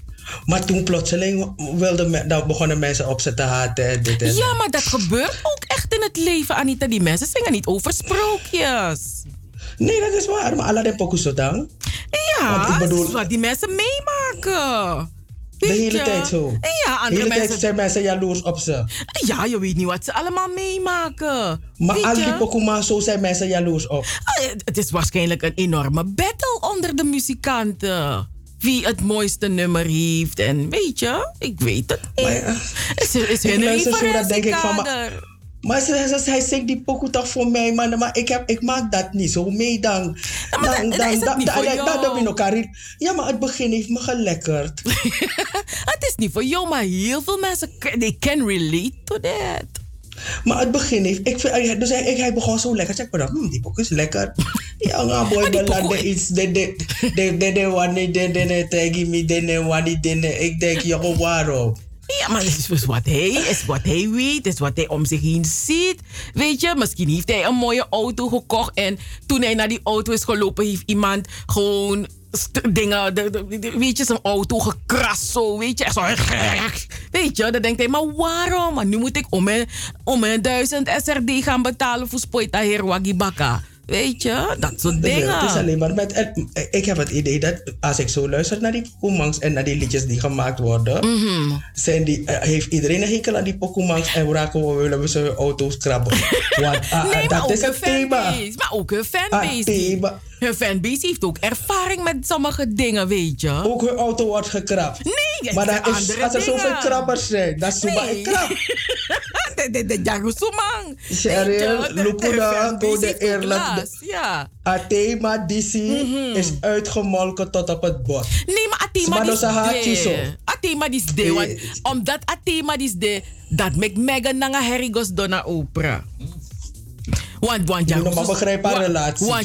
Maar toen plotseling wilden nou begonnen mensen op ze te haten. en Dit en Ja, maar dat gebeurt ook echt in het leven, Anita. Die mensen zingen niet over sprookjes. Nee, dat is waar. Maar zo dan. Ja, Want ik bedoel- dat is wat die mensen meemaken. De hele tijd zo. Ja, De andere hele tijd mensen zijn mensen jaloers op ze. Ja, je weet niet wat ze allemaal meemaken. Maar al die pokoe zo zijn mensen jaloers op. Ah, Het is waarschijnlijk een enorme battle onder de muzikanten. Wie het mooiste nummer heeft. En weet je, ik weet het niet. is, is Ik luister zo, dan denk ik van, maar-. Maar ze, ze, hij zingt die pokoe toch voor mij, man. Maar ik, heb, ik maak dat niet zo mee dan. maar dan, dan- dan is niet voor dan- dan- dan ik Ja, maar het begin heeft me gelekkerd. *laughs* Het is niet voor jou, maar heel veel mensen they can relate to that. Maar het begin heeft... Ik vind, dus hij, ik, hij begon zo lekker. Zeg maar dan, hm, die pokoe is lekker. *laughs* Ja, nga boy, belande iets. De, de, de, de, de, de, de, de, de, de, de, de. Ik denk, joh, waarom? Ja, maar het is dus wat hij is, wat hij weet, is wat hij om zich heen ziet. Weet je, misschien heeft hij een mooie auto gekocht en toen hij naar die auto is gelopen, heeft iemand gewoon dingen, de, weet je, zijn auto gekrast zo, weet je, echt zo. Weet je, dan denkt hij, maar waarom? Maar nu moet ik om mijn, om mijn duizend SRD gaan betalen voor Spoita Baka. Weet je, dat soort dingen. wereld is alleen maar met... en Ik heb het idee dat als ik zo luister naar die Pokémon's en naar die liedjes die gemaakt worden, Mhm. zijn die, eh, heeft iedereen een hekel aan die Pokémon's en raken we willen we zijn auto's krabben. *laughs* Want ah, ah, Nee, maar dat ook is een het thema. fanbase. Maar ook hun Ah, fanbase. thema. hun fanbase heeft ook ervaring met sommige dingen, weet je. Ook hun auto wordt gekrapt. Nee, maar dat is, als er zoveel krabbers zijn, dat is zo Nee. een krab. *laughs* de, de, de Jagusumang. Cheryl, Lukuna, go de eerlijk. Ja. Het thema DC is uitgemolken tot op het bot. Nee, maar Atema Maar is dat is zo. de. De. Want omdat Atema is de, dat maakt Megan nanga herigos donna opera. Want, want moet maar begrijpen haar relatie. Want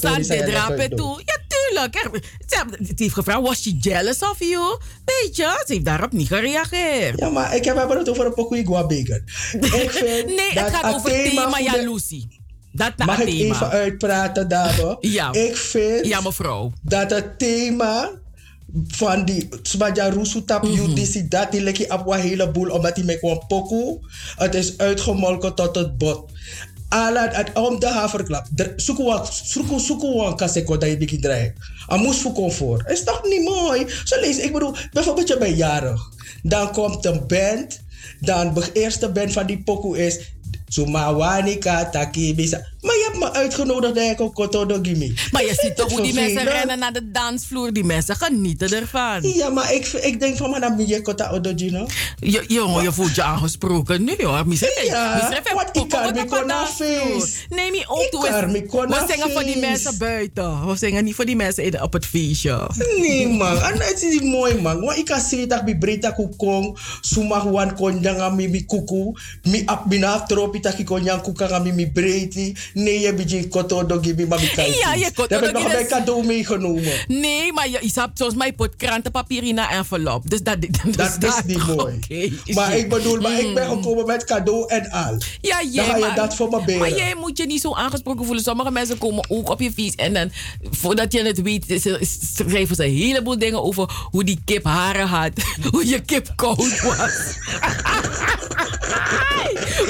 Tori zei, de drapen toe. Ja, tuurlijk. Ze heeft gevraagd, was she jealous of you? Weet je, ze heeft daarop niet gereageerd. Ja, maar ik heb het over een pokoe. Ik vind *laughs* Nee, dat het gaat over Athema thema de- jaloezie. Dat Mag ik even uitpraten, dame? *laughs* Ja. Ik vind Ja, mevrouw. dat het thema van die Smaja Rusu tap Mhm. UDC, dat die lekkie op een heleboel, omdat hij met een pokoe, het is uitgemolken tot het bot. Ala, het om de haverklap. Zoeken we, zoeken, zoeken we een kaseko dat je begint moest voor comfort. Is toch niet mooi? Zo lees ik bedoel, bijvoorbeeld je bent jarig. Dan komt een band. Dan de eerste band van die pokoe is Sumawani kata tak bisa Maar je hebt me uitgenodigd ik ook kotodo gimme. Maar je ziet toch hoe die mensen rennen naar de dansvloer. Die mensen genieten ervan. Ja, maar ik, ik denk van, maar dan ben je. Je, jongen, je voelt je aangesproken nu hoor. Misschien Ja, want ik kan me kon naar feest. Nee, niet ook toe. We zingen voor die mensen buiten. We zingen niet voor die mensen op het feestje. Nee, man. En het is mooi, man. Want ik kan zien dat bij Brita Kukong, Sumag wan konjanga mi mi kuku, mi ap bina tropi taki konjang kukanga mi mi breiti, nee je bent koto dogi bi mami kai. Ja, je koto heb ik nog dus- cadeau meegenomen. Nee, maar je, hebt zoals mij pot krantenpapier in een envelop. Dus dat, dus Dat is niet mooi. *laughs* Maar ik bedoel, maar ik ben Mm. gekomen met cadeau en al. Ja, Dan jij, ga je maar, dat voor me beren. Maar jij moet je niet zo aangesproken voelen. Sommige mensen komen ook op je fiets en dan, voordat je het weet, schrijven ze een heleboel dingen over hoe die kip haren had. *laughs* hoe je kip koud was.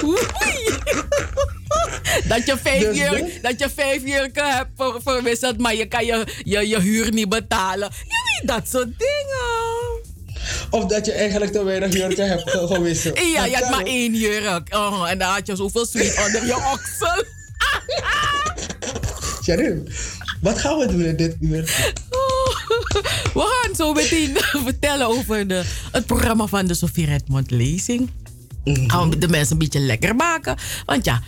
*laughs* Oei. *laughs* dat, je vijf Dus dat je vijf uur hebt ver- verwisseld, maar je kan je, je, je huur niet betalen. Je weet dat soort dingen. Of dat je eigenlijk te weinig jurken hebt ge- gewisseld. *laughs* Ja, Dat je had kan maar één jurk. Oh, en dan had je zoveel zweet onder je oksel. *laughs* Sharon, wat gaan we doen in dit uur? We gaan zo meteen vertellen over de, het programma van de Sofie Redmond Lezing. Gaan we de mensen een beetje lekker maken. Want ja,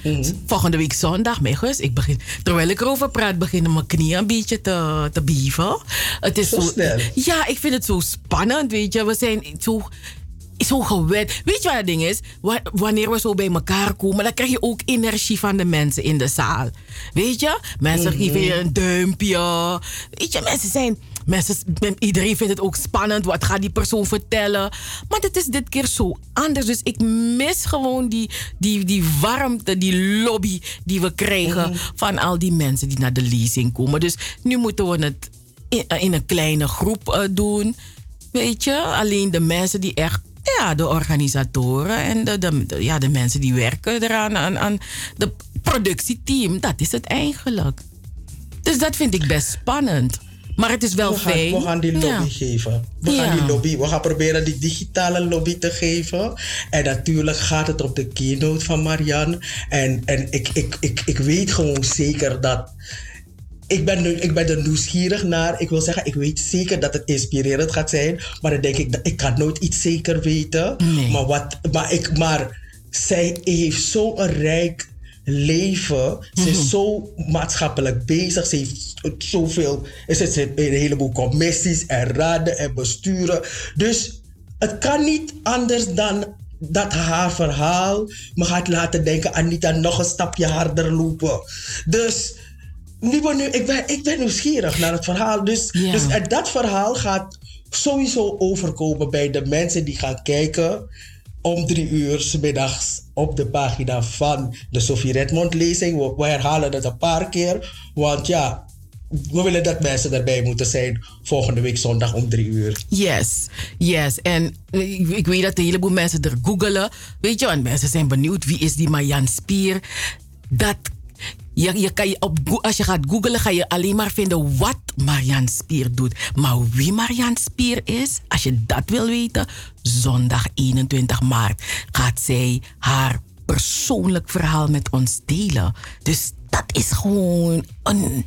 volgende week zondag, mijn gus, ik begin, terwijl ik erover praat, beginnen mijn knieën een beetje te, te bieven. Het is Zo snel? Ja, ik vind het zo spannend, weet je. We zijn zo, zo gewend. Weet je wat het ding is? Wa- Wanneer we zo bij elkaar komen, dan krijg je ook energie van de mensen in de zaal. Weet je? Mensen Mhm. geven je een duimpje. Weet je, mensen zijn... Mensen, iedereen vindt het ook spannend. Wat gaat die persoon vertellen? Maar het is dit keer zo anders. Dus ik mis gewoon die, die, die warmte, die lobby die we krijgen Mhm. van al die mensen die naar de leasing komen. Dus nu moeten we het in, in een kleine groep eh, doen. Weet je, alleen de mensen die echt, ja, de organisatoren en de, de, de- ja, de mensen die werken eraan, aan, aan de productieteam, dat is het eigenlijk. Dus dat vind ik best spannend. Maar het is wel we gaan, fijn. we gaan die lobby Ja. geven. We Ja. gaan die lobby. We gaan proberen die digitale lobby te geven. En natuurlijk gaat het op de keynote van Marianne. En, en ik, ik, ik, ik weet gewoon zeker dat. Ik ben, nu, ik ben er nieuwsgierig naar. Ik wil zeggen, ik weet zeker dat het inspirerend gaat zijn. Maar dan denk ik, dat ik kan nooit iets zeker weten. Maar, wat, maar, ik, maar zij heeft zo'n rijk leven. Ze is zo maatschappelijk bezig. Ze heeft zoveel. Ze zit in een heleboel commissies en raden en besturen. Dus het kan niet anders dan dat haar verhaal me gaat laten denken: Anita, nog een stapje harder lopen. Dus. Nu ben, nu, ik, ben, ik ben nieuwsgierig naar het verhaal. Dus, dus dat verhaal gaat sowieso overkomen bij de mensen die gaan kijken om drie uur middags op de pagina van de Sophie Redmond lezing. We, herhalen het een paar keer, want ja, we willen dat mensen erbij moeten zijn volgende week zondag om drie uur. Yes, yes. En ik, ik weet dat een heleboel mensen er googelen. Weet je, want mensen zijn benieuwd wie is die Marjan Spier. Dat, je, je kan je op, als je gaat googelen, ga je alleen maar vinden wat Marjan Spier doet. Maar wie Marjan Spier is, als je dat wil weten, zondag 21 maart gaat zij haar persoonlijk verhaal met ons delen. Dus dat is gewoon een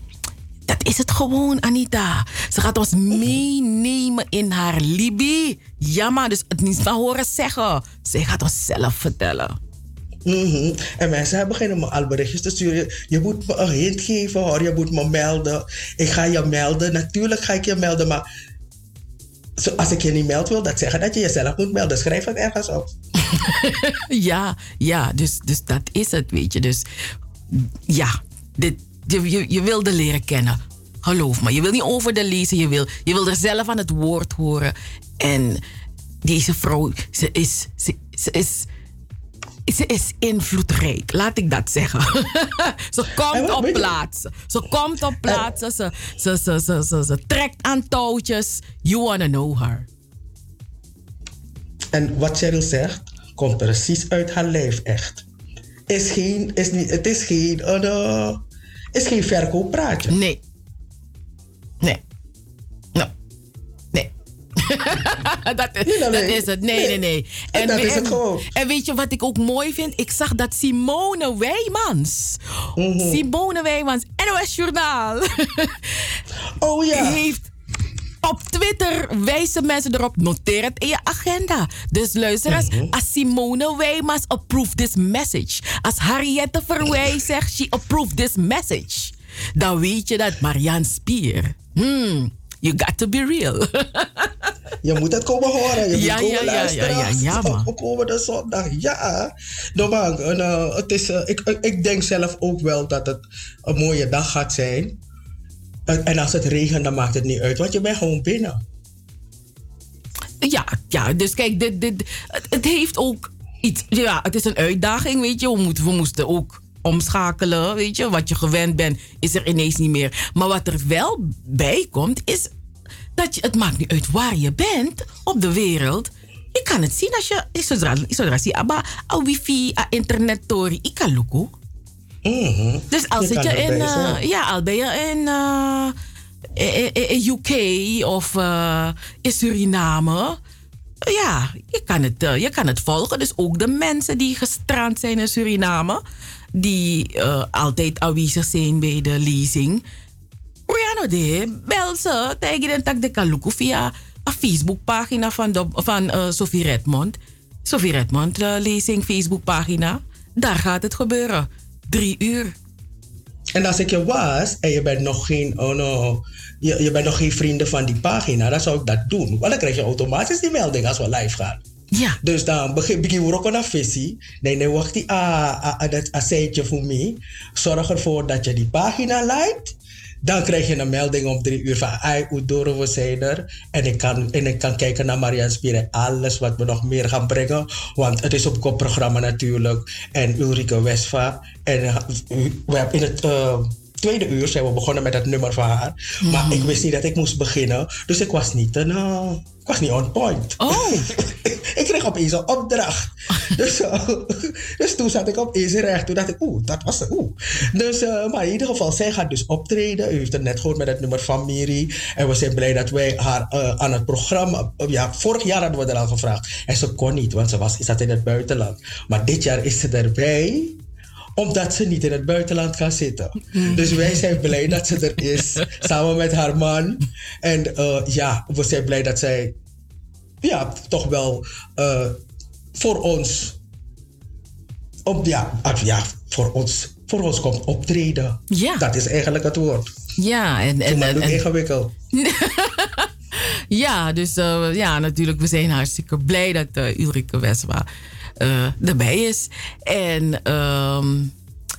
dat is het gewoon, Anita. Ze gaat ons meenemen in haar Libi. Ja, maar dus het niet van horen zeggen. Zij gaat ons zelf vertellen. Mhm. En mensen beginnen me al berichtjes te sturen. Je moet me een hint geven hoor, je moet me melden. Ik ga je melden, natuurlijk ga ik je melden, maar als ik je niet meld wil dat zeggen dat je jezelf moet melden. Schrijf het ergens op. *laughs* ja, ja, dus, dus dat is het, weet je. Dus ja, dit, je, je, wilde leren kennen. Geloof me, je wil niet over de lezen, je wil, je wil er zelf aan het woord horen. En deze vrouw, ze is, ze is, ze is invloedrijk, laat ik dat zeggen. *laughs* ze komt op plaatsen. Ze komt op plaatsen, ze, ze, ze, ze, ze, ze trekt aan touwtjes. You wanna know her. En wat Cheryl zegt, komt precies uit haar lijf echt. Is geen, is niet, het is geen, uh, is geen verkooppraatje. Nee. Nee. *laughs* Dat, is, dat is het. Nee, nee, nee. *laughs* En dat is het gewoon. En weet je wat ik ook mooi vind? Ik zag dat Simone Wijmans. Mhm. Simone Wijmans, NOS Journaal. *laughs* oh ja. Heeft op Twitter wijzen mensen erop. Noteer het in je agenda. Dus luisteraars, Mhm. als Simone Wijmans approve this message. Als Harriette Verwij zegt, she approve this message. Dan weet je dat Marianne Spier. Hmm, you got to be real. Je moet het komen horen. Je Ja, moet komen ja, ja, luisteren. ja, ja, ja. Op komende zondag. Ja. Man, en, eh, het is, eh, ik, ik- ik denk zelf ook wel dat het een mooie dag gaat zijn. En, en als het regent, dan maakt het niet uit. Want je bent gewoon binnen. Ja, ja dus kijk, dit, dit, het, het heeft ook iets. Ja, het is een uitdaging, weet je. We, moeten, we moesten ook omschakelen, weet je. Wat je gewend bent, is er ineens niet meer. Maar wat er wel bij komt, is dat je, het maakt niet uit waar je bent op de wereld. Je kan het zien als je. Zodra, zodra je abba, a wifi, a internet, tori, ik kan lukken. Dus als Je je in, eh, ja, al ben je in, eh, in, in- in UK of eh, in Suriname, ja, je kan, het, eh, je kan het volgen. Dus ook de mensen die gestrand zijn in Suriname, die eh, altijd aanwezig zijn bij de leasing. Riano de, bel ze tegen de tak de kaluku via een Facebookpagina van, de, van eh, Sophie Redmond. Sophie Redmond eh, lezing Facebookpagina. Daar gaat het gebeuren. Drie uur. En als ik je was en je bent nog geen, oh no, je, je bent nog geen vrienden van die pagina, dan zou ik dat doen. Want dan krijg je automatisch die melding als we live gaan. Ja. Dus dan begin begin we ook naar visie. Nee, nee, wacht die ah, ah, ah, dat aceitje voor mij. Zorg ervoor dat je die pagina liked. Dan krijg je een melding om drie uur van ai, Oedoro, we zijn er. En ik kan, en ik kan kijken naar Marianne Spier en alles wat we nog meer gaan brengen. Want het is op kopprogramma natuurlijk. En Ulrike Westva. En eh, we hebben in het eh, tweede uur zijn we begonnen met het nummer van haar. Maar ik wist niet dat ik moest beginnen. Dus ik was niet, een, eh, ik was niet on point. Oh. *laughs* ik kreeg opeens een opdracht. *laughs* dus, eh, *laughs* dus toen zat ik opeens recht. Toen dacht ik, oeh, dat was het. Oeh. Dus, eh, maar in ieder geval, zij gaat dus optreden. U heeft het net gehoord met het nummer van Miri. En we zijn blij dat wij haar aan het programma... ja, vorig jaar hadden we er al gevraagd. En ze kon niet, want ze was, zat in het buitenland. Maar dit jaar is ze erbij omdat ze niet in het buitenland kan zitten. *laughs* Dus wij zijn blij dat ze er is, *laughs* samen met haar man. En eh, ja, we zijn blij dat zij ja, toch wel eh, voor ons, op, ja, ja, voor ons, voor ons komt optreden. Ja. Dat is eigenlijk het woord. Ja, en, en, en, en- ingewikkeld. *laughs* ja, dus eh, ja, natuurlijk, we zijn hartstikke blij dat eh, Ulrike Westma eh, erbij is. En, ehm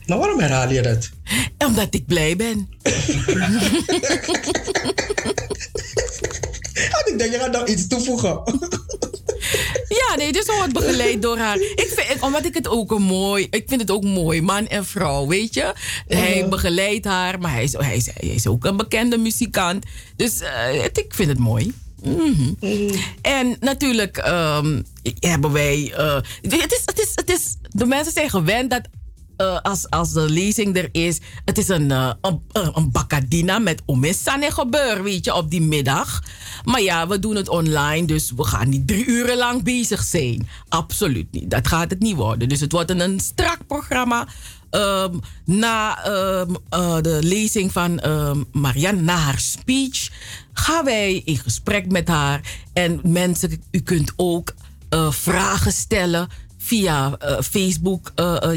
nou, waarom herhaal je dat? Omdat ik blij ben. *laughs* ik denk, je gaat nog iets toevoegen. Ja, nee, dus ze wordt begeleid door haar. Ik vind, omdat ik het ook een mooi... Ik vind het ook mooi, man en vrouw, weet je. Hij begeleidt haar, maar hij is, hij is, hij is ook een bekende muzikant. Dus eh, het, ik vind het mooi. Mhm. En natuurlijk ehm, hebben wij... eh, het, is, het, is, het is... De mensen zijn gewend dat eh, als, als de lezing er is, het is een, eh, een, een, bakadina met omissane gebeur, weet je, op die middag. Maar ja, we doen het online, dus we gaan niet drie uren lang bezig zijn. Absoluut niet. Dat gaat het niet worden. Dus het wordt een, een strak programma. Ehm, na ehm, eh, de lezing van Marianne, na haar speech, gaan wij in gesprek met haar. En mensen, u kunt ook eh, vragen stellen via eh, Facebook eh,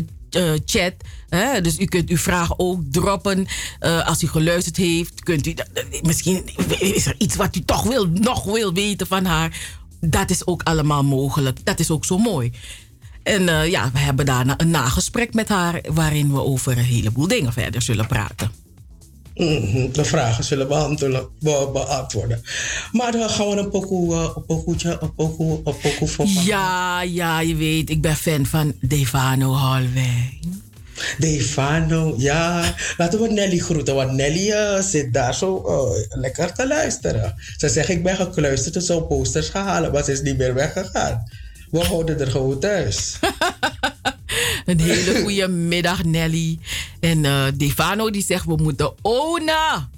chat. Hè? Dus u kunt uw vragen ook droppen. Als u geluisterd heeft, kunt u. Misschien is er iets wat u toch wil, nog wil weten van haar. Dat is ook allemaal mogelijk. Dat is ook zo mooi. En ja, we hebben daarna een nagesprek met haar. waarin we over een heleboel dingen verder zullen praten. Mhm, De vragen zullen beantwoorden, be- beantwoorden. Maar dan gaan we een pokoe, eh, een pokoetje, een pokoe, een pokoe voor Ja, ja, je weet, ik ben fan van Devano Halwijn. Devano, ja. Laten we Nelly groeten, want Nelly eh, zit daar zo eh, lekker te luisteren. Ze zegt, ik ben gekluisterd en zo posters gaan halen, maar ze is niet meer weggegaan. We houden er gewoon thuis. *laughs* Een hele goede middag, Nelly. En eh Devano die zegt, we moeten ownen.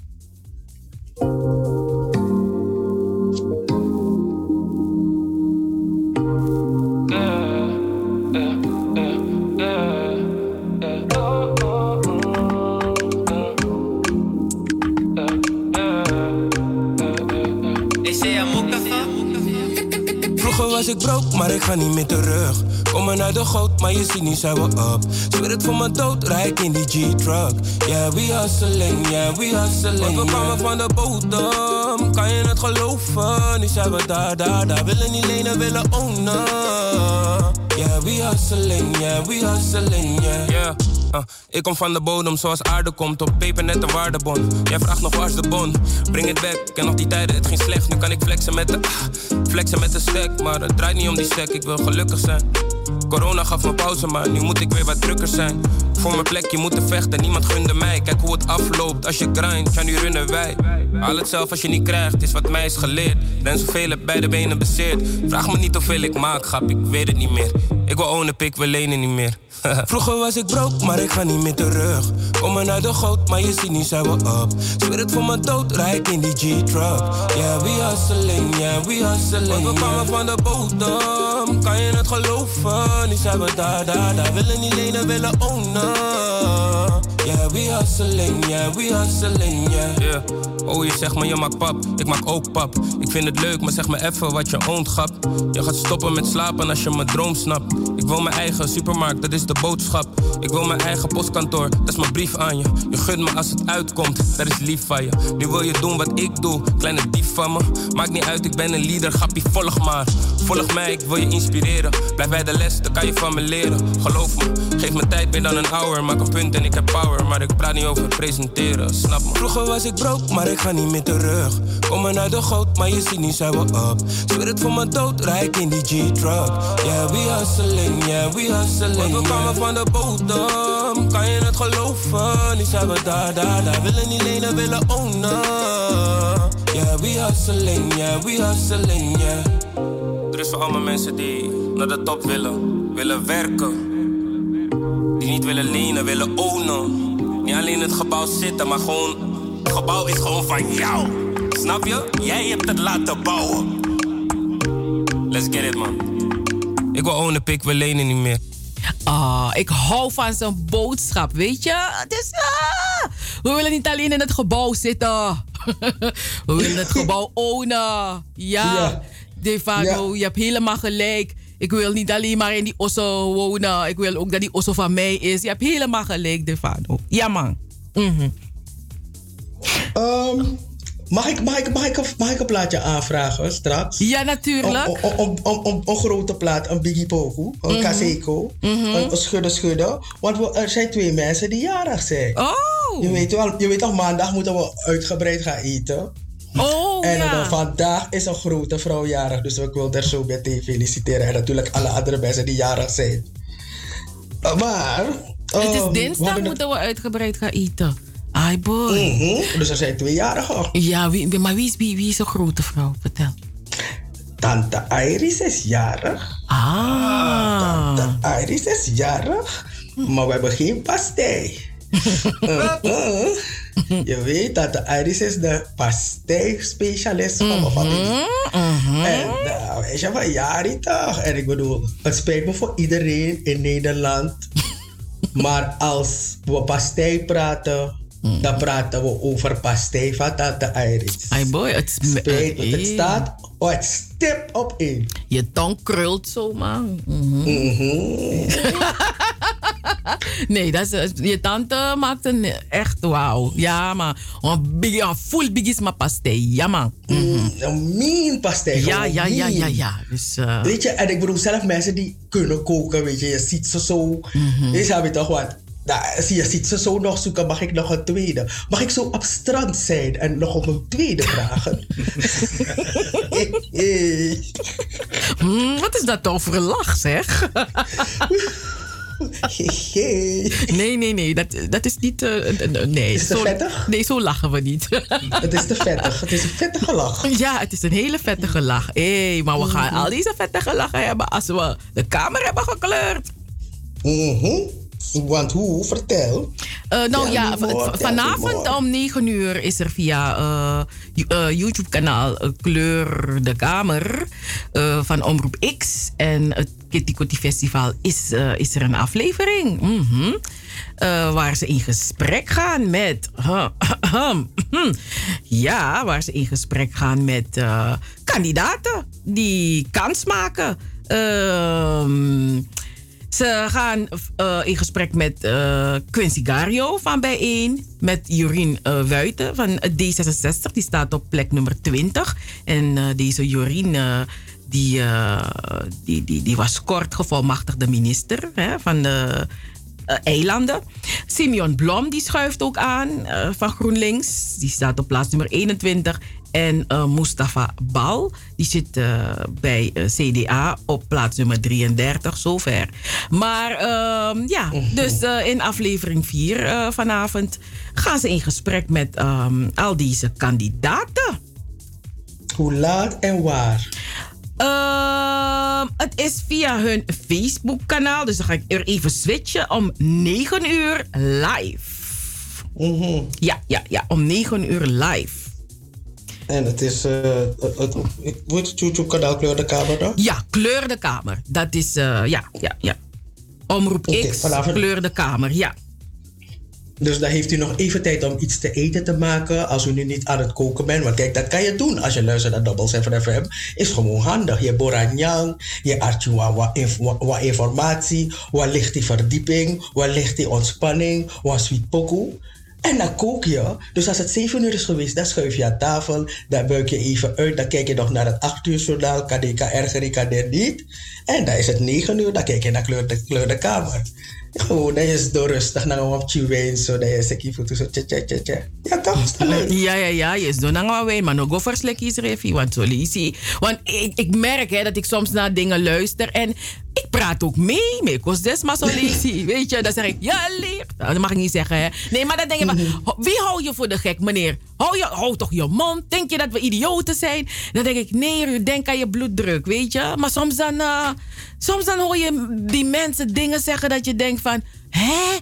Vroeger was ik broke, maar ik ga niet meer terug. Komen uit de goot, maar je ziet niet zijn we up. Zweer het voor mijn dood, rijk in die G-truck. Yeah, we hustling, yeah, we hustling. Want we kwamen van de bodem, kan je het geloven? Nu zijn we daar, daar, daar. Willen niet lenen, willen ownen. Yeah, we hustling, yeah, we hustling, yeah. yeah. Uh, ik kom van de bodem zoals aarde komt op peper net een waardebon. Jij vraagt nog waar is de bon? Bring it back. Ken nog die tijden, het ging slecht. Nu kan ik flexen met de ah, flexen met de stack. Maar het draait niet om die stack, ik wil gelukkig zijn. Corona gaf me pauze, maar nu moet ik weer wat drukker zijn. Voor mijn plekje moeten vechten, niemand gunde mij. Kijk hoe het afloopt als je grind, ja nu runnen wij. Haal het zelf als je niet krijgt, is wat mij is geleerd. Ben zoveel heb beide benen bezeerd. Vraag me niet hoeveel ik maak, grap, ik weet het niet meer. Ik wil ownen, pik, we lenen niet meer. *laughs* Vroeger was ik broke, maar ik ga niet meer terug. Komen uit de goot, maar je ziet niet zijn we up. Zweer het voor mijn dood, rijk in die G-truck. Yeah, we hustling, yeah, we hustling. Want we kwamen van de bodem, kan je het geloven? Nu zijn we daar, daar, daar. Willen niet lenen, willen ownen. We hustling, yeah, we hustling, yeah. yeah. Oh, je zegt maar je maakt pap, ik maak ook pap. Ik vind het leuk, maar zeg me even wat je oont, grap. Je gaat stoppen met slapen als je mijn droom snapt. Ik wil mijn eigen supermarkt, dat is de boodschap. Ik wil mijn eigen postkantoor, dat is mijn brief aan je. Je gunt me als het uitkomt, dat is lief van je. Nu wil je doen wat ik doe, kleine dief van me. Maakt niet uit, ik ben een leader, grappie, volg maar. Volg mij, ik wil je inspireren. Blijf bij de les, dan kan je van me leren. Geloof me, geef me tijd meer dan een hour. Maak een punt en ik heb power, maar ik praat niet over presenteren, snap me. Vroeger was ik broke, maar ik ga niet meer terug. Komen uit de goot, maar je ziet niet zijn we up. Zweer het voor mijn dood, rijk in die G-truck. Yeah, we hustling, yeah, we hustling. Want we kwamen van de bodem, kan je het geloven? Nu zijn we daar, daar, daar. Willen niet lenen, willen ownen. Yeah, we hustling, yeah, we hustling, yeah. Er is voor allemaal mensen die naar de top willen, willen werken. Die niet willen lenen, willen ownen. Niet alleen in het gebouw zitten, maar gewoon... Het gebouw is gewoon van jou. Snap je? Jij hebt het laten bouwen. Let's get it, man. Ik wil ownen, pik, we lenen niet meer. Ah, ik hou van zo'n boodschap, weet je? Dus, ah, we willen niet alleen in het gebouw zitten. *laughs* we willen het gebouw ownen. Ja, Ja. Defano, je hebt helemaal gelijk. Ik wil niet alleen maar in die osso wonen. Ik wil ook dat die osso van mij is. Je hebt helemaal gelijk, Defano. Ja, man. Mhm. Ehm, mag, ik, mag, ik, mag, ik, een- mag ik een plaatje aanvragen straks? Ja, natuurlijk. Om, een grote plaat, een Biggie Poku, een Mhm. Kaseko, Mhm. een, een schudden schudden. Want we, er zijn twee mensen die jarig zijn. Oh! Je weet wel, je weet toch, maandag moeten we uitgebreid gaan eten. Oh, en ja. dan vandaag is een grote vrouw jarig, dus ik wil daar zo meteen feliciteren. En natuurlijk alle andere mensen die jarig zijn. Maar... Het is ehm, we dinsdag moeten we uitgebreid gaan eten. Ai boy. Mhm, Dus er zijn twee jarigen. Ja, wie, maar wie is, wie, wie is een grote vrouw? Vertel. Tante Iris is jarig. Ah. Tante Iris is jarig. Maar we hebben geen pastei. *laughs* Je weet dat de Iris is de pastei-specialist van mijn familie. En nou, hij is van jaren toch. En ik bedoel, het spijt me voor iedereen in Nederland. *laughs* maar als we pastei praten, dan praten we over pastei van tante Iris. Ai boy, het Spijt me, het eh. staat oh, het stip op één. Je tong krult zo, man. Mhm. *laughs* *laughs* nee, dat is, je tante maakt een echt wauw. Ja, maar een, big, een full biggies maar pastei. Ja, man. Mhm. Een mean pastei. Ja, ja, ja, ja, ja. Dus, eh, Weet je, en ik bedoel zelf mensen die kunnen koken, weet je, je ziet ze zo. Je snap je toch wat? Nou, zie je ziet ze zo nog zoeken, mag ik nog een tweede? Mag ik zo op strand zijn en nog op een tweede vragen? *laughs* mm, wat is dat toch voor een lach, zeg? *laughs* nee, nee, nee. Dat, dat is niet... eh, eh, eh, nee, Is het zo, vettig? Nee, zo lachen we niet. *laughs* het is te vettig. Het is een vettige lach. Ja, het is een hele vettige lach. Hé, maar we gaan al deze vettige lachen hebben als we de kamer hebben gekleurd. Mhm. Want hoe? Vertel. Nou Tell ja, more, vanavond om 9 uur is er via YouTube-kanaal Kleur de Kamer van Omroep X. En het Kitty Kotti Festival is, eh, is er een aflevering. Mhm. Eh, waar ze in gesprek gaan met. *laughs* ja, waar ze in gesprek gaan met eh, kandidaten die kans maken. Ehm, Ze gaan in gesprek met Quincy Gario van Bijeen. Met Jorien Wuiten van het D66. Die staat op plek nummer 20. En deze Jorien die, eh, die, die, die was kort gevolmachtigde minister hè, van de eh, eilanden. Simeon Blom die schuift ook aan eh, van GroenLinks. Die staat op plaats nummer 21. En Mustafa Bal, die zit bij CDA op plaats nummer 33, zover. Maar ehm, ja, dus in aflevering 4 eh, vanavond gaan ze in gesprek met ehm, al deze kandidaten. Hoe laat en waar? Ehm, het is via hun Facebook-kanaal. Dus dan ga ik er even switchen om 9 uur live. Ja, ja, ja, om 9 uur live. En het is. eh het, het, hoe heet het YouTube-kanaal Kleur de Kamer dan? Ja, Kleur de Kamer. Dat is, eh, ja, ja, ja. Omroep Oké, X, vanavond- Kleur de Kamer, ja. Dus dan heeft u nog even tijd om iets te eten te maken als u nu niet aan het koken bent. Want kijk, dat kan je doen als je luistert naar Double 7 FM. Is gewoon handig. Je boranyang, je artje wat, wat, inf- wat- wat informatie. Waar ligt die verdieping? Waar ligt die ontspanning? Waar sweet pokoe? En dan kook je. Dus als het 7 uur is geweest, dan schuif je aan tafel. Dan buik je even uit. Dan kijk je nog naar het 8 uur journaal. Erger, kan dit niet. En dan is het 9 uur. Dan kijk je naar kleur de, kleur de kamer. Gewoon, dan is door rustig naar een wapje wijn. Zo, dan is ik even zo tje tje tje tje. Ja, toch? Is dat leuk? Ja, ja, ja. Je is doen aan wijn, maar nog go voor slekjes refi. Want zo. Want ik, ik merk hè, dat ik soms naar dingen luister en ik praat ook mee. mee kost des. Weet je, dan zeg ik, ja, leer. Dat mag ik niet zeggen, hè. Nee, maar dan denk je, maar, ho- wie hou je voor de gek, meneer? Hou, je, hou toch je mond? Denk je dat we idioten zijn? Dan denk ik, nee, denk aan je bloeddruk, weet je. Maar soms dan, eh, soms dan hoor je die mensen dingen zeggen dat je denkt van, hè?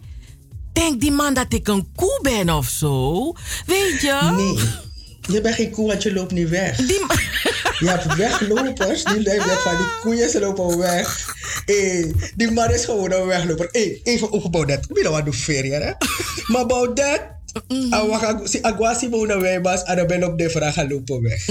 Denkt die man dat ik een koe ben of zo? Weet je? Nee. Je bent geen koe, want je loopt niet weg. Je hebt weglopers, die leven van die koeien, ze lopen weg. Hey, die man is gewoon een wegloper. Hey, even over Baudet. Ik weet wat doen ferie, hè? Maar Baudet, awa- si agwasi en dan ben op de vraag gaan lopen weg.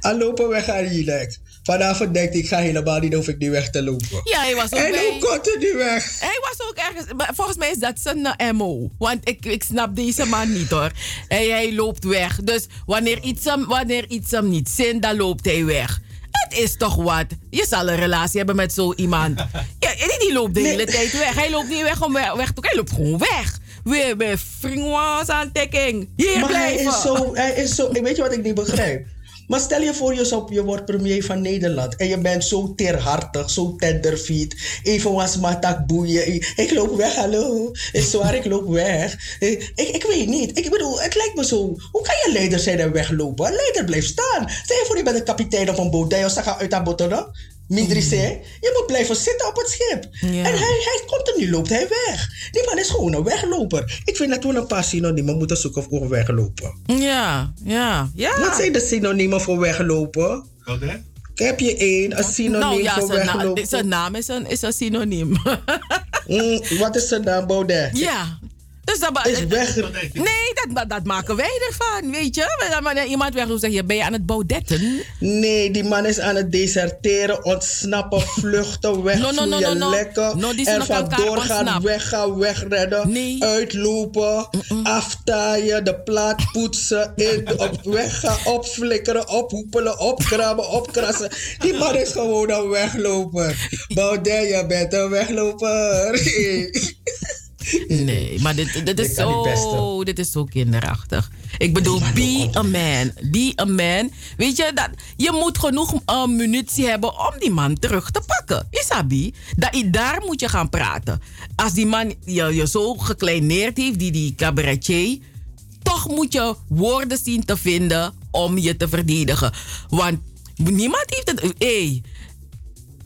En lopen weg aan relax. Vanavond denkt hij, ik ga helemaal niet, hoef ik niet weg te lopen. Ja, hij was ook En bij- hoe komt hij niet weg? Hij was ook ergens. maar Volgens mij is dat zijn MO. Want ik, ik snap deze man niet hoor. Hij, hij loopt weg. Dus wanneer iets, hem, wanneer iets hem niet zint, dan loopt hij weg. Het is toch wat. Je zal een relatie hebben met zo iemand. Ja, die, die loopt de hele tijd weg. Hij loopt niet weg om weg, te Hij loopt gewoon weg. Weer bij Fringwas aantekking. Hier maar hij is zo, hij is zo, weet je wat ik niet begrijp? Maar stel je voor, je, zou- je wordt premier van Nederland en je bent zo teerhartig, zo tenderfeet. Even was matak boeien. Ik, ik loop weg, hallo. Is zwaar, ik loop weg. Ik, ik, ik weet niet. Ik bedoel, het lijkt me zo. Hoe kan je leider zijn en weglopen? Een leider blijft staan. Stel je voor, je bent een kapitein of een boot. ze gaan uit aan botten. Mindri zei, je moet blijven zitten op het schip. En hij, hij komt er nu, loopt hij weg. Die man is gewoon een wegloper. Ik vind dat we een paar synoniemen moeten zoeken voor weglopen. Ja, ja, ja. Wat zijn de synoniemen voor weglopen? Wat hè? Heb je één, een synoniem nou ja, voor zijn, na- weglopen? zijn naam is een, is een synoniem. Mm, wat is zijn naam, Baudet? Ja. Dus dat, Is weg. Nee, dat, dat, maken wij ervan, weet je. Wanneer iemand weg wil zeggen, ben je aan het baudetten? Nee, die man is aan het deserteren, ontsnappen, *laughs* vluchten, wegvloeien, No, no, no, no, no. lekken. No, die zijn en elkaar vandoor gaan, weggaan, wegredden, uitlopen, aftaaien, de plaat poetsen, in, op, weggaan, opflikkeren, ophoepelen, opkrabben, opkrassen. Die man is gewoon een wegloper. Baudet, je bent een wegloper. *laughs* Nee, maar dit, dit, is zo, dit is zo kinderachtig. Ik bedoel, be a man. Be a man. Weet je, dat, je moet genoeg uh, munitie hebben om die man terug te pakken. Isabi, dat, daar moet je gaan praten. Als die man je, je zo gekleineerd heeft, die, die cabaretier... toch moet je woorden zien te vinden om je te verdedigen. Want niemand heeft het... Hey,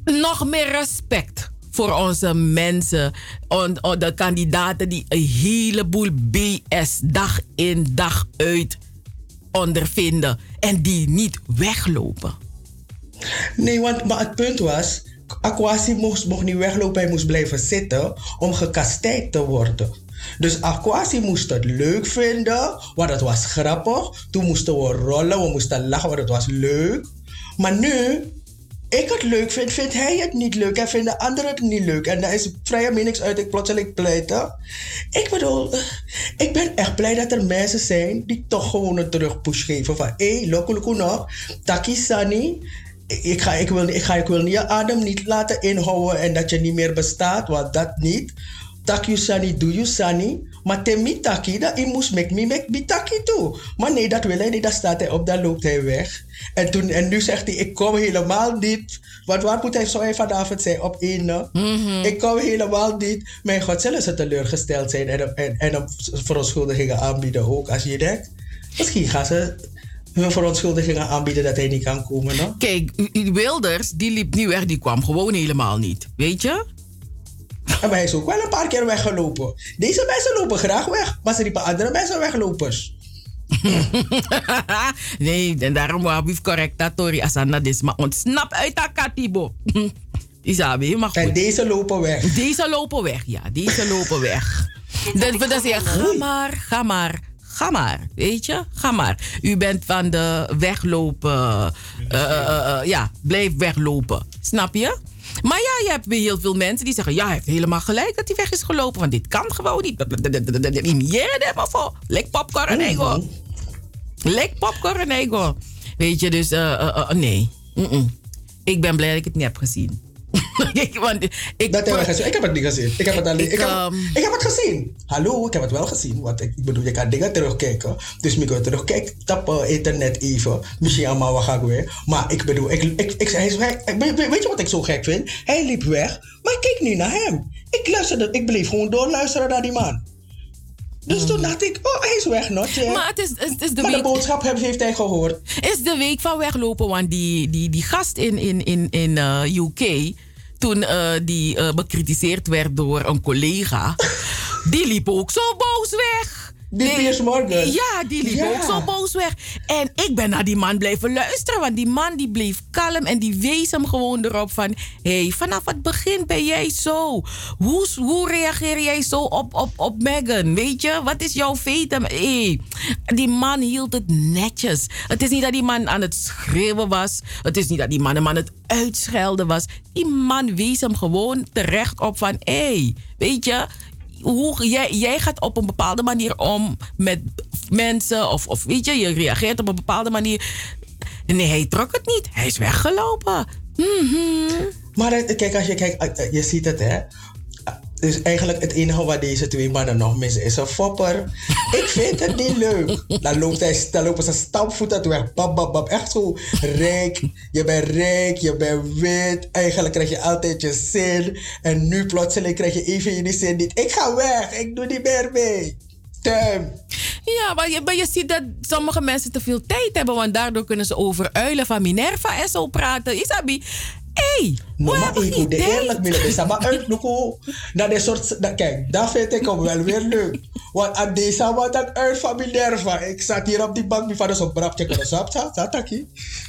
nog meer respect voor onze mensen. on- on- de kandidaten die een heleboel BS dag in dag uit ondervinden. En die niet weglopen. Nee, want maar het punt was, Aquasi mocht, mocht niet weglopen, hij moest blijven zitten om gekastijd te worden. Dus Aquasi moest het leuk vinden, want het was grappig. Toen moesten we rollen, we moesten lachen, want het was leuk. Maar nu ik het leuk vind, vindt hij het niet leuk en vinden anderen het niet leuk. En dan is vrije meningsuiting plotseling pleiten. Ik bedoel, eh, ik ben echt blij dat er mensen zijn die toch gewoon een terugpush geven. Van, hé, hey, nog, taki sani. Ik ga, ik, wil, ik, ga, ik wil je adem niet laten inhouden en dat je niet meer bestaat, want dat niet. Tak you sani, do you sani. Maar te mi taki, dat ik moest make me make me taki toe. Maar nee, dat wil hij niet. Dan staat hij op, dan loopt hij weg. En, toen, en nu zegt hij, ik kom helemaal niet. Want waar moet hij zo hij vanavond zijn? Op één. Ik kom helemaal niet. Mijn god, zullen ze teleurgesteld zijn en, en, en hem verontschuldigingen aanbieden ook, als je denkt. Misschien gaan ze hun verontschuldigingen aanbieden dat hij niet kan komen. No? Kijk, Wilders, die liep niet weg, die kwam gewoon helemaal niet. Weet je? En *laughs* maar hij is ook wel een paar keer weggelopen. Deze mensen lopen graag weg, maar ze riepen andere mensen weglopers. *laughs* nee, en daarom wou ik correct dat Tori Asana dis, maar ontsnap uit dat katibo. Isabi, maar goed. En deze lopen weg. Deze lopen weg, ja. Deze lopen weg. *laughs* Dat we dan zeggen, ga maar, ga maar, ga maar. Weet je, ga maar. U bent van de weglopen. eh, eh, ja, blijf weglopen. Snap je? Maar ja, je hebt weer heel veel mensen die zeggen... ja, hij heeft helemaal gelijk dat hij weg is gelopen. Want dit kan gewoon niet. Imieren hem maar voor. Lek popcorn, ego. Lek popcorn, ego. Weet je, dus eh, eh, eh, nee. Ik ben blij dat ik het niet heb gezien. Ik- Want ik, Dat heb ik gezien. Ik heb het niet gezien. Ik heb het, alleen, Ik, ik, heb, ehm, ik heb het gezien. Hallo, ik heb het wel gezien. Want ik, ik bedoel, je kan dingen terugkijken. Dus ik kan terugkijken. Tap eh, internet even. Misschien allemaal wat ga ik weer. Maar ik bedoel, ik, ik, ik, hij, is- hij, weet, je wat ik zo gek vind? Hij liep weg, maar ik keek niet naar hem. Ik luisterde, ik bleef gewoon doorluisteren naar die man. Dus toen dacht ik, oh, hij is weg, notje. Maar het is, het is de Maar de week, boodschap heeft hij gehoord. is de week van weglopen. Want die, die, die gast in, in, in, in eh, UK, toen eh, die eh, bekritiseerd werd door een collega, die liep ook zo boos weg. Die Piers Morgan. Ja, die liep Ja. ook zo boos weg. En ik ben naar die man blijven luisteren. Want die man die bleef kalm en die wees hem gewoon erop van... Hé, hey, vanaf het begin ben jij zo. Hoe, hoe reageer jij zo op, op, op Meghan? Weet je, wat is jouw feit? Hey, die man hield het netjes. Het is niet dat die man aan het schreeuwen was. Het is niet dat die man hem aan het uitschelden was. Die man wees hem gewoon terecht op van... Hé, hey, weet je hoe, jij, jij gaat op een bepaalde manier om met mensen. Of, of weet je, je reageert op een bepaalde manier. Nee, hij trok het niet. Hij is weggelopen. Mhm. Maar kijk, als je kijkt, eh, eh, je ziet het hè. Dus eigenlijk het enige wat deze twee mannen nog missen is een fopper. Ik vind het niet leuk. Dan, loopt hij, dan lopen ze stampvoeten weg. Bab, bab, bab. Echt zo rijk. Je bent rijk, je bent wit. Eigenlijk krijg je altijd je zin. En nu plotseling krijg je even je zin niet. Ik ga weg. Ik doe niet meer mee. Damn. Ja, maar je, maar je ziet dat sommige mensen te veel tijd hebben. Want daardoor kunnen ze over uilen van Minerva en zo praten. Isabi, hey, No, maar hebben ik moet de eerlijk willen zijn. Maar uit, dat is soort... Dat, kijk, dat vind ik hem wel weer leuk. Want aan deze wat dat uit van Minerva. Ik zat hier op die bank, mijn vader zo'n brapje zap, zat, zat.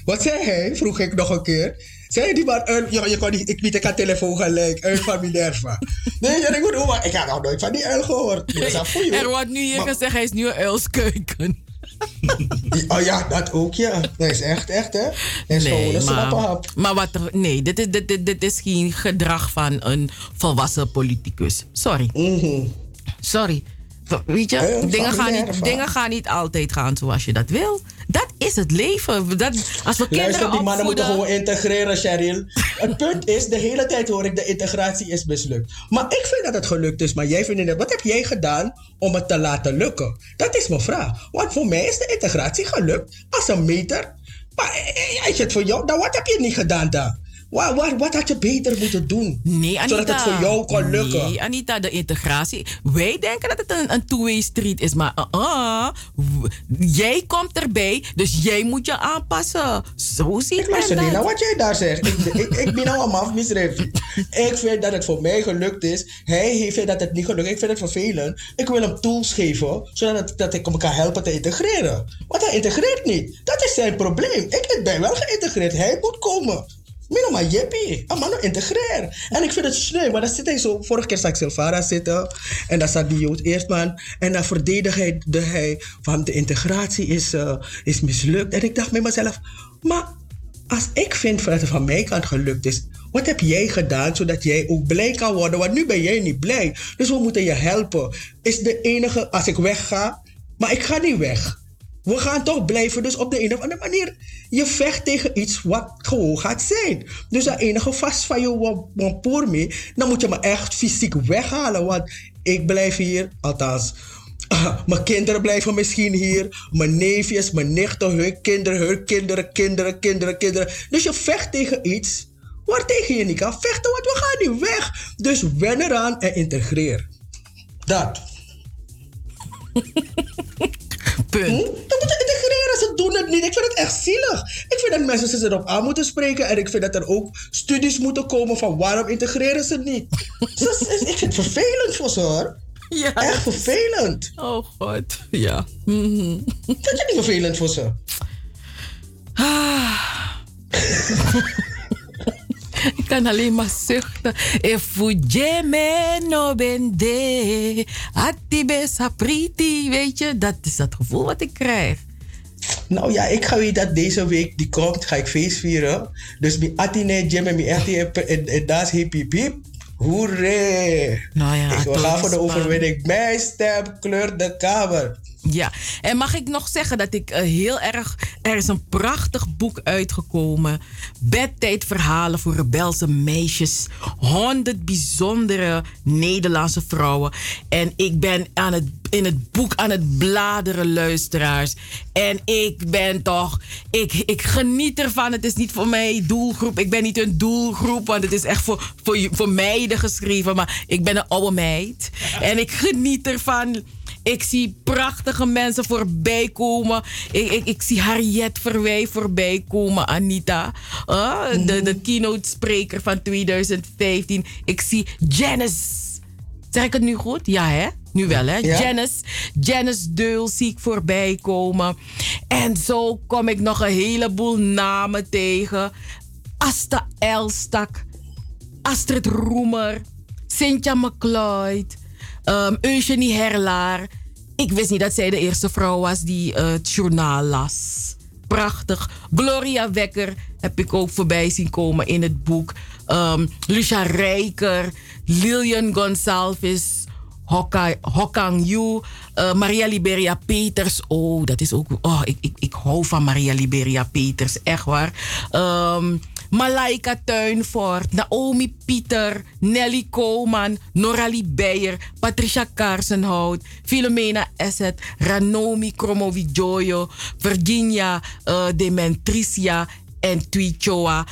Wat zei hij? Vroeg ik nog een keer. Zei die man, ja, je kon niet, ik niet, ik telefoon gelijk, uit van Minerva. Nee, ja, ik, moet, maar ik had nog nooit van die uil gehoord. Dat is dat voor je. Er wordt nu hier gezegd, hij is nu een uilskeuken. Oh ja, dat ook, ja. Dat is echt, echt, hè. Een slappe maar, hap. maar wat er, nee, dit is, dit, dit, dit is geen gedrag van een volwassen politicus. Sorry. Sorry. Weet je, Eh, dingen, gaan niet, dingen gaan niet altijd gaan zoals je dat wil. Dat is het leven. Dat, als we kinderen die mannen moeten gewoon integreren, Cheryl. Het punt is, de hele tijd hoor ik, de integratie is mislukt. Maar ik vind dat het gelukt is, maar jij vindt het... Wat heb jij gedaan om het te laten lukken? Dat is mijn vraag. Want voor mij is de integratie gelukt als een meter. Maar eh, als je het voor jou... Dan wat heb je niet gedaan dan? Wat, wat, wat had je beter moeten doen? Nee, Anita. Zodat het voor jou kon lukken. Nee, Anita, de integratie. Wij denken dat het een, een two-way street is, maar uh-uh. W- jij komt erbij, dus jij moet je aanpassen. Zo ziet Ik men niet dat. naar wat jij daar zegt. Ik, ik, ik ben nou een maf misdrijf. Ik vind dat het voor mij gelukt is. Hij vindt dat het niet gelukt is. Ik vind het vervelend. Ik wil hem tools geven, zodat het- dat ik hem kan helpen te integreren. Want hij integreert niet. Dat is zijn probleem. Ik ben wel geïntegreerd. Hij moet komen. Mino maar jeppie. Ah, man, integreer. En ik vind het sneu, maar dan zit hij zo... Vorige keer zag ik Silvara zitten. En dan zat die Jood Eerstman. En dan verdedigde hij van de integratie is, eh, is mislukt. En ik dacht bij mezelf... Maar als ik vind dat het van mijn kant gelukt is, wat heb jij gedaan zodat jij ook blij kan worden? Want nu ben jij niet blij. Dus we moeten je helpen. Is de enige, als ik wegga, maar ik ga niet weg. We gaan toch blijven. Dus op de een of andere manier, je vecht tegen iets wat gewoon gaat zijn. Dus dat enige vast van je voor me, dan moet je me echt fysiek weghalen. Want ik blijf hier, althans, *laughs* mijn kinderen blijven misschien hier. Mijn neefjes, mijn nichten, hun kinderen, hun kinderen, kinderen, kinderen, kinderen. Dus je vecht tegen iets waar tegen je niet kan vechten, want we gaan niet weg. Dus wen eraan en integreer. Dat. *laughs* Punt. Hm? Dan moeten integreren, ze doen het niet. Ik vind het echt zielig. Ik vind dat mensen zich erop aan moeten spreken. En ik vind dat er ook studies moeten komen van waarom integreren ze het niet. *laughs* Ze- ik vind het vervelend voor ze hoor. Ja. Echt vervelend. Oh god, ja. Mhm. Vind je niet vervelend voor ze? Ah. *laughs* *laughs* Ik kan alleen maar zuchten. If me no bende, atibe sapriti, weet je, dat is dat gevoel wat ik krijg. Nou ja, ik ga weer dat deze week die komt, ga ik feest vieren. Dus mijn atine jam en mijn atine en, dat is hip hip hip. Hoeré! Nou ja, ik ga voor de overwinning. Mijn stem kleurt de kamer. Ja, en mag ik nog zeggen dat ik eh, heel erg. Er is een prachtig boek uitgekomen. Bedtijdverhalen voor rebelse meisjes. 100 bijzondere Nederlandse vrouwen. En ik ben aan het, in het boek aan het bladeren, luisteraars. En ik ben toch. Ik, ik geniet ervan. Het is niet voor mij doelgroep. Ik ben niet een doelgroep, want het is echt voor, voor, voor meiden geschreven. Maar ik ben een oude meid. En ik geniet ervan. Ik zie prachtige mensen voorbij komen. Ik, ik, ik zie Harriet Verwij voorbij komen, Anita. Ah, de, de keynote spreker van 2015. Ik zie Janice. Zeg ik het nu goed? Ja, hè? Nu wel, hè? Ja. Janice. Janice Deul zie ik voorbij komen. En zo kom ik nog een heleboel namen tegen. Asta Elstak. Astrid Roemer. Cynthia McLeod. um, Eugenie Herlaar. Ik wist niet dat zij de eerste vrouw was die eh, het journaal las. Prachtig. Gloria Wekker heb ik ook voorbij zien komen in het boek. Um, Lucia Rijker. Lilian Gonsalves. Hokang Yu, eh, Maria Liberia Peters. Oh, dat is ook. Oh, ik, ik, ik hou van Maria Liberia Peters, echt waar. Ehm Malaika Tuinvoort, Naomi Pieter, Nelly Koolman, Noralie Beyer, Patricia Karsenhout, Filomena Esset, Ranomi Kromovijoyo, Virginia eh, Dementricia en Twichoa.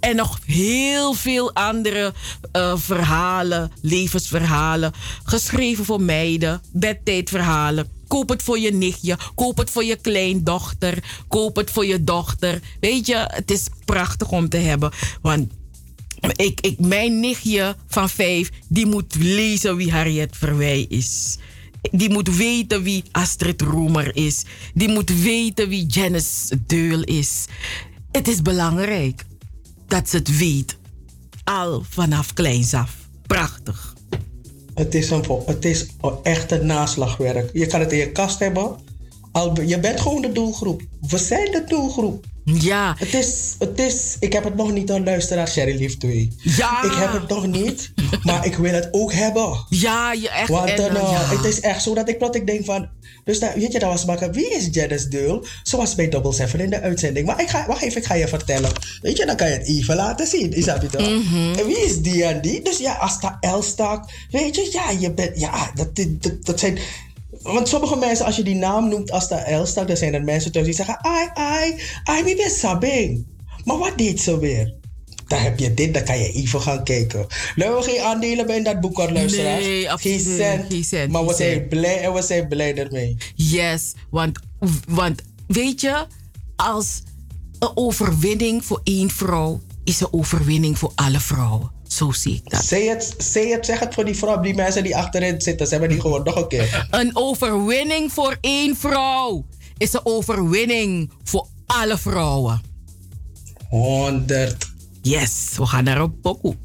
En nog heel veel andere eh, verhalen, levensverhalen. Geschreven voor meiden, bedtijdverhalen. Koop het voor je nichtje, koop het voor je kleindochter, koop het voor je dochter. Weet je, het is prachtig om te hebben. Want ik, ik, mijn nichtje van vijf, die moet lezen wie Harriet Verwij is. Die moet weten wie Astrid Roemer is. Die moet weten wie Janice Deul is. Het is belangrijk dat ze het weet. Al vanaf kleins af. Prachtig. Het is, een, het is een naslagwerk. Je kan het in je kast hebben. Al, je bent gewoon de doelgroep. We zijn de doelgroep. Ja. Het is, het is, ik heb het nog niet aan luisteraar Sherry Lief 2. Ja. Ik heb het nog niet, maar ik wil het ook hebben. Ja, je echt. Want en, ja. het is echt zo dat ik plot, ik denk van... Dus dat, weet je, dat was maken. Wie is Janice Deul? Zoals bij Double Seven in de uitzending. Maar ik ga, wacht even, ik ga je vertellen. Weet je, dan kan je het even laten zien. Is dat toch? Mhm. En wie is die en die? Dus ja, Asta Elstak. Weet je, ja, je bent... Ja, dat, dat, dat zijn... Want sommige mensen, als je die naam noemt, Asta Elstak, dan zijn er mensen thuis die zeggen... Ai, ai, ai, wie ben Sabing? Maar wat deed ze weer? Dan heb je dit, dan kan je even gaan kijken. We geen aandelen bij in dat boek, hoor, luisteraars. Nee, absoluut Geen cent. Geen cent, Maar we zijn cent. blij en we zijn blij ermee. Yes, want, want weet je, als een overwinning voor één vrouw is een overwinning voor alle vrouwen. Zo zie ik dat. Zeg het, zeg het, zeg het voor die vrouw, die mensen die achterin zitten. Ze hebben die gewoon nog een keer. Een overwinning voor één vrouw is een overwinning voor alle vrouwen. 100. Yes, we gaan naar een pokoe.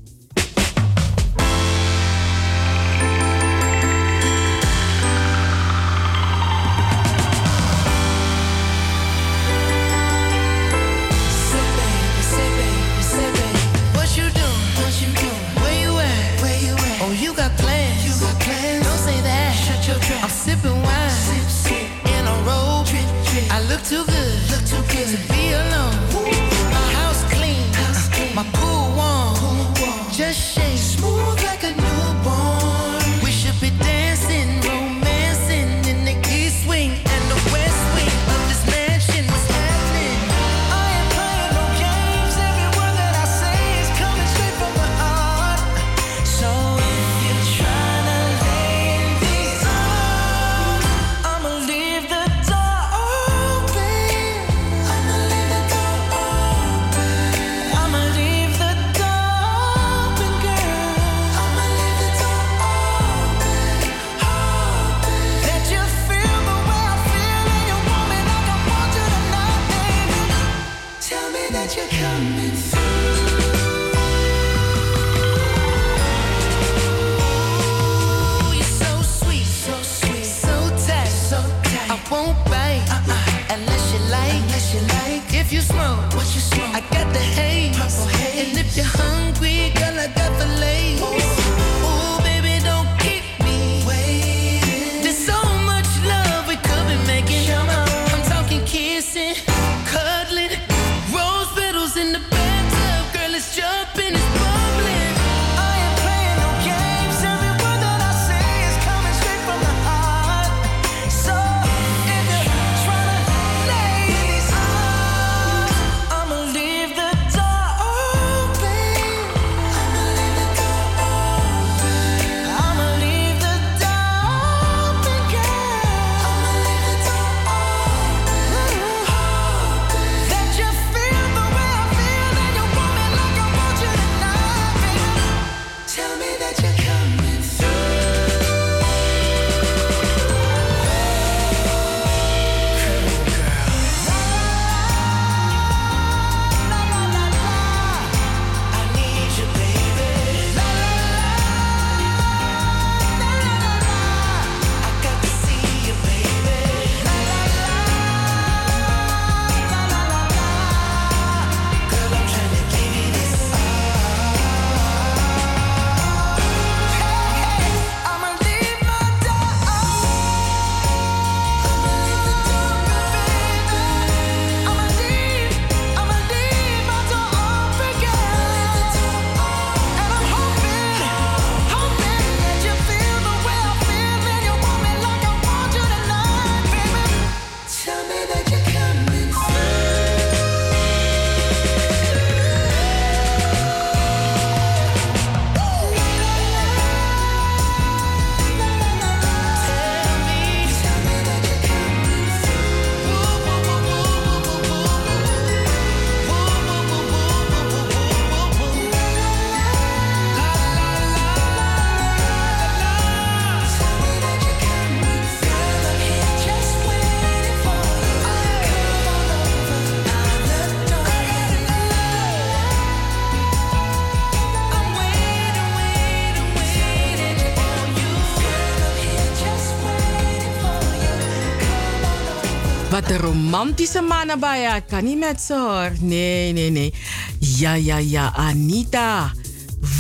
Een romantische mannen bij. Ik kan niet met ze hoor. Nee, nee, nee. Ja, ja, ja. Anita.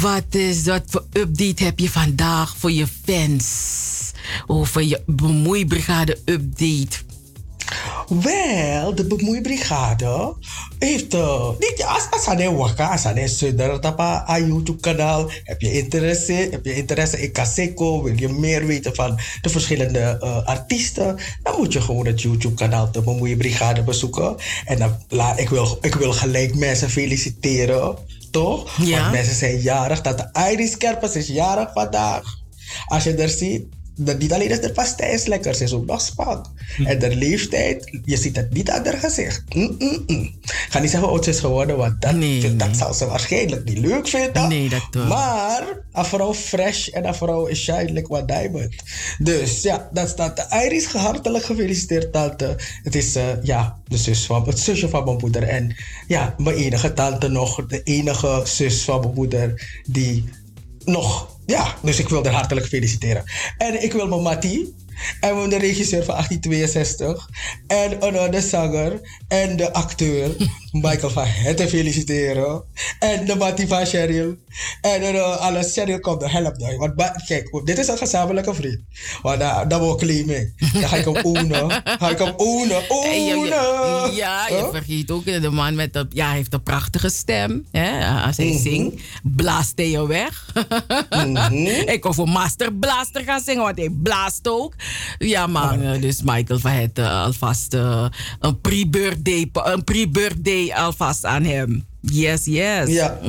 Wat is dat voor update heb je vandaag voor je fans? Over je bemoeibrigade update. Wel, de bemoeibrigade heeft uh, niet als als aan waka, als aan suider tapa aan YouTube kanaal. Heb je interesse? Heb je interesse in Kaseko? Wil je meer weten van de verschillende uh, artiesten? Dan moet je gewoon het YouTube kanaal de bemoeibrigade bezoeken. En dan, la, ik, wil, ik wil gelijk mensen feliciteren, toch? Ja. Want mensen zijn jarig. Dat de Iris Kerpers is jarig vandaag. Als je er ziet, dat niet alleen is is lekker, ze is ook nog spank. En de leeftijd, je ziet het niet aan haar gezicht. Mm, mm, mm. Ik ga niet zeggen oud ze is geworden, want dat, dat zal ze waarschijnlijk niet leuk vinden. Nee, dat wel. Maar een vrouw fresh en een vrouw is shine what diamond. Dus ja, dat staat de Iris hartelijk gefeliciteerd, tante. Het is eh, ja, de zus van, het zusje van mijn moeder. En ja, mijn enige tante nog, de enige zus van mijn moeder die nog ja, dus ik wil haar hartelijk feliciteren. En ik wil mijn Mattie en de regisseur van 1862 en de zanger en de acteur Michael van Hetten feliciteren. En de Mattie van Cheryl. En uh, alles, Cheryl komt er help nou. Want kijk, dit is een gezamenlijke vriend. Want daar daar wil ik claimen. Dan ga ik hem ownen. Ga ik hem Ownen. *laughs* je- ja, je vergeet ook de man met de, ja, hij heeft een prachtige stem. Hè? Als hij Mhm. zingt, blaast hij je weg. *laughs* Ik kon voor Master Blaster gaan zingen, want hij blaast ook. Ja, maar eh, dus Michael van het eh, alvast eh, een pre-birthday een pre-birthday alvast aan hem. Yes, yes. Ja,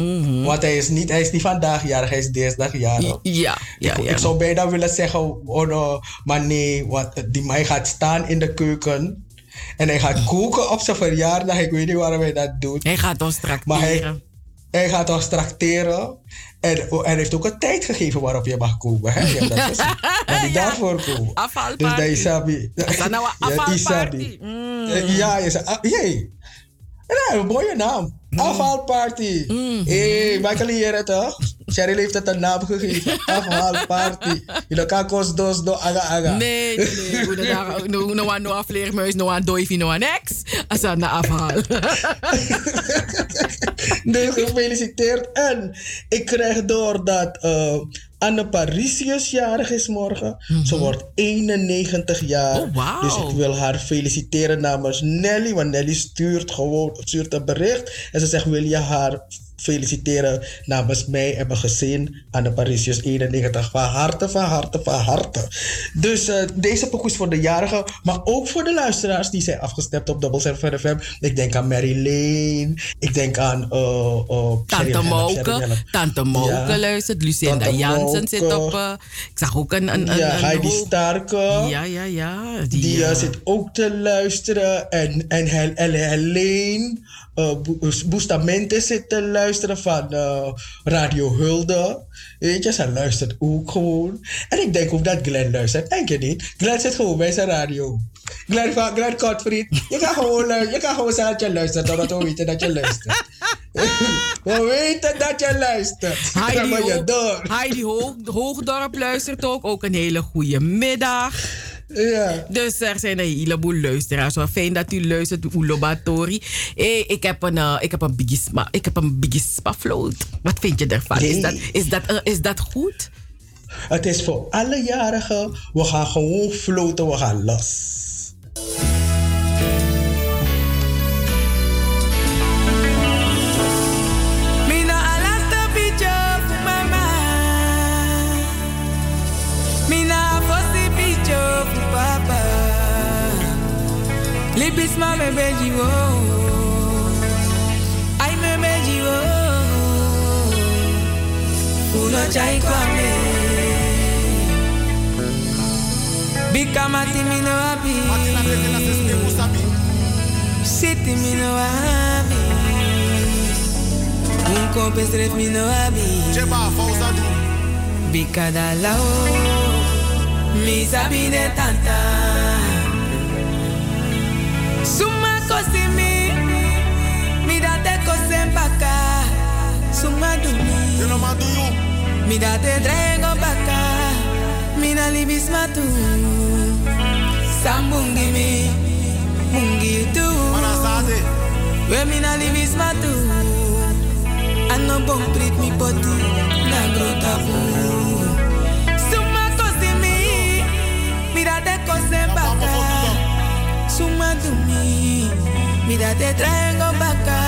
want hij is, niet, hij is niet vandaag jarig, hij is dinsdag jarig. Ja, ja, ik, ja. ik zou bijna willen zeggen, oh no, maar nee, want die man gaat staan in de keuken en hij gaat koken op zijn verjaardag. Ik weet niet waarom hij dat doet. Hij gaat ons Maar hij, hij gaat ons tracteren. En oh, hij heeft ook een tijd gegeven waarop je mag komen. Hè? *laughs* Ja, dat is het. Maar die daarvoor komen. Afhaalparty. Dus dat is sabi. Is dat nou een Ja? Isabi. Ja, je zei, ah, jee. Ja, een mooie naam. Afhaalparty. Hé, Michael hier het toch? Cheryl heeft het een naam gegeven. Afhaalparty. Je kan kost dos do aga aga. Nee, nee, nee. Hoe dat No, een doifie, no, een ex. Als dat naar afhaal. *laughs* Dus gefeliciteerd. En ik krijg door dat eh, Anne Parisius jarig is morgen. Ze wordt 91 jaar. Oh, wauw. Dus ik wil haar feliciteren namens Nelly. Want Nelly stuurt gewoon stuurt een bericht. En ze zegt, wil je haar feliciteren namens mij en mijn gezin. Anne Parisius 91. Van harte, van harte, van harte. Dus eh, deze pokoe is voor de jarigen. Maar ook voor de luisteraars die zijn afgestemd op Double 7 FM. Ik denk aan Mary Lane. Ik denk aan... eh, eh, Tante Help. Tante Mouke Ja. luistert. Lucinda Jansen zit op... ik zag ook een... een, een, ja, een Heidi hoog- Starke. Ja, ja, ja. Die, Die, zit ook te luisteren. En, en Hel Hel Helene uh, Bustamante zit te luisteren van eh, Radio Hulde. Weet je, ze luistert ook gewoon. En ik denk ook dat Glenn luistert. Denk je niet? Glenn zit gewoon bij zijn radio. Glenn, van, Glenn Kortfried, je kan gewoon, je kan gewoon zeggen dat je luistert, doordat we weten dat je luistert. *laughs* we weten dat je luistert. Je door. Heidi Hoog, Hoogdorp luistert ook. Ook een hele goede middag. Ja. Dus er zijn een heleboel luisteraars. Wel fijn dat u luistert, Ulobatori. Hey, ik heb een, eh, ik heb een Biggie Spa, ik heb een Biggie Spa float. Wat vind je ervan? Is, dat, is, dat, eh, is dat goed? Het is voor alle jarigen. We gaan gewoon floten, we gaan los. Libis ma me beji wo. Ay me beji wo. Uno chai kwame. Bika mati mi no abi. Siti mi no abi. Un compestre mi no abi. Jeba fausa du. Bika da lao. Mi de tanta. Suma kosimi, mi date kosembaka, suma dumi. You know my? Mi date drengo baka, mina libis matu. Sambungi mi, mungi tu. We mina libis matu. Ano prit mi poti, na. Suma kosimi, mi date kosembaka. to me. Mira, te traigo pa' acá.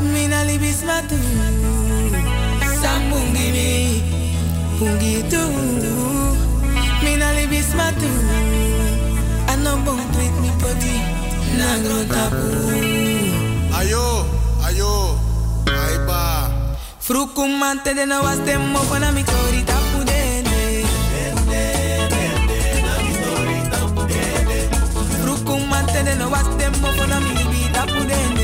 Mina you. Me Sambungi leave this man Mina you. I no bon treat me body. Nagro taboo. Ayo, ayo. Aiba. Frukumante de no vas de mofona mi corita. say they know what them up on me, beat.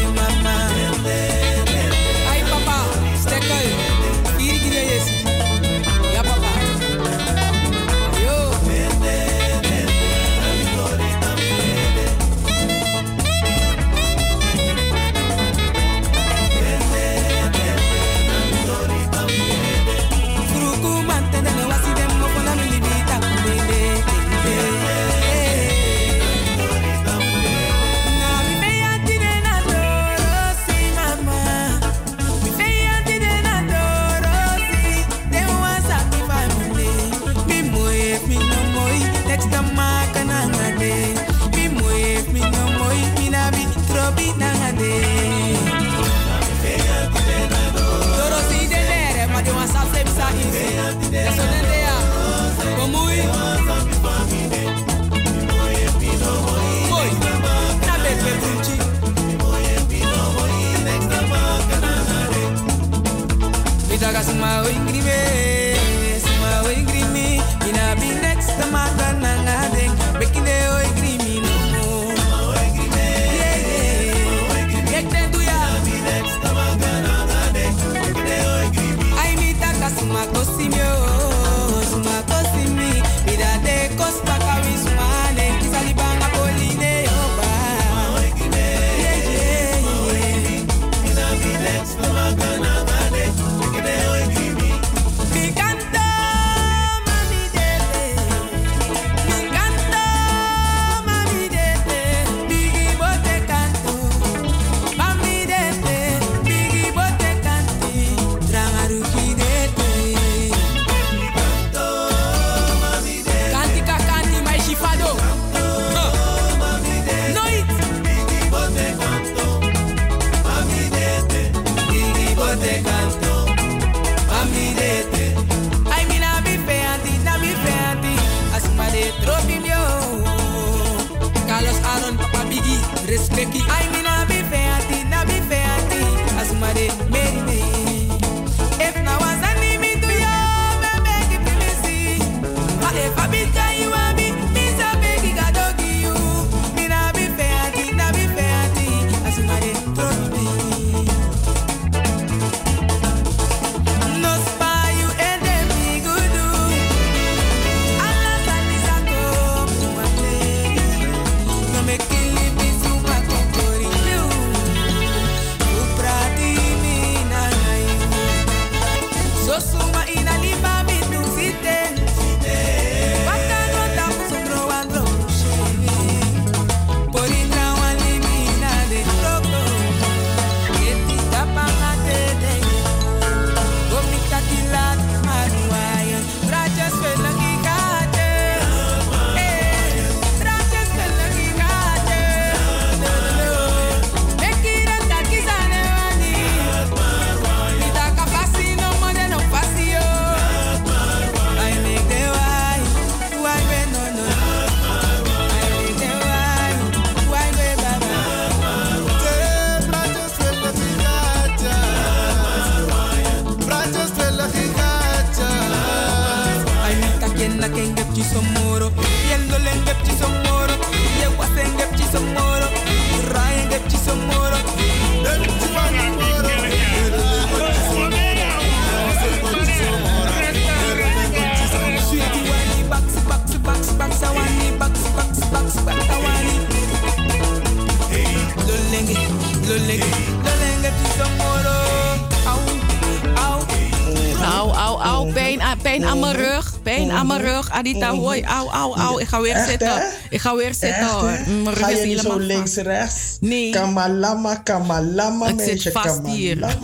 Adita, hoi. Au, au, au. Ik ga weer Echt, zitten. hè? Ik ga weer zitten hoor. Ga je niet zo links, rechts? Nee. Kamalama, kamalama, Het zit meisje. vast hier. *laughs*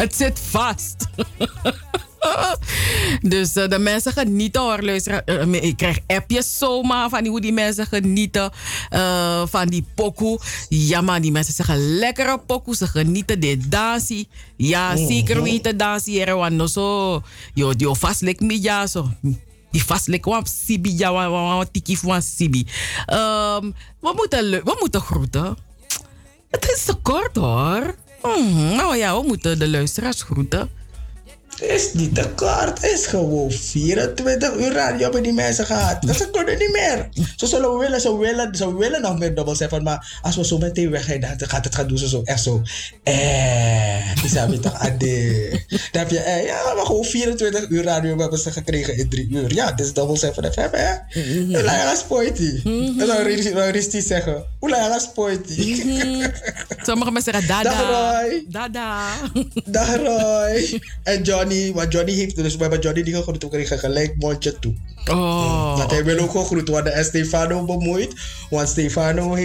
Het zit vast. *laughs* Dus eh, de mensen genieten hoor, luister. Eh, ik krijg appjes zomaar van hoe die mensen genieten eh, van die pokoe. Ja man, die mensen zeggen lekkere pokoe. Ze genieten dit dansie. Ja, Mhm. zeker weten dansie. Er want no zo. Yo, yo vast lek mi ja zo. Die vast lek wan sibi ja wan tiki wan sibi. Ehm, we moeten we moeten groeten. Het is te kort hoor. Mhm, Nou ja, we moeten de luisteraars groeten. Is niet te kort. Het is gewoon 24 uur radio hebben die mensen gehad. Dat ze kunnen niet meer. Ze zullen willen, ze willen, ze willen nog meer dubbel zeven. Maar als we zo meteen weggaan, dan gaat het gaan doen ze zo echt zo. Eh, die zijn toch ade. Dan heb je, eh, ja, maar gewoon 24 uur radio hebben ze gekregen in drie uur. Ja, dit is dubbel zeven FM, hè? Hoe lang gaat spoitie? Dat zou Risti- zeggen. Hoe lang gaat spoitie? Sommige mensen zeggen dada. Dag Roy. Dada. Dag Roy. En Johnny, want Johnny heeft, dus we hebben Johnny die gegroet, ook kregen gelijk mondje toe. Oh. Want hij wil ook gegroet worden en Stefano bemoeit. Want Stefano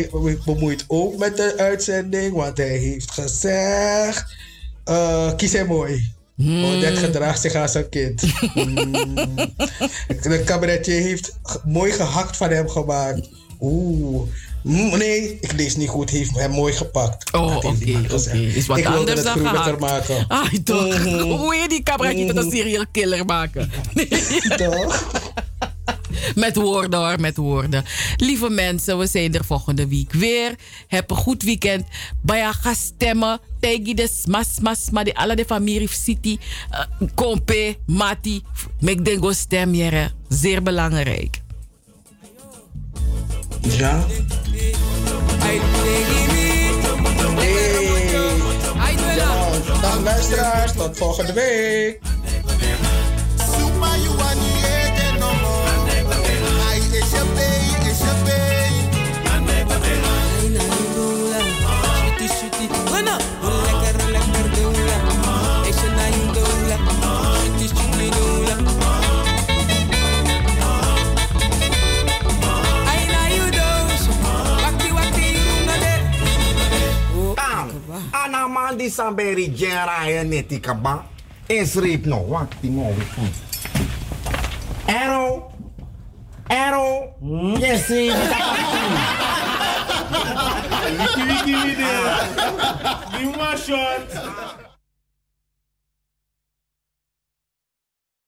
bemoeit ook met de uitzending, want hij heeft gezegd: eh, kies hem mooi. Oh, dat gedraagt zich als een kind. Hmm. De cabaretje heeft mooi gehakt van hem gemaakt. Oeh. Mm, Nee, ik lees niet goed. Heeft hem mooi gepakt. Oh, die man gezegd. Is wat ik anders het dan gehakt. maken. Ah, toch. Mhm. *laughs* Hoe je die cabaretje tot een serial killer maken? *laughs* *laughs* toch? Met woorden hoor, met woorden. Lieve mensen, we zijn er volgende week weer. Heb een goed weekend. Baya ga stemmen. Tegi de smas smas maar de alle de familie city. Uh, kompe, mati. Mek dengo stem jere. Zeer belangrijk. Ja. Ja, dag luisteraars, tot volgende week. Tam, anaman di samberi jera ya neti kaba. Esrip no wakti mo wifun. Ero. Ero. Yes, see. *laughs* Wiki wiki wiki.